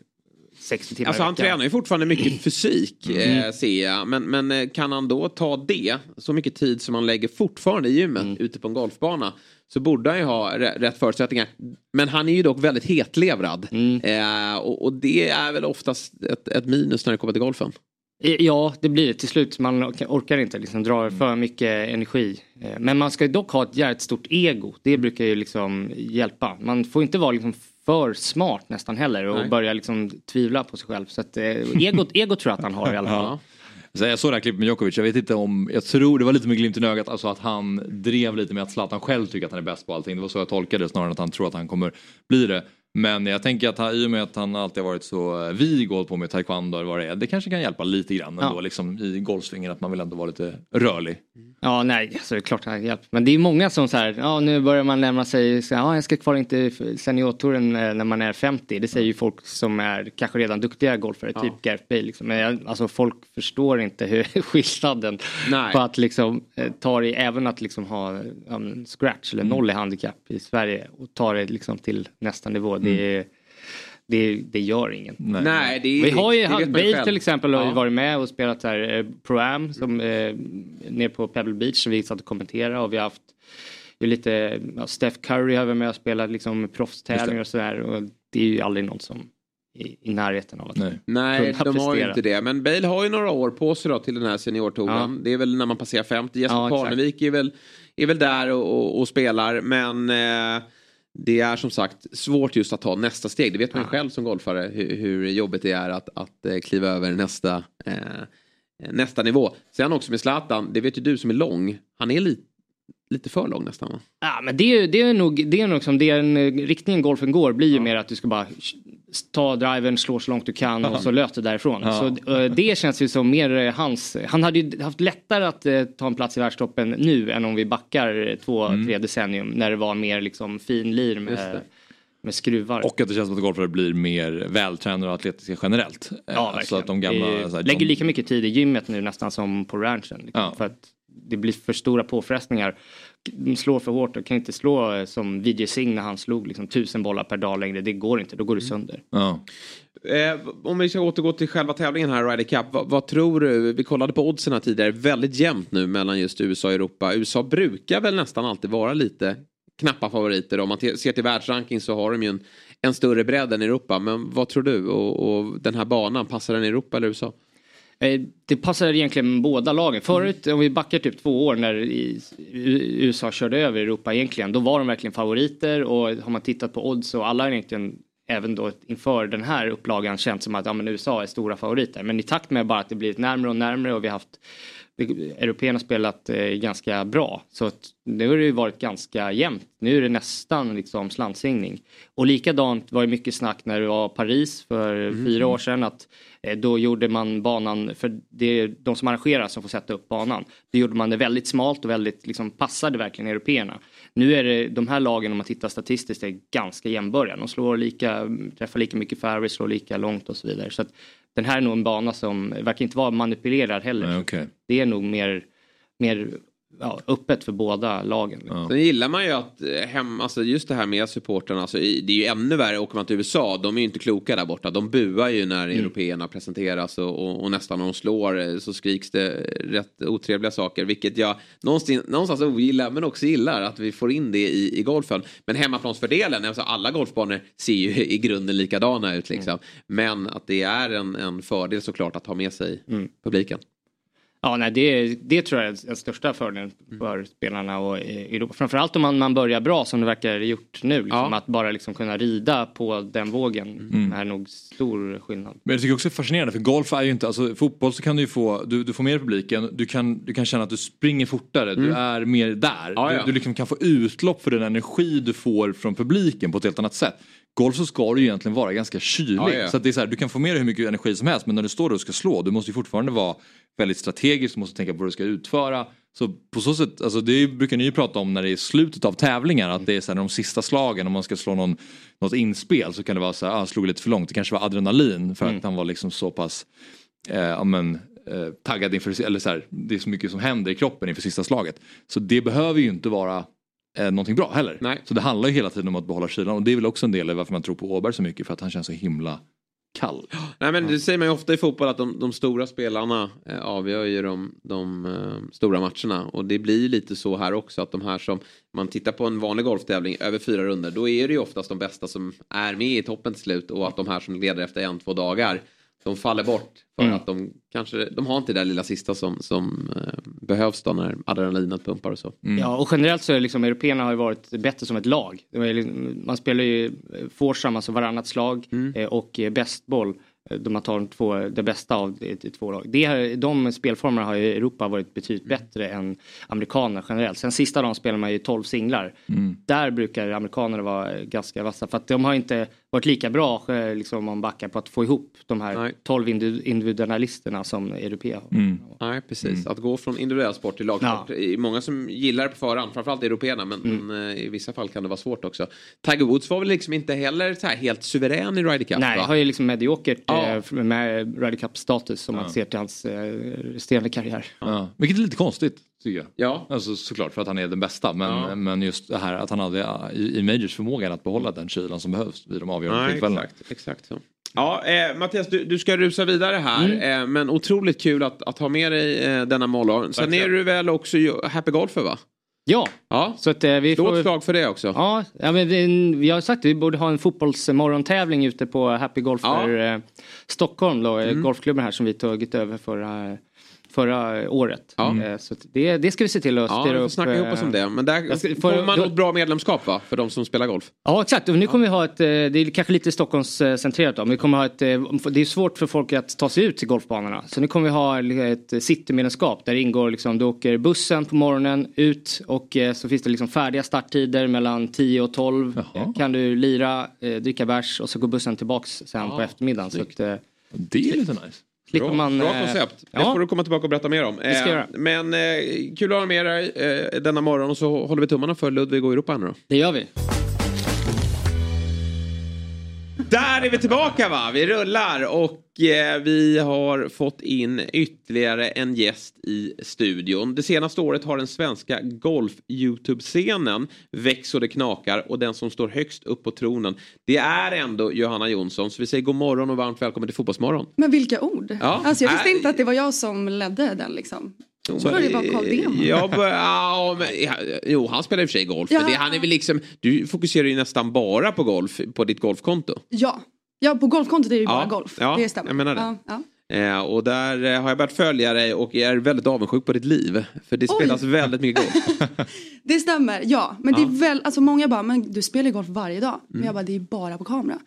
60 timmar Alltså i han tränar ju fortfarande mycket fysik Mm. eh, ser jag. Men, men eh, kan han då ta det, så mycket tid som han lägger fortfarande i gymmet Mm. ute på en golfbana. Så borde han ju ha rä- rätt förutsättningar. Men han är ju dock väldigt hetlevrad. Mm. Eh, och, och det är väl oftast ett, ett minus när det kommer till golfen. Eh, Ja, det blir det till slut. Man orkar- inte liksom dra för mycket energi. Eh, Men man ska dock ha ett jävligt stort ego. Det brukar ju liksom hjälpa. Man får inte vara liksom för smart nästan heller och Nej. börja liksom tvivla på sig själv. Så att, eh, egot, [LAUGHS] egot tror jag att han har i alla fall. Ja. Så jag såg det här klippet med Djokovic, jag vet inte om, jag tror det var lite med glimten i ögat, alltså att han drev lite med att Zlatan själv tycker att han är bäst på allting. Det var så jag tolkade det snarare än att han tror att han kommer bli det. Men jag tänker att han, i och med att han alltid har varit så eh, vig och på med taekwondo eller vad det är, det kanske kan hjälpa lite grann ändå Ja. liksom, i golfsvingen att man vill ändå vara lite rörlig. Ja, nej, alltså, det är klart att hjälpt. Men det är många som så här, ja nu börjar man närma sig, så, här, ja jag ska kvar inte seniortouren eh, när man är 50. Det säger ju folk som är kanske redan duktiga golfare, Ja. typ Gareth Bale. Liksom. Men jag, alltså folk förstår inte hur [LAUGHS] skillnaden Nej. på att liksom eh, ta det, även att liksom ha men scratch eller noll i handikapp i Sverige och ta det liksom till nästa nivå. Det, är- det, det gör ingen. Nej, det är- Vi har ju, det ju Bale till exempel har ju Ja. varit med och spelat här eh, Pro-Am som eh, nere på Pebble Beach som vi satt och kommenterade och vi har haft ju lite, ja, Steph Curry har varit med och spelat liksom proffstävlingar och sådär och det är ju aldrig någon som är i närheten av att Nej, kunna de har ju inte det. Men Bale har ju några år på sig då till den här seniortouren. Det är väl när man passerar 50. Jesper Ja. Parnevik är väl, är väl där och, och, och spelar. Men eh, det är som sagt svårt just att ta nästa steg. Det vet man ju själv som golfare hur, hur jobbigt det är att, att eh, kliva över nästa, eh, nästa nivå. Sen också med Zlatan, det vet ju du som är lång. Han är li, lite för lång nästan va? Ja, men det, är- det är nog, det är nog som den eh, riktningen golfen går blir ju mer att du ska bara ta driven, slå så långt du kan och så lös det därifrån. Ja. Så eh, det känns ju som mer eh, hans, han hade ju haft lättare att ta en plats i världstoppen nu än om vi backar två, tre decennium när det var mer liksom fin lir med, med skruvar. Och att det känns som att golfare blir mer vältränade och atletiska generellt. Ja, Eh, verkligen. så att de gamla... Det så här, lägger de- lika mycket tid i gymmet nu nästan som på ranchen. Liksom, För att det blir för stora påfrestningar. De slår för hårt och kan inte slå eh, som Vijay Singh när han slog liksom, tusen bollar per dag längre. Det går inte, då går det sönder. Eh, om vi ska återgå till själva tävlingen här, Ryder Cup. Vad, vad tror du? Vi kollade på oddsen här tidigare. Väldigt jämnt nu mellan just USA och Europa. USA brukar väl nästan alltid vara lite knappa favoriter. Om man ser till världsranking så har de ju en, en större bredd än Europa. Men vad tror du? Och, och den här banan, passar den i Europa eller USA? Eh, Det passar egentligen båda lagen. Förut, om vi backar typ två år när USA körde över Europa egentligen, då var de verkligen favoriter och har man tittat på odds så alla egentligen även då inför den här upplagan känt som att ja, men USA är stora favoriter. Men i takt med bara att det blivit närmre och närmre och vi har haft Européerna spelat eh, ganska bra. Så nu har det ju varit ganska jämnt. Nu är det nästan liksom slantsingning. Och likadant var det mycket snack när det var Paris för fyra år sedan. att eh, Då gjorde man banan, för det är de som arrangerar som får sätta upp banan. Då gjorde man det väldigt smalt och väldigt liksom passade verkligen européerna. Nu är det de här lagen om man tittar statistiskt är ganska jämnbördiga. De slår lika, träffar lika mycket fairways, slår lika långt och så vidare. Så att den här är nog en bana som verkar inte vara manipulerad heller. Okej. Det är nog mer, mer ja, öppet för båda lagen. Liksom. Sen gillar man ju att eh, hem, alltså just det här med supportrarna, alltså, det är ju ännu värre åker man till USA, de är ju inte kloka där borta. De buar ju när Mm. européerna presenteras och, och, och nästan när de slår eh, så skriks det rätt otrevliga saker. Vilket jag någonstans, någonstans ogillar men också gillar att vi får in det i, i golfen. Men hemmaplansfördelen, alltså alla golfbanor ser ju i grunden likadana ut liksom. Men att det är en, en fördel såklart att ha med sig publiken. Ja, nej, det, det tror jag är den största fördelen för spelarna och i Europa. Framförallt om man, man börjar bra som det verkar gjort nu. Liksom, Att bara liksom kunna rida på den vågen är nog stor skillnad. Men jag tycker också det är fascinerande för golf är ju inte, alltså fotboll så kan du ju få, du, du får mer publiken, du kan, du kan känna att du springer fortare, du Mm. är mer där. Ja, du ja. du liksom kan få utlopp för den energi du får från publiken på ett helt annat sätt. Golf så ska du ju egentligen vara ganska kylig. Ja, ja. Så det är så här, du kan få med dig hur mycket energi som helst men när du står där och ska slå, du måste ju fortfarande vara väldigt strategisk, du måste tänka på vad du ska utföra. Så på så sätt, alltså det brukar ni ju prata om när det är slutet av tävlingar, att det är så här, de sista slagen om man ska slå någon, något inspel så kan det vara så här, ah, slog lite för långt, det kanske var adrenalin för att han var liksom så pass eh, ja, men, eh, taggad inför, eller så här, det är så mycket som händer i kroppen inför sista slaget. Så det behöver ju inte vara eh, någonting bra heller. Så det handlar ju hela tiden om att behålla kylan och det är väl också en del i varför man tror på Åberg så mycket för att han känns så himla kall. [GASPS] Nej men det säger man ju ofta i fotboll att de, de stora spelarna eh, avgör ju de, de eh, stora matcherna. Och det blir ju lite så här också att de här som man tittar på en vanlig golftävling över fyra runder då är det ju oftast de bästa som är med i toppen till slut och att de här som leder efter en, två dagar de faller bort för Mm. att de kanske, de har inte det där lilla sista som, som eh, behövs då när adrenalinet pumpar och så. Ja, och generellt så är det liksom, européerna har ju varit bättre som ett lag. Liksom- Man spelar ju eh, foursome, alltså varannat slag, eh, och bästboll. Eh, Då man tar de två, det bästa av det, i två lag. Det, har- de spelformerna har ju i Europa varit betydligt bättre än amerikanerna generellt. Sen sista dagen spelar man ju 12 singlar. Mm. Där brukar amerikanerna vara ganska vassa för att de har inte varit lika bra eh, liksom, om man backar på att få ihop de här 12 indiv- individualisterna som europeer har. Mm. Nej, precis. Att gå från individuell sport till lagsport. Det är många som gillar det på förhand, framförallt européerna, men, Mm. men eh, i vissa fall kan det vara svårt också. Tiger Woods var väl liksom inte heller så här helt suverän i Ryder Cup? Nej, va? har ju liksom mediokert Ja. eh, med Ryder Cup-status om man ser till hans eh, resterande karriär. Ja. Vilket är lite konstigt tycker jag. Ja. Alltså såklart för att han är den bästa men, Ja. men just det här att han hade ja, i, i Majors förmågan att behålla den kylan som behövs vid de avgörande Nej, tillfällena. exakt, exakt så. Ja, eh, Mattias, du, du ska rusa vidare här. Mm. Eh, men otroligt kul att, att ha med dig eh, denna morgon. Sen är du väl också Happy Golfer va? Ja, ja. så att eh, vi Slå får... slag för det också. Ja, ja men vi, vi har sagt att vi borde ha en fotbollsmorgontävling ute på Happy Golfer eh, Stockholm då, eh, Mm. golfklubben här som vi tagit över förra, förra året. Ja. Eh, så det, det ska vi se till att Ja, styra vi får upp. snacka ihop oss om det. Men där Jag ska- får man då- ett bra medlemskap va? För de som spelar golf. Ja exakt, och nu kommer vi ha ett, eh, det är kanske lite Stockholmscentrerat då, men vi kommer ha ett, eh, det är svårt för folk att ta sig ut till golfbanorna. Så nu kommer vi ha ett citymedlemskap där det ingår liksom, du åker bussen på morgonen ut och eh, så finns det liksom färdiga starttider mellan 10 och 12. Eh, Kan du lira, eh, dricka bärs och så går bussen tillbaks sen på eftermiddagen. Så att, eh, det är lite nice. Slipper Bra, man, bra eh, koncept. Det ja. får du komma tillbaka och berätta mer om. Det göra. men eh, kul att ha med dig eh, denna morgon och så håller vi tummarna för Ludvig och Europa nu då. Det gör vi. Där är vi tillbaka va? Vi rullar och eh, vi har fått in ytterligare en gäst i studion. Det senaste året har den svenska golf-YouTube-scenen växt så det knakar och den som står högst upp på tronen det är ändå Johanna Jonsson. Så vi säger god morgon och varmt välkommen till Fotbollsmorgon. Men vilka ord. Ja. Alltså jag visste Äh, inte att det var jag som ledde den liksom. Jag Så, det var Carl Deman. Ja, ja, men, jo, han spelar i och för sig golf. Ja. Men det, han är väl liksom, du fokuserar ju nästan bara på golf på ditt golfkonto. Ja. ja, på golfkontot är det ju bara golf. ja, det stämmer. jag menar det. Ja. Eh, och där eh, har jag börjat följa dig och är väldigt avundsjuk på ditt liv. För det Oj. spelas väldigt mycket golf. [LAUGHS] Det stämmer, ja. Men Ja. det är väl, alltså många bara, men du spelar ju golf varje dag. Men Mm. jag bara, det är bara på kamera.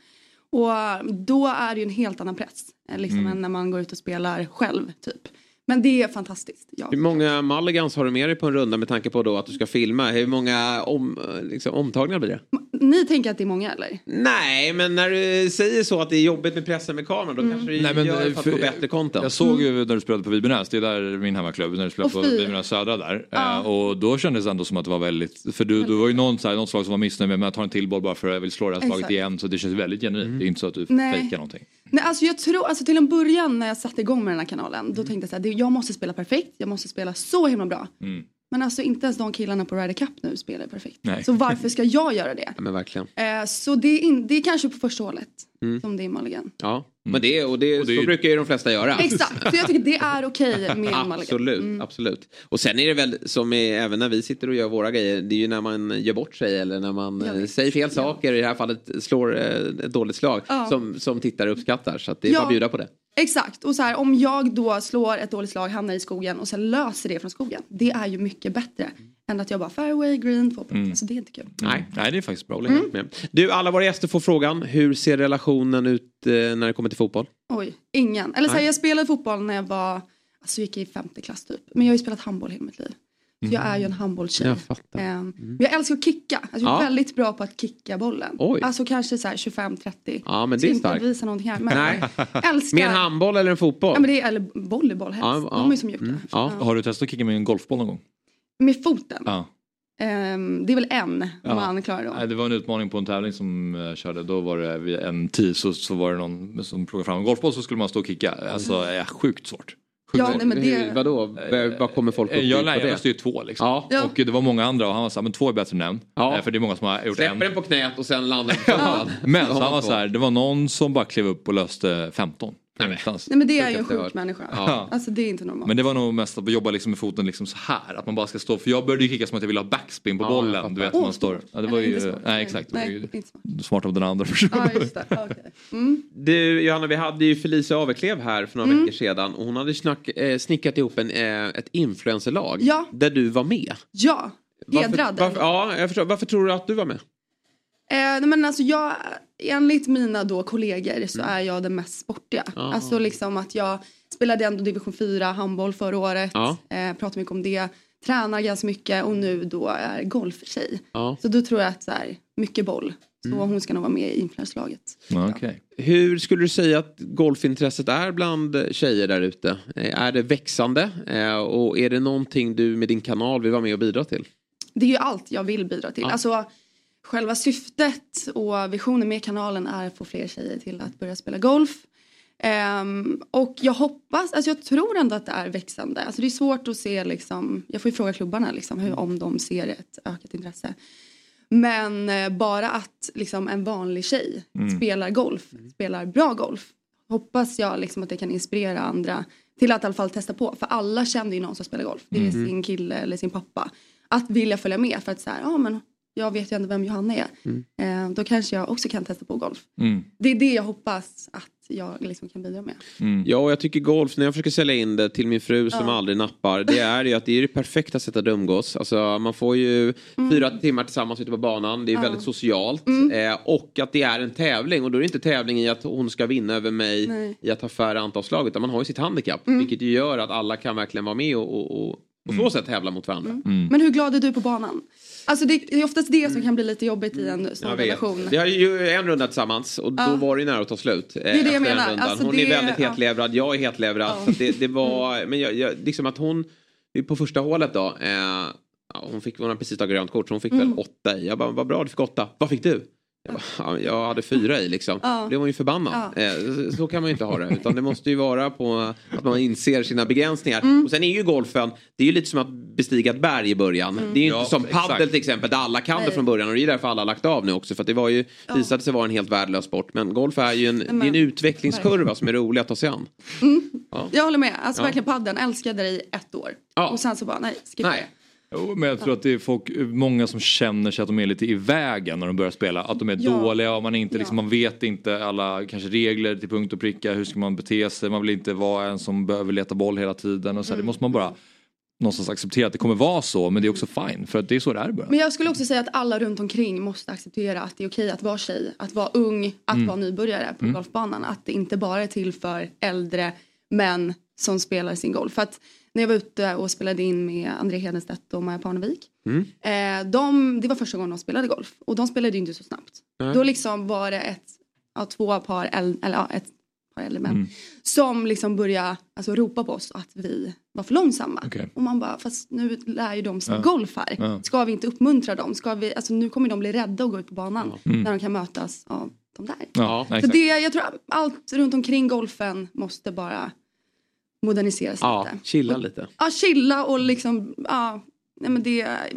Och då är det ju en helt annan press. eh, Liksom Mm. än när man går ut och spelar själv, typ. Men det är fantastiskt, ja. Hur många mulligans har du med dig på en runda med tanke på då att du ska filma? Hur många om, liksom, omtagningar blir det? Ni tänker att det är många eller? Nej, men när du säger så att det är jobbigt med pressen med kameran då kanske du Nej, men, gör det för att få bättre content. Jag såg ju när du spelade på Vibernäs, det är där min hemmaklubb, när du spelade på. Vibernäs Södra där. Ja. Eh, och då kändes det ändå som att det var väldigt, för du, du var ju någon, så här, någon slag som var missnöjd med, men jag tar en till boll bara för att jag vill slå det här slaget Exakt. igen. Så det känns väldigt genuint, det är inte så att du Nej. fejkar någonting. Nej, alltså jag tror, alltså till en början när jag satte igång med den här kanalen, då tänkte jag så här, jag måste spela perfekt, jag måste spela så himla bra. Mm. Men alltså inte ens de killarna på Ryder Cup nu spelar perfekt. Nej. Så varför ska jag göra det? [LAUGHS] Ja, men verkligen. Eh, så det är, in, det är kanske på första hålet Mm. som det är Mulligan. Ja, men det, och det, så brukar ju de flesta göra. Exakt, så jag tycker det är okej med [LAUGHS] Mulligan. Absolut, Mm. absolut. Och sen är det väl som är, även när vi sitter och gör våra grejer, det är ju när man gör bort sig eller när man eh, säger fel saker, i det här fallet slår eh, ett dåligt slag, Ja. som, som tittare uppskattar. Så att det är Ja. bara att bjuda på det. Exakt, och så här, om jag då slår ett dåligt slag, hamnar i skogen och sen löser det från skogen. Det är ju mycket bättre än att jag bara fairway, green, två. Mm. Så det är inte kul. Nej. Nej, det är faktiskt bra. Helt med. Du, alla våra gäster får frågan, hur ser relationen ut eh, när det kommer till fotboll? Oj, ingen. Eller så här, jag spelade fotboll när jag var, alltså gick i femte klass typ. Men jag har ju spelat handboll hela mitt liv. Så jag är ju en handbollstjej. Jag fattar. Ehm, Men jag älskar att kicka. Alltså, jag är Ja. väldigt bra på att kicka bollen. Oj. Alltså kanske så här 25-30. Ja, men det är inte starkt. visa någonting här. Men Nej. älskar. Med en handboll eller en fotboll? Ja, men det är, eller volleyboll helst. Ja, De är som gjorda. Mm, ja. Har du testat att kicka med en golfboll någon gång? Med foten. Ja. Ehm, det är väl en Ja. man klarar då. Nej, det var en utmaning på en tävling som jag körde. Då var det vid en tid så, så var det någon som plockade fram en golfboll så skulle man stå och kicka. Alltså ja, sjukt svårt. Ja, nej, men det- Vadå? Vad kommer folk upp Eh, i Jag, på nej, det? jag stod ju två liksom. Ja. Ja. Och det var många andra och han var så här, men två är bättre än en. Ja. Eh, För det är många som har gjort Släpper en. den på knät och sen landar den på. Men så han var två. så här, det var någon som bara klev upp och löste 15. Någonstans. Nej men det är ju en sjuk människa. Ja. Alltså det är inte normalt. Men det var nog mest att jobba liksom med foten liksom så här. Att man bara ska stå. För jag började ju kicka som att jag ville ha backspin på Ja, bollen. Du vet Åh, man står. Ja, det var Nej, ju. smart. Nej exakt. Det var Nej, ju inte smart. smart av den andra [LAUGHS] personen. Ja, just det. Okej. Mm. Du Johanna, vi hade ju Felicia Aveklev här för några Mm. veckor sedan och hon hade snack, eh, snickat ihop en, eh, ett influencerlag Ja. där du var med. Ja, Varför, hedrad. varför, ja, jag förstår. Varför tror du att du var med? Eh, men alltså jag, enligt mina då kollegor så är jag den mest sportiga. Ah. Alltså liksom att jag spelade ändå division 4 handboll förra året. Ja. Eh, pratar mycket om det. Tränar ganska mycket och nu då är golftjej. Ja. Så då tror jag att så här, mycket boll. Så Mm. hon ska nog vara med i influencerlaget. Okay. Hur skulle du säga att golfintresset är bland tjejer där ute? Eh, Är det växande? Eh, Och är det någonting du med din kanal vill vara med och bidra till? Det är ju allt jag vill bidra till. Ja. Alltså, själva syftet och visionen med kanalen är att få fler tjejer till att börja spela golf. Ehm, och jag hoppas, alltså jag tror ändå att det är växande. Alltså det är svårt att se liksom, jag får ju fråga klubbarna liksom, hur, om de ser ett ökat intresse. Men eh, bara att liksom, en vanlig tjej Mm. spelar golf, spelar bra golf. Hoppas jag liksom, att det kan inspirera andra till att i alla fall testa på. För alla känner ju någon som spelar golf. Det är Mm. sin kille eller sin pappa. Att vilja följa med för att så här, ja men jag vet ju ändå vem Johanna är. Mm. Eh, då kanske jag också kan testa på golf. Mm. Det är det jag hoppas att jag liksom kan bidra med. Ja, och jag tycker golf, när jag försöker sälja in det till min fru som Ja. aldrig nappar, det är ju att det är det perfekta sättet att umgås. Alltså, man får ju fyra timmar tillsammans ute på banan, det är Mm. Ja. väldigt socialt. Mm. Eh, och att det är en tävling, och då är det inte tävling i att hon ska vinna över mig Nej. i att ha färre antalslag, utan man har ju sitt handikapp. Mm. Vilket ju gör att alla kan verkligen vara med och, och, och på så sätt tävla mot varandra. Mm. Men hur glad är du på banan? Alltså det är oftast det som kan bli lite jobbigt i en sån Jag vet. relation. Vi har ju en runda tillsammans och då Ja. var det ju nära att ta slut. eh, är det jag efter den menar. Alltså hon det- är väldigt ja. hetlevrad, jag är hetlevrad. Ja. Mm. Så att det, det var, men jag, jag, liksom att hon, på första hålet då, eh, hon, fick, hon hade precis tagit grönt kort så hon fick Mm. väl åtta i. Jag bara, vad bra du fick åtta. Vad fick du? Jag, bara, ja, jag hade fyra i liksom. Ja. Blev hon ju förbannad. Eh, så, kan man ju inte ha det. Utan det måste ju vara på att man inser sina begränsningar. Mm. Och sen är ju golfen, det är ju lite som att bestiga ett berg i början. Mm. Det är ju Ja, inte som exakt. padel till exempel där alla kan det från början. Och det är därför alla har lagt av nu också. För att det var ju, visade sig vara en helt värdelös sport. Men golf är ju en, det är en men- utvecklingskurva som är rolig att ta sig an. Ja. Jag håller med. Alltså Ja. verkligen padden. Älskade det i ett år. Ja. Och sen så bara nej, skippa Nej. Jo, men jag tror att det är folk, många som känner sig att de är lite i vägen när de börjar spela. Att de är Ja. dåliga och man, inte, Ja. liksom, man vet inte alla kanske regler till punkt och pricka. Hur ska man bete sig? Man vill inte vara en som behöver leta boll hela tiden. Och så Mm. Det måste man bara någonstans acceptera att det kommer vara så. Men det är också fine för att det är så det är början. Men jag skulle också säga att alla runt omkring måste acceptera att det är okej att vara tjej, att vara ung, att Mm. vara nybörjare på Mm. golfbanan. Att det inte bara är till för äldre män som spelar sin golf. För att när jag var ute och spelade in med André Hedenstedt och Maja Parnevik. Mm. Eh, de, det var första gången de spelade golf och de spelade ju inte så snabbt. Nej. Då liksom var det ett, ja, två par, eller ja, ett par äldre män. Mm. Som liksom började alltså, ropa på oss att vi var för långsamma. Okej. Och man bara, fast nu lär ju de sig Ja. golf här. Ska vi inte uppmuntra dem? Ska vi, alltså, nu kommer de bli rädda att gå ut på banan Mm. när de kan mötas av de där. Ja, Så det, jag tror att allt runt omkring golfen måste bara moderniseras Ja, lite. chilla lite. Ja, chilla och liksom, ja, nej men det är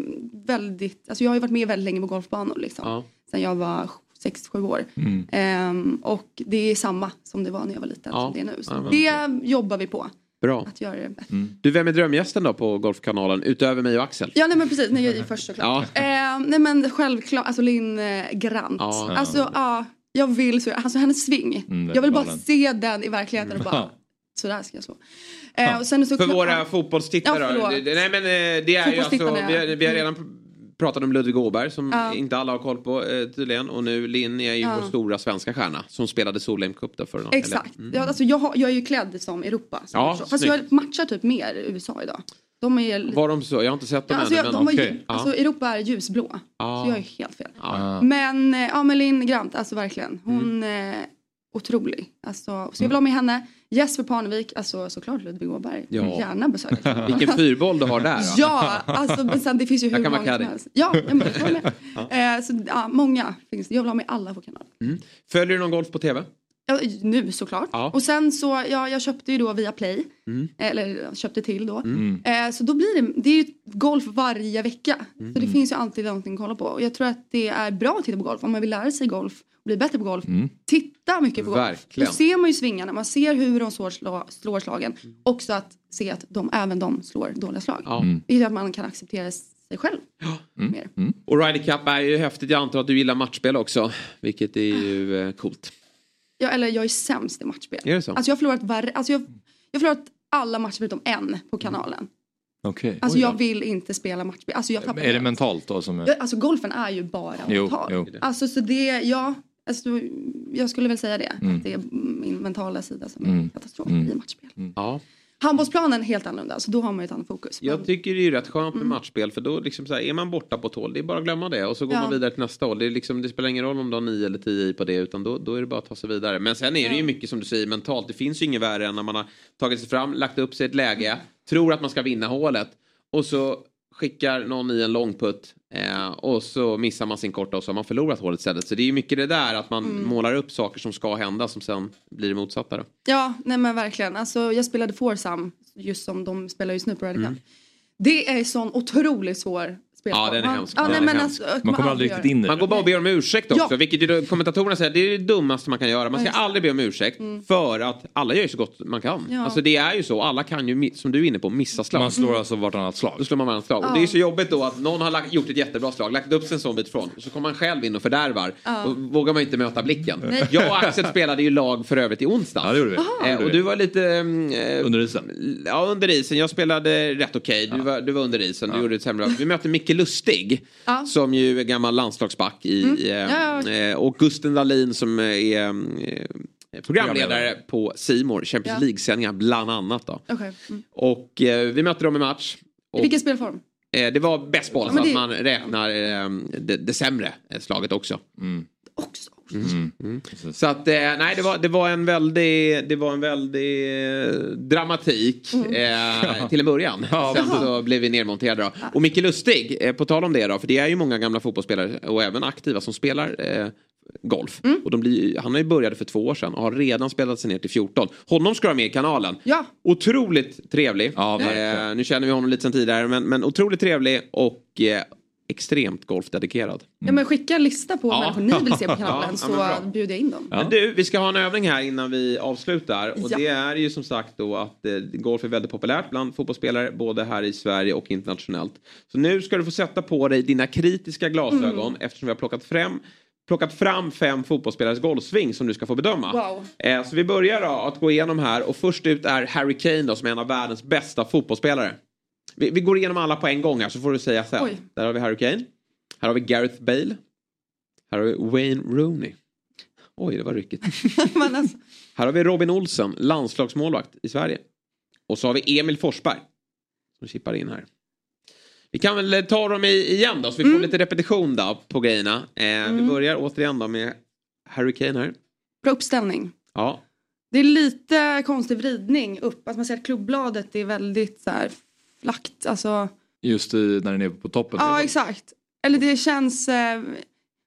väldigt, alltså jag har ju varit med väldigt länge på golfbanor liksom. Ja. Sen jag var 6-7 år. Mm. Ehm, och det är samma som det var när jag var liten Ja. som det är nu. Så Ja, det jobbar vi på. Bra. Att göra det bättre. Du, vem är drömgästen då på Golfkanalen utöver mig och Axel? Ja nej men precis, nej, jag är först såklart. Ja. Ehm, nej men självklart, alltså Linn eh, Grant. Ja. Alltså ja, jag vill så, alltså hennes sving. Mm, jag vill bara se den i verkligheten och bara, Ja. sådär ska jag slå. Ehm, och sen är För våra fotbollstittare Ja, Nej men eh, det är ju alltså, vi har, ja. vi har redan pr- pratat om Ludvig Åberg som Ja. inte alla har koll på eh, tydligen. Och nu Linn är ju Ja. vår stora svenska stjärna som spelade Solheim Cup då förra Exakt. eller- Mm. Ja, alltså jag, har, jag är ju klädd som Europa. Som Ja. Fast jag matchar typ mer USA idag. De är lite... Var de så? Jag har inte sett dem Ja, alltså, ännu. jag, men de var okej. ju, alltså, Europa är ljusblå. Ja. Så jag är helt fel. Ja. Men eh, ja, men Linn Grant, alltså verkligen. Hon Mm. är otrolig. Alltså, så jag vill ha med henne. Jesper Parnevik, alltså såklart Ludvig Åberg. Ja. Gärna besöka. [LAUGHS] Vilken fyrboll du har där. då. Ja, alltså, men sen det finns ju hur kan många vara som helst. Ja, jag vill ha med. Eh, så, ja, många finns det. Jag vill ha med alla på kanalen. Mm. Följer du någon golf på tv? Ja, nu såklart. Ja. Och sen så, ja, jag köpte ju då via Play. Mm. Eller jag köpte till då. Mm. Eh, så då blir det, det är ju golf varje vecka. Mm. Så det finns ju alltid någonting att kolla på. Och jag tror att det är bra att titta på golf. Om man vill lära sig golf och bli bättre på golf. Titta mycket på golf. Verkligen. Då ser man ju svingarna. Man ser hur de slår, slå, slår slagen. Också att se att de, även de slår dåliga slag. Ja. Mm. Vilket gör att man kan acceptera sig själv. Mer. Och Ryder Cup är ju häftigt. Jag antar att du gillar matchspel också. Vilket är ju eh, coolt. Ja, eller jag är sämst i matchspel. Är det så? Alltså jag har förlorat, var, alltså jag, jag har förlorat alla matcher förutom en på kanalen. Okej. Alltså jag vill inte spela matchspel. Alltså jag tappar Är det helt. mentalt då som är... Jag- Alltså golfen är ju bara Jo, mental. jo. Alltså så det, ja. Alltså, jag skulle väl säga det. Mm. Att det är min mentala sida som är Mm. katastrof Mm. i matchspel. Ja. Handbollsplanen är helt annorlunda. Så då har man ju ett annat fokus. Jag tycker det är rätt skönt Mm. med matchspel för då liksom så här, är man borta på håll, det är bara att glömma det och så går Ja. man vidare till nästa håll. Det, liksom, det spelar ingen roll om du har 9 eller 10 i på det utan då, då är det bara att ta sig vidare. Men sen är det ju mycket som du säger mentalt. Det finns ju inget värre än när man har tagit sig fram, lagt upp sig i ett läge, tror att man ska vinna hålet och så skickar någon i en långputt eh, och så missar man sin korta och så har man förlorat hålet istället. Så det är ju mycket det där att man Mm. målar upp saker som ska hända som sen blir det motsatta. Då. Ja, nej men verkligen. Alltså, jag spelade Forsam, just som de spelar just nu på Cup. Mm. Det är sån otroligt svår spelform. Ja, den är Man- hemsk. Ja, Den nej, är men hemsk. alltså, man aldrig gör det. Man går bara och ber om ursäkt också, Ja. vilket ju då kommentatorerna säger det är det dummaste man kan göra. Man ska det. aldrig be om ursäkt Mm. för att alla gör ju så gott man kan. Ja. Alltså det är ju så, alla kan ju, som du är inne på, missa slag. Man slår alltså vartannat slag. Då slår man varannat slag. Ja. Och det är så jobbigt då att någon har lagt, gjort ett jättebra slag, lagt upp sig en sån bit från och så kommer man själv in och fördärvar. Ja. Och vågar man inte möta blicken. Nej. Jag och Axel spelade ju lag för övrigt i onsdags. Ja, det gjorde vi. Aha. Eh, och du var lite... Eh, Under isen. Ja, under isen. Jag spelade rätt okej. Du, var, du var under isen. Du Ja. gjorde ett sämre Vi mötte Micke Lustig. Ja. Som ju är gammal landslagsback. I, Mm. eh, Ja, ja. eh, och Gusten Dahlin som är eh, programledare på Simor Champions Ja. League-sändningar bland annat. Då. Okej. Mm. Och eh, vi mötte dem i match. I vilken spelform? eh, det var bäst boll Ja, så men att det- man räknar eh, det, det sämre slaget också. Mm. Också. Mm. Mm. Så att eh, nej det var, det var en väldig, det var en väldig eh, dramatik eh, till en början. Ja, Sen så blev vi nedmonterade då. Och Micke Lustig, eh, på tal om det då, för det är ju många gamla fotbollsspelare och även aktiva som spelar eh, golf. Och de blir, han har ju börjat för två år sedan och har redan spelat sig ner till 14. Honom ska du ha med i kanalen. Ja. Otroligt trevlig. Ja, verkligen. eh, nu känner vi honom lite sen tidigare men, men otroligt trevlig och eh, extremt golfdedikerad. Ja, men skicka en lista på Ja. människor ni vill se på [LAUGHS] Ja, kanalen ja, så bjuder jag in dem. Men du, vi ska ha en övning här innan vi avslutar. Och Ja. det är ju som sagt då att eh, golf är väldigt populärt bland fotbollsspelare både här i Sverige och internationellt. Så nu ska du få sätta på dig dina kritiska glasögon Mm. eftersom vi har plockat fram plockat fram fem fotbollsspelares golfsving som du ska få bedöma. Wow. Eh, så vi börjar då att gå igenom här och först ut är Harry Kane då som är en av världens bästa fotbollsspelare. Vi, vi går igenom alla på en gång här så får du säga sen. Oj. Där har vi Harry Kane. Här har vi Gareth Bale. Här har vi Wayne Rooney. Oj, det var ryckigt. [LAUGHS] Alltså, Här har vi Robin Olsen, landslagsmålvakt i Sverige. Och så har vi Emil Forsberg. Som chippar in här. Vi kan väl ta dem i, igen då, så vi får Mm. lite repetition då på grejerna. Eh, Vi börjar återigen då med Harry Kane här. bra uppställning. Ja, Det är lite konstig vridning upp. Att man ser att klubbladet är väldigt så här flackt. Alltså, Just i, när den är på toppen. ja exakt. Eller det känns... Eh,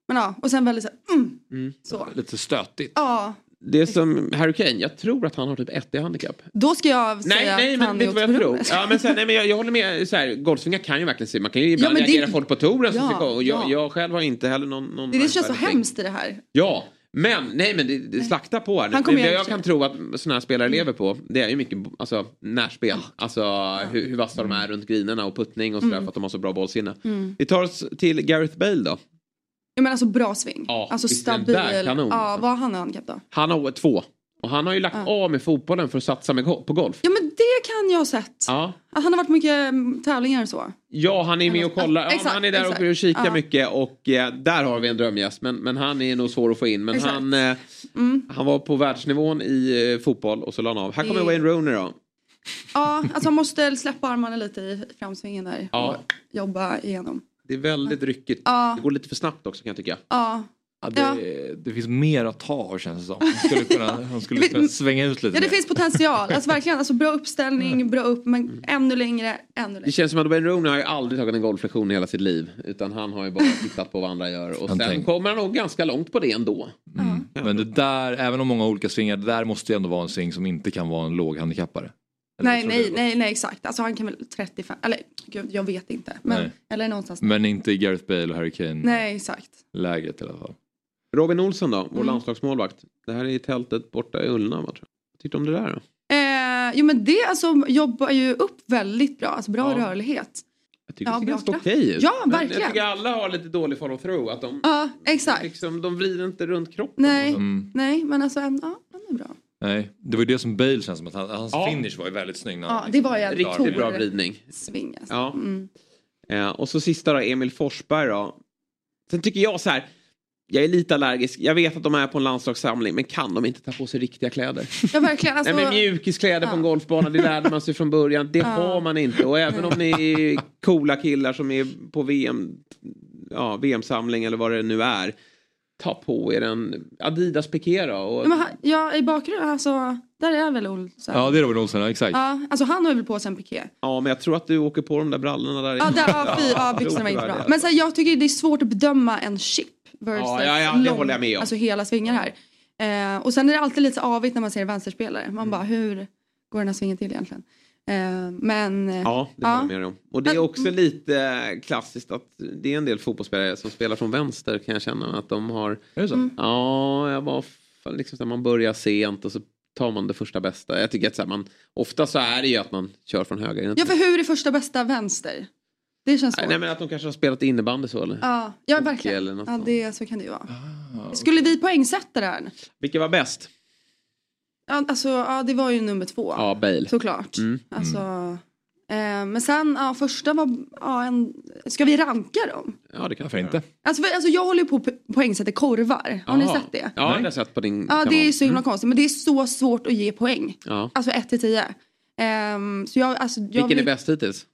men ja, och sen väldigt så här, mm, mm. så. Lite stötigt. Ja, det som Harry Kane, jag tror att han har typ ett i handikapp. Då ska jag säga Nej, nej att men han vet är du vad jag tror? Ja, men sen, nej, men jag, jag håller med. Så här, golfsvingar kan ju verkligen se. Man kan ju ibland men det- reagera folk på touren. Ja, och jag, ja. jag själv har inte heller någon... någon Det, det känns så hemskt i det här. Ja, men nej men det, det slakta på här. Han Det, jag det. kan tro att sådana här spelare lever på det är ju mycket alltså, närspel. Alltså hur, hur vassa de är runt grinerna och puttning och sådär Mm. för att de har så bra bollsinne. Mm. Vi tar oss till Gareth Bale då. Jag menar alltså bra sving. Ja, alltså stabil. ja, alltså. vad har han i handikapp då? Han har två. Och han har ju lagt av med fotbollen för att satsa med, på golf. Ja men det kan jag ha sett. Ja. Att han har varit på mycket mm, tävlingar och så. Ja, han är med och kollar. Ja, Exakt, han är där exakt. och kikar Ja. mycket och eh, där har vi en drömgäst. Men, men han är nog svår att få in. Men Exakt. han, eh, han var på världsnivån i eh, fotboll och så la han av. Här kommer Det- Wayne Rooney då. Ja, alltså han måste släppa armarna lite i framsvingen där. Ja. Och jobba igenom. Det är väldigt ryckigt. Ja. Det går lite för snabbt också kan jag tycka. Ja. Ja, det, det finns mer att ta av känns det som. Han skulle kunna, han skulle kunna svänga ut lite Ja det mer. finns potential. Alltså verkligen. Alltså bra uppställning, bra upp, men ännu längre, ännu Det längre. känns som att Wayne Rooney har ju aldrig tagit en golflektion i hela sitt liv. Utan han har ju bara [LAUGHS] tittat på vad andra gör. Och Han sen tänk- kommer han nog ganska långt på det ändå. Mm. Men det där, även om många olika svingar, det där måste ju ändå vara en sving som inte kan vara en låghandikappare. Nej, nej, nej, nej, exakt. Alltså han kan väl 35, eller gud, jag vet inte. Men, Nej. eller någonstans. Men inte Gareth Bale och Harry Kane Nej, exakt. läget i alla fall. Robin Olsson då, vår Mm. landslagsmålvakt. Det här är i tältet borta i Ullna. Vad tyckte du om det där då? Eh, jo men det alltså jobbar ju upp väldigt bra. Alltså bra Ja. rörlighet. Jag tycker Ja, det ser ganska okej ut. Ja, verkligen. Jag tycker alla har lite dålig follow through. Att de, Ja, exakt. liksom, de vrider inte runt kroppen. Nej, Mm. nej men alltså ja, den är bra. Nej, det var ju det som Bale känns som att han, hans Ja. finish var ju väldigt snygg. när Ja, han det var ju en Riktigt bra vridning. Sving alltså. Ja. Mm. Eh, och så sista då, Emil Forsberg då. Sen tycker jag så här. Jag är lite allergisk. Jag vet att de är på en landslagssamling. Men kan de inte ta på sig riktiga kläder? Ja verkligen. Alltså, Nej men mjukiskläder på en golfbana, det lärde man sig från början. Det Ja. har man inte. Och även om ni är coola killar som är på VM, ja, VM-samling eller vad det nu är. Ta på er en Adidas piké då. Och, Ja, men han- ja, i bakgrunden, alltså, där är väl Olsen. Ja, det är Robin Olsen, ja, exakt. Ja, alltså han har väl på sig en piké. Ja, men jag tror att du åker på de där brallorna där Ja, där, ja, fy, ja byxorna var inte bra. Men så här, jag tycker det är svårt att bedöma en chip versus Ja, ja, ja, det lång, håller jag med om. Alltså hela svingar här. Eh, och sen är det alltid lite så avigt när man ser vänsterspelare. Man bara, hur går den här svingen till egentligen? Eh, men... eh, Ja, det håller jag med om. Och det är också lite klassiskt att det är en del fotbollsspelare som spelar från vänster kan jag känna att de har... Är det så? Mm. Ja, jag var liksom man börjar sent och så tar man det första bästa. Jag tycker att så här, man, ofta så är det ju att man kör från höger. Ja, för hur är första bästa vänster? Det känns svårt. Nej, men att de kanske har spelat innebandy så eller? Ja, ja verkligen. eller något Ja, det, så kan det ju vara. Skulle vi poängsätta det här? Vilka var bäst? Ja, alltså, ja, det var ju nummer två. Ja, Bale. Såklart. Mm. Alltså, eh, men sen, ja, första var, ja, en, ska vi ranka dem? Ja, det kan Varför inte? Alltså, för, alltså jag håller ju på att poängsätta korvar. Har ni Jaha. sett det? Ja, det har sett på din Ja, kanal. det är så himla Mm. konstigt. Men det är så svårt att ge poäng. Ja. Alltså 1 till 10. Ehm, så jag, alltså, jag Vilken vill- är bäst hittills?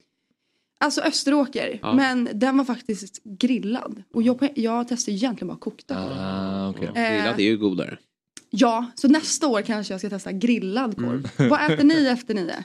Alltså Österåker. Ja. Men den var faktiskt grillad. Och jag, jag testade egentligen bara kokta. Ah, okay. Eh. Grillat är ju godare. Ja, så nästa år kanske jag ska testa grillad korv. Mm. Vad äter ni efter nio?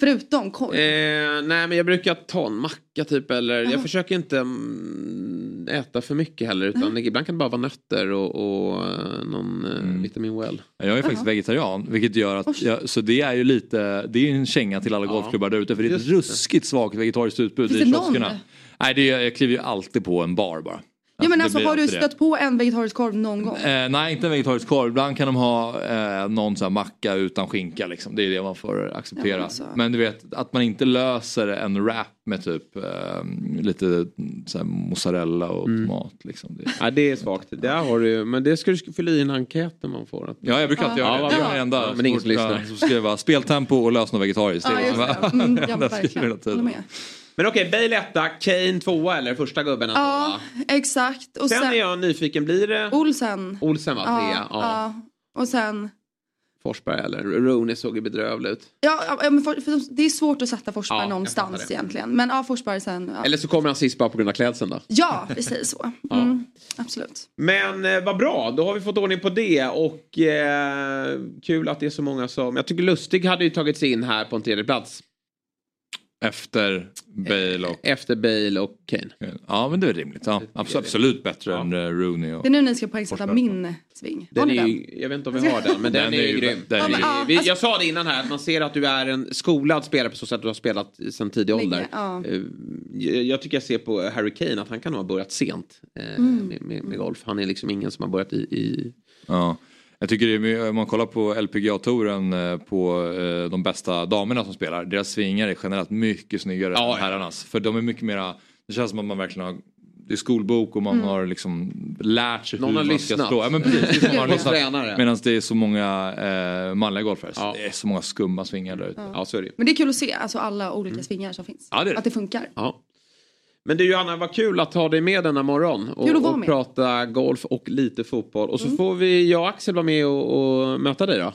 Förutom korv? Eh, nej men jag brukar ta en macka typ eller Jaha. jag försöker inte mm, äta för mycket heller utan ibland kan det bara vara nötter och, och eh, någon eh, vitamin well. Jag är faktiskt vegetarian vilket gör att, jag, så det är ju lite, det är en känga till alla golfklubbar där ute för det är ett Just det. ruskigt svagt vegetariskt utbud Finns i kioskerna. Nej, det jag kliver ju alltid på en bar bara. Ja men det alltså har du alltid det. stött på en vegetarisk korv någon gång? Eh, nej, inte en vegetarisk korv. Ibland kan de ha eh, någon sån här macka utan skinka. Liksom. Det är det man får acceptera. Ja, men alltså. Men du vet, att man inte löser en wrap med typ eh, lite så här, mozzarella och Mm. tomat. Liksom. Det... Ja det är svagt. Där har du men det ska du fylla i en enkät när man får. Att... Ja, jag brukar alltid göra det. vad Det är bra. den enda. Ja, men ingen som Ja, lyssnar. Så skriver jag speltempo och lös något vegetariskt. Ja, [LAUGHS] Det är just det. Mm, ja, Jag tiden. Håller med. Men okej, Bale etta, Kane tvåa eller första gubben Ja, va? exakt. Och Sen är jag nyfiken, blir det Olsen. Olsen va? Trea? Ja, Ja. ja. Och sen... Forsberg eller Rooney såg ju bedrövlig ut. Ja, ja men för, för det är svårt att sätta Forsberg Ja, någonstans egentligen. Men ja, Forsberg sen. Ja, Eller så kommer han sist bara på grund av klädseln då. ja precis så. [LAUGHS] Mm, Absolut. Men eh, vad bra, då har vi fått ordning på det och eh, kul att det är så många som... Jag tycker Lustig hade ju tagit sig in här på en tredje plats. Efter Bale och... Efter Bale och Kane. Ja men det är rimligt. Ja, absolut, absolut bättre än eh, Rooney. Och... Det är nu ni ska poängsätta min sving. Den är ju, jag vet inte om vi har den, men den, Den är, är ju grym. den är Vi- ju- Ja, vi, alltså- jag sa det innan här, att man ser att du är en skolad spelare på så sätt att du har spelat sedan tidig ålder. ja. Eh, Jag, jag tycker jag ser på Harry Kane att han kan ha börjat sent eh, Mm. med, med, med golf. Han är liksom ingen som har börjat i... i... Ja. Jag tycker det om man kollar på LPGA-touren eh, på eh, de bästa damerna som spelar. Deras svingar är generellt mycket snyggare Ja, än ja. herrarnas. För de är mycket mera, det känns som att man verkligen har det är skolbok och man Mm. har liksom lärt sig Någon hur man lyssnat. ska slå. Ja, men precis, någon har lyssnat. Medan det är så många eh, manliga golfare. Så Det är så många skumma svingar där ute. Ja, så är det ju. Men det är kul att se alltså alla olika svingar som finns. Ja, det det. Att det funkar. Ja. Men du Johanna, vad kul att ha dig med denna morgon. Och, Kul att vara och med. Mm. prata golf och lite fotboll. Och så får vi, jag och Axel vara med och, och möta dig då.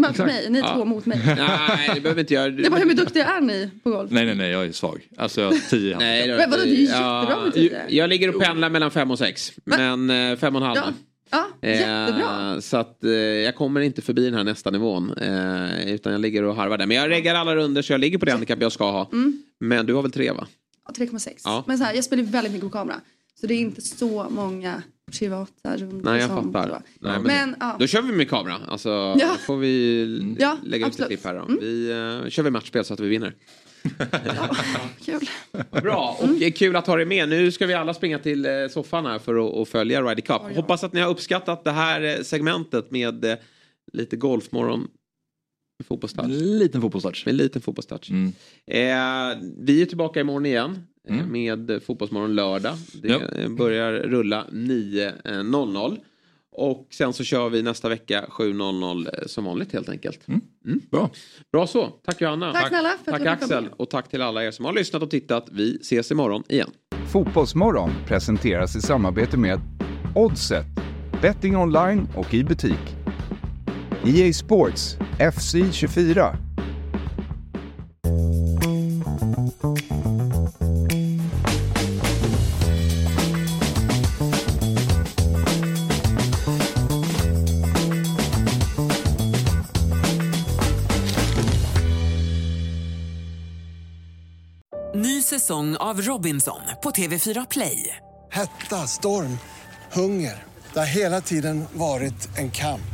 Möt Exakt. mig, ni Ja. två mot mig. [LAUGHS] Nej, det behöver vi inte göra. Det var hur duktiga är ni på golf? Nej nej nej jag är svag. Alltså jag har tio Nej, Men vadå, det är ju jättebra med tio. Jag, jag ligger och pendlar mellan fem och sex. Men eh, fem och en halv. Ja, ja Eh, jättebra. Så att eh, jag kommer inte förbi den här nästa nivån. Eh, utan jag ligger och harvar där. Men jag reggar alla runder så jag ligger på det handikapp jag ska ha. Mm. Men du har väl tre va? Ja, 3,6. Ja. Men så här, jag spelar väldigt mycket på kamera. Så det är inte så många privata rundor Nej jag som fattar. då. Nej, men, Men, ja. Då kör vi med kamera. Alltså, Ja. Då får vi Ja, lägga ut ett absolut. klipp här då. Mm. Vi uh, kör vi matchspel så att vi vinner. [LAUGHS] Kul. Bra och Mm. kul att ha dig med. Nu ska vi alla springa till eh, soffan här för att, följa Ryder Cup. Hoppas att ni har uppskattat det här segmentet med lite golfmorgon. Med Fotbollstouch. Liten fotbollstouch. Med liten fotbollstouch. Mm. Eh, vi är tillbaka imorgon igen. eh, Med eh, Fotbollsmorgon lördag. Det Ja. eh, börjar rulla 9.00. Och sen så kör vi nästa vecka 7.00 eh, som vanligt helt enkelt. Mm. Bra. Bra så. Tack Johanna. Tack Tack vara Axel. Och tack till alla er som har lyssnat och tittat. Vi ses imorgon igen. Fotbollsmorgon presenteras i samarbete med Oddset, betting online och i butik. EA Sports, FC 24. Ny säsong av Robinson på TV4 Play. Hetta, storm, hunger. Det har hela tiden varit en kamp.